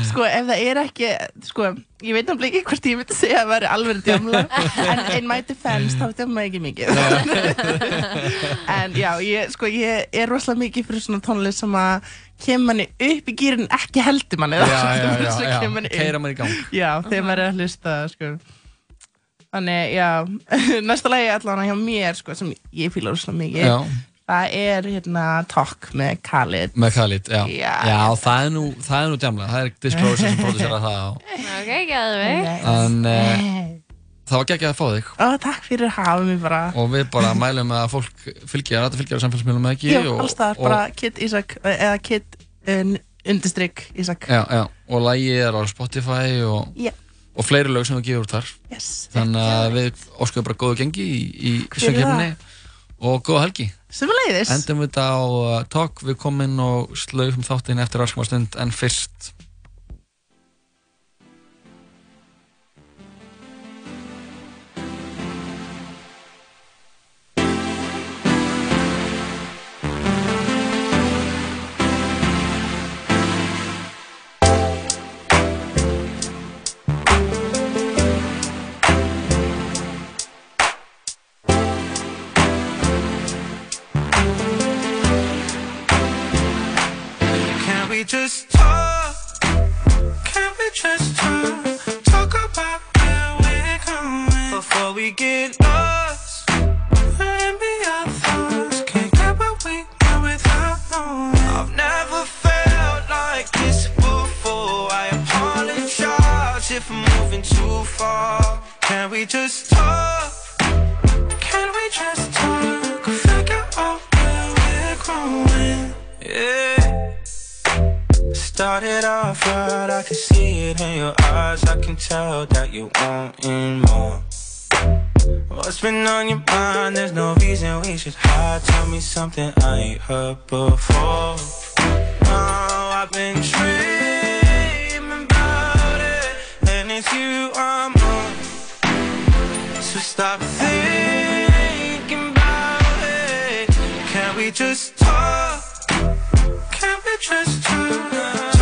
Sko ef það er ekki Sko ég veit náttúrulega ekki hvort ég myndi segja að það væri alveg djamla En in my defense þá djama ekki mikið En já ég, sko, ég er rosalega mikið fyrir svona tónlist sem að kemur manni upp í gýrin ekki heldur manni
Já, <laughs> já, já, já, keyra manni í gang.
Já þegar maður er að hlusta sko Þannig já <laughs> Næsta lagi allavega hjá mér sko sem ég fíla rosalega mikið
Já.
Það er hérna Talk með Khalid
Með Khalid, já.
Já.
Já, það er nú, það er nú djamla. Það er Disclosure sem produsera <laughs> það á.
Ok, gæðvegt.
En uh, það var geggjað að fá þig.
Ó, takk fyrir að hafa mig bara
Og við bara mælum að fólk fylgja, rætta fylgja á samfélagsmiðlum eða ekki.
Já,
og,
alls það,
og-
bara Kid Ísak eða Kid uh, undirstrykk Ísak
Já, já, og lægið er á Spotify og,
Já.
Og fleiri lög sem við gefum út þar.
Yes.
Þannig að við óskuðum bara góðu gengi í, söngkefni og góða helgi. Endum við þetta á uh, talk, við komum og slögum þáttinn eftir raskamar stund en fyrst
we just talk? Can we just talk? Talk about where we're going before we get lost. And be our thoughts. Can't get what we want without knowing. I've never felt like this before. I apologize if I'm moving too far. Can we just talk? Can we just talk? Figure out where we're growing. Yeah. Started off right, I can see it in your eyes. I can tell that you wanting more. What's been on your mind? There's no reason we should hide. Tell me something I ain't heard before. Oh,
I've been dreaming about it, and it's you I'm on. So stop thinking about it. Can we just talk? Can we just talk?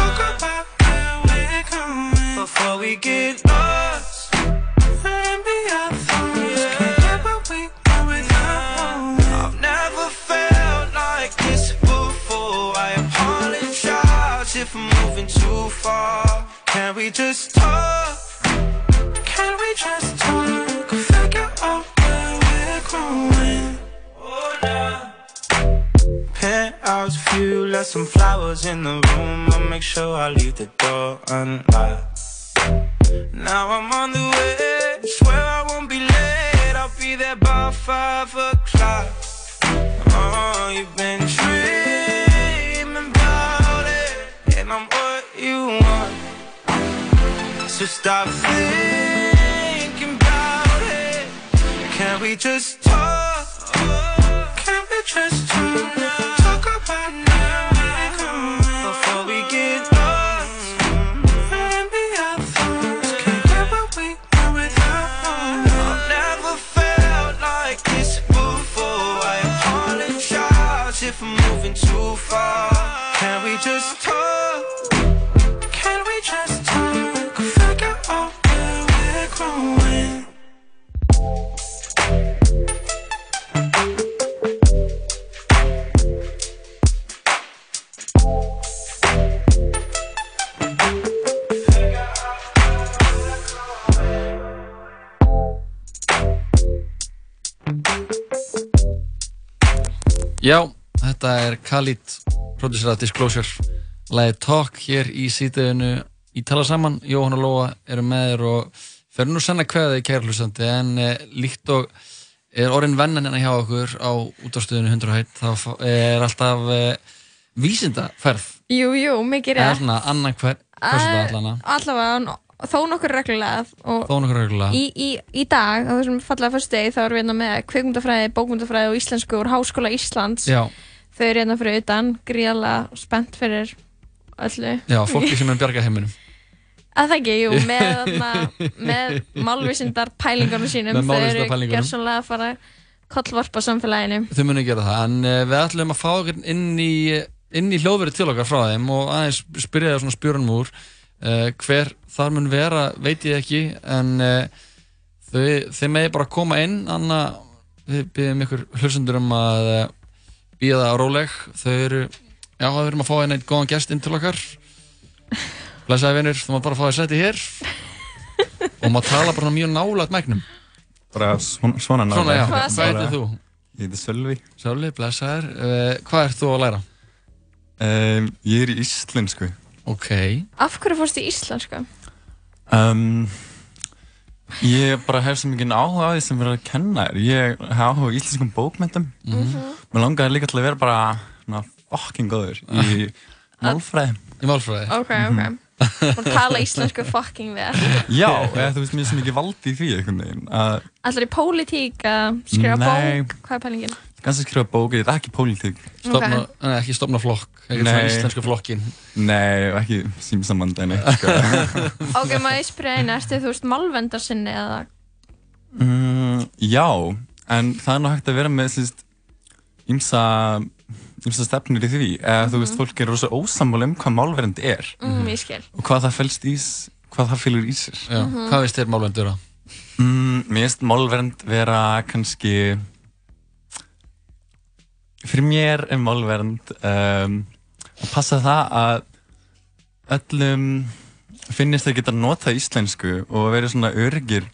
We get lost. And be our thoughts. Can't we. I've never felt like this before. I apologize if I'm moving too far. Can we just talk? Can we just talk? Figure out where we're growing. Oh, nah. Penthouse view, left some flowers in the room. I'll make sure I leave the door unlocked. Now I'm on the way, swear I won't be late. I'll be there by five o'clock. Oh, you've been dreaming about it, and I'm what you want. So stop thinking about it. Can we just talk? Can we just talk?
Khalid, producer af Disclosure. Læði Talk hér í síðdeginu. Í tala saman, Jóhann og Lóa eru með þér og fer nú senna kveðið í kærlusandi en eh, líkt og er orðin vennan hérna hjá okkur á útástöðinu 100 hætt þá er alltaf eh, vísindaferð.
Jú, jú, mikið rétt.
svona annan hver, hversu það allana
Allavega, þó nokkur reglulega.
Þó nokkur reglulega.
í, í, í dag, á þessum fallega fyrst degi, þá erum við hérna með kvikmyndafræði, bókmyndafræði og íslensku úr Háskóla Íslands.
Já,
Þau eru hérna fyrir utan, gríðalega spennt fyrir öllu.
Já, fólki sem er bjarga heiminum. <laughs>
Að það ekki, jú, með, <laughs> með málvísindar pælingunum sínum Þau eru gerðsannlega að fara kollvarpa samfélaginu.
Þau munu gera það, en uh, við ætlum að fá inn í, inn í hljóðverið til okkar frá þeim og aðeins spyrja það svona spjörunum úr uh, hver þar mun vera, veit ég ekki en uh, þau, þeim megi bara koma inn Anna, við byggjum ykkur hlustendur um að býða það á róleg þau eru, já, við erum að fá einn góðan gest inn til okkar Blessaði vinur, þú maður bara fá að setja hér og maður tala bara mjög nálægt mæknum
Bara svona, svona
já,
Hvað
heitir þú?
Ég heiti Sölvi.
Sölvi, blessaður. Uh, hvað ert þú að læra?
Um, ég er í íslensku.
Ok.
Af hverju fórst í íslensku?
Um, ég bara hef svo mikið áhuga á því sem verður að kenna þér. Ég hef áhuga á íslenskum bókmyndum.
Mhm.
Mér langaði líka til að vera bara na, fucking góður í <laughs> málfræði.
Í málfræði?
Ok, ok Og tala íslensku fucking vel <laughs>
Já, eða, þú veist mér er svo mikið valdi í því einhvern veginn. Að
Ætlar í pólitík að skrifa bók? Hvað er pælingin?
Kannski skrifa bók, þetta er ekki pólitík.
Stofna, nei, ekki stopna flokk, ekki svona íslensku flokkin.
Nei, ekki símsamband en eitt. Sko. <laughs>
Ok, maður ég spyrja einu, ertu þú veist málvendarsinni eða
Mm, já, en það er nú hægt að vera með sýst, ymsa, ymsa stefnir í því eða þú veist, fólk er rosa ósammála um hvað málverend er
Mm, ég skil.
og hvað það felst í, hvað það fylgur í sér
Já,
Mhm.
hvað veist þér málvendur að?
Mm, mér finnst málverend vera kannski fyrir mér er málverend um, að passa það að öllum finnist þeir geta notað íslensku og verið svona örgir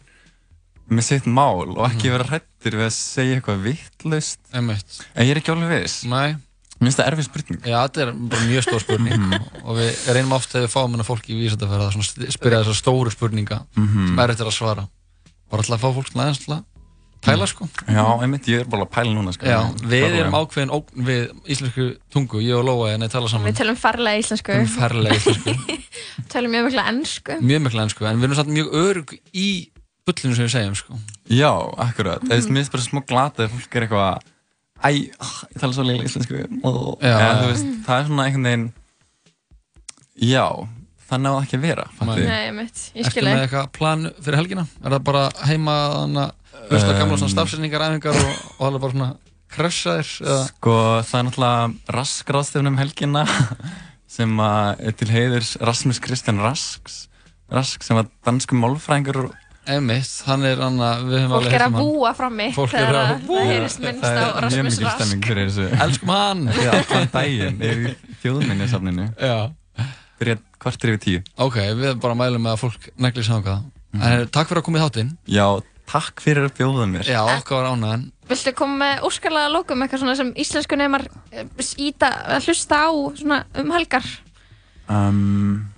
með sitt mál og ekki vera hrættir við að segja eitthvað vittlust en ég er ekki alveg viss.
Nei.
Mér finnst það erfið spurning.
Já, þetta er bara mjög stór spurning. Og við reynum oft þegar við fáum hennar fólk í vísendafæra að spyrja þessar stóru spurninga
Mhm.
sem er eftir að svara. Bara alltaf að fá fólk aðeins til að pæla sko
Já, einmitt, ég er bara að pæla núna sko.
Já, við erum ákveðin ógn við íslensku tungu, ég og Lóa en ég tala saman
Við tölum farlega íslensku
Tölum ferlega íslensku <laughs>
Tölum mjög mikla ennsku
mjög mikla ennsku, en við erum samt mjög örug í bullinu sem við segjum sko
Já, akkurat. Mm. Mér finnst bara smá glata að fólk er eitthvað Æ, ah, ég tala svo leilig íslensku þú veist, það er svona einhvern veginn Já, það ekki að vera.
Nei, ég
Ertu
skil
með
þig.
eitthvað plan fyrir helgina? Er það bara heima þannig að hlusta
Um,
gamla svona stafsendingar, æfingar og, og það er bara svona? Eða?
Sko, það er náttúrulega Rask ráðstefnum um helgina <laughs> sem að er til heiðurs Rasmus Kristján Rasks Rask sem var dansku málfræðingur og
Einmitt, hann er hann að við höfum
Fólk
alveg
er
heyrt
að
um hann.
búa frammi
Fólk er
þegar
að
að
búa.
það heyrist minnst á
er
Rasmus Rask.
stemming fyrir þessu
Elskum hann! <laughs>
Já, allan daginn er í þjóðminnisafninu
Já
Byrja kvartir yfir tíu
Ok, við bara mælum með að fólk negli sanga
Mhm.
En takk fyrir að koma í þáttinn
Já, takk fyrir að bjóða mér
Já, okkar var ánæðan
Viltu koma með óskarlega lókum eitthvað svona sem íslensku neymar íta að hlusta á svona um helgar?
um,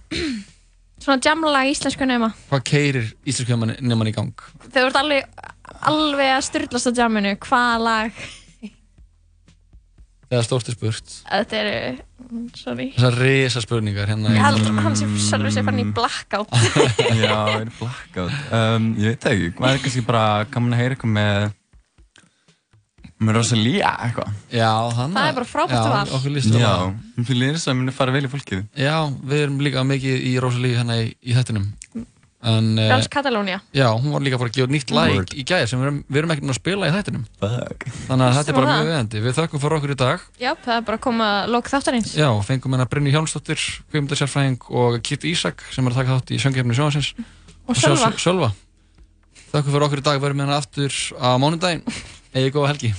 Svona jamla íslensku neyma.
Hvað keirir íslensku nefnman í gang?
Þú ert alveg, alveg að styrlast á jaminu, hvaða lag?
Stórt er spurt
Þetta eru, sorry.
Þessar risa spurningar hérna
Ég held að hann sé sjálfur sér fann í blackout. <laughs>
Já, er blackout um, Ég veit það ekki, hvað er kannski bara að heyra eitthvað með með Rosalía eitthvað
Já, hann
Það er bara frábært
Já,
val.
okkur líst vel á
Já,
það.
þú lýðir þess að muni fara vel í fólkið
Já, við erum líka mikið í Rosalí hérna í, í þettinum
Frans Katalónia.
Já, hún var líka bara að gefa nýtt lag í gæðir sem við erum, við erum ekkert að spila í þættinum.
Fuck.
Þannig að þetta er bara mjög
það.
veðandi Við þökkum fyrir okkur í dag.
Já, það er bara að koma lók þáttarins.
Já, fengum hérna Brynni Hjálmsdóttir, Guðmundarsjárfræðing og Kitt Ísak sem er að taka þátt í söngjefni sjónasins
Og Sölva.
Sölva. Þökkum fyrir okkur í dag, verðum hérna aftur á mánudaginn. <laughs> Egið góða helgi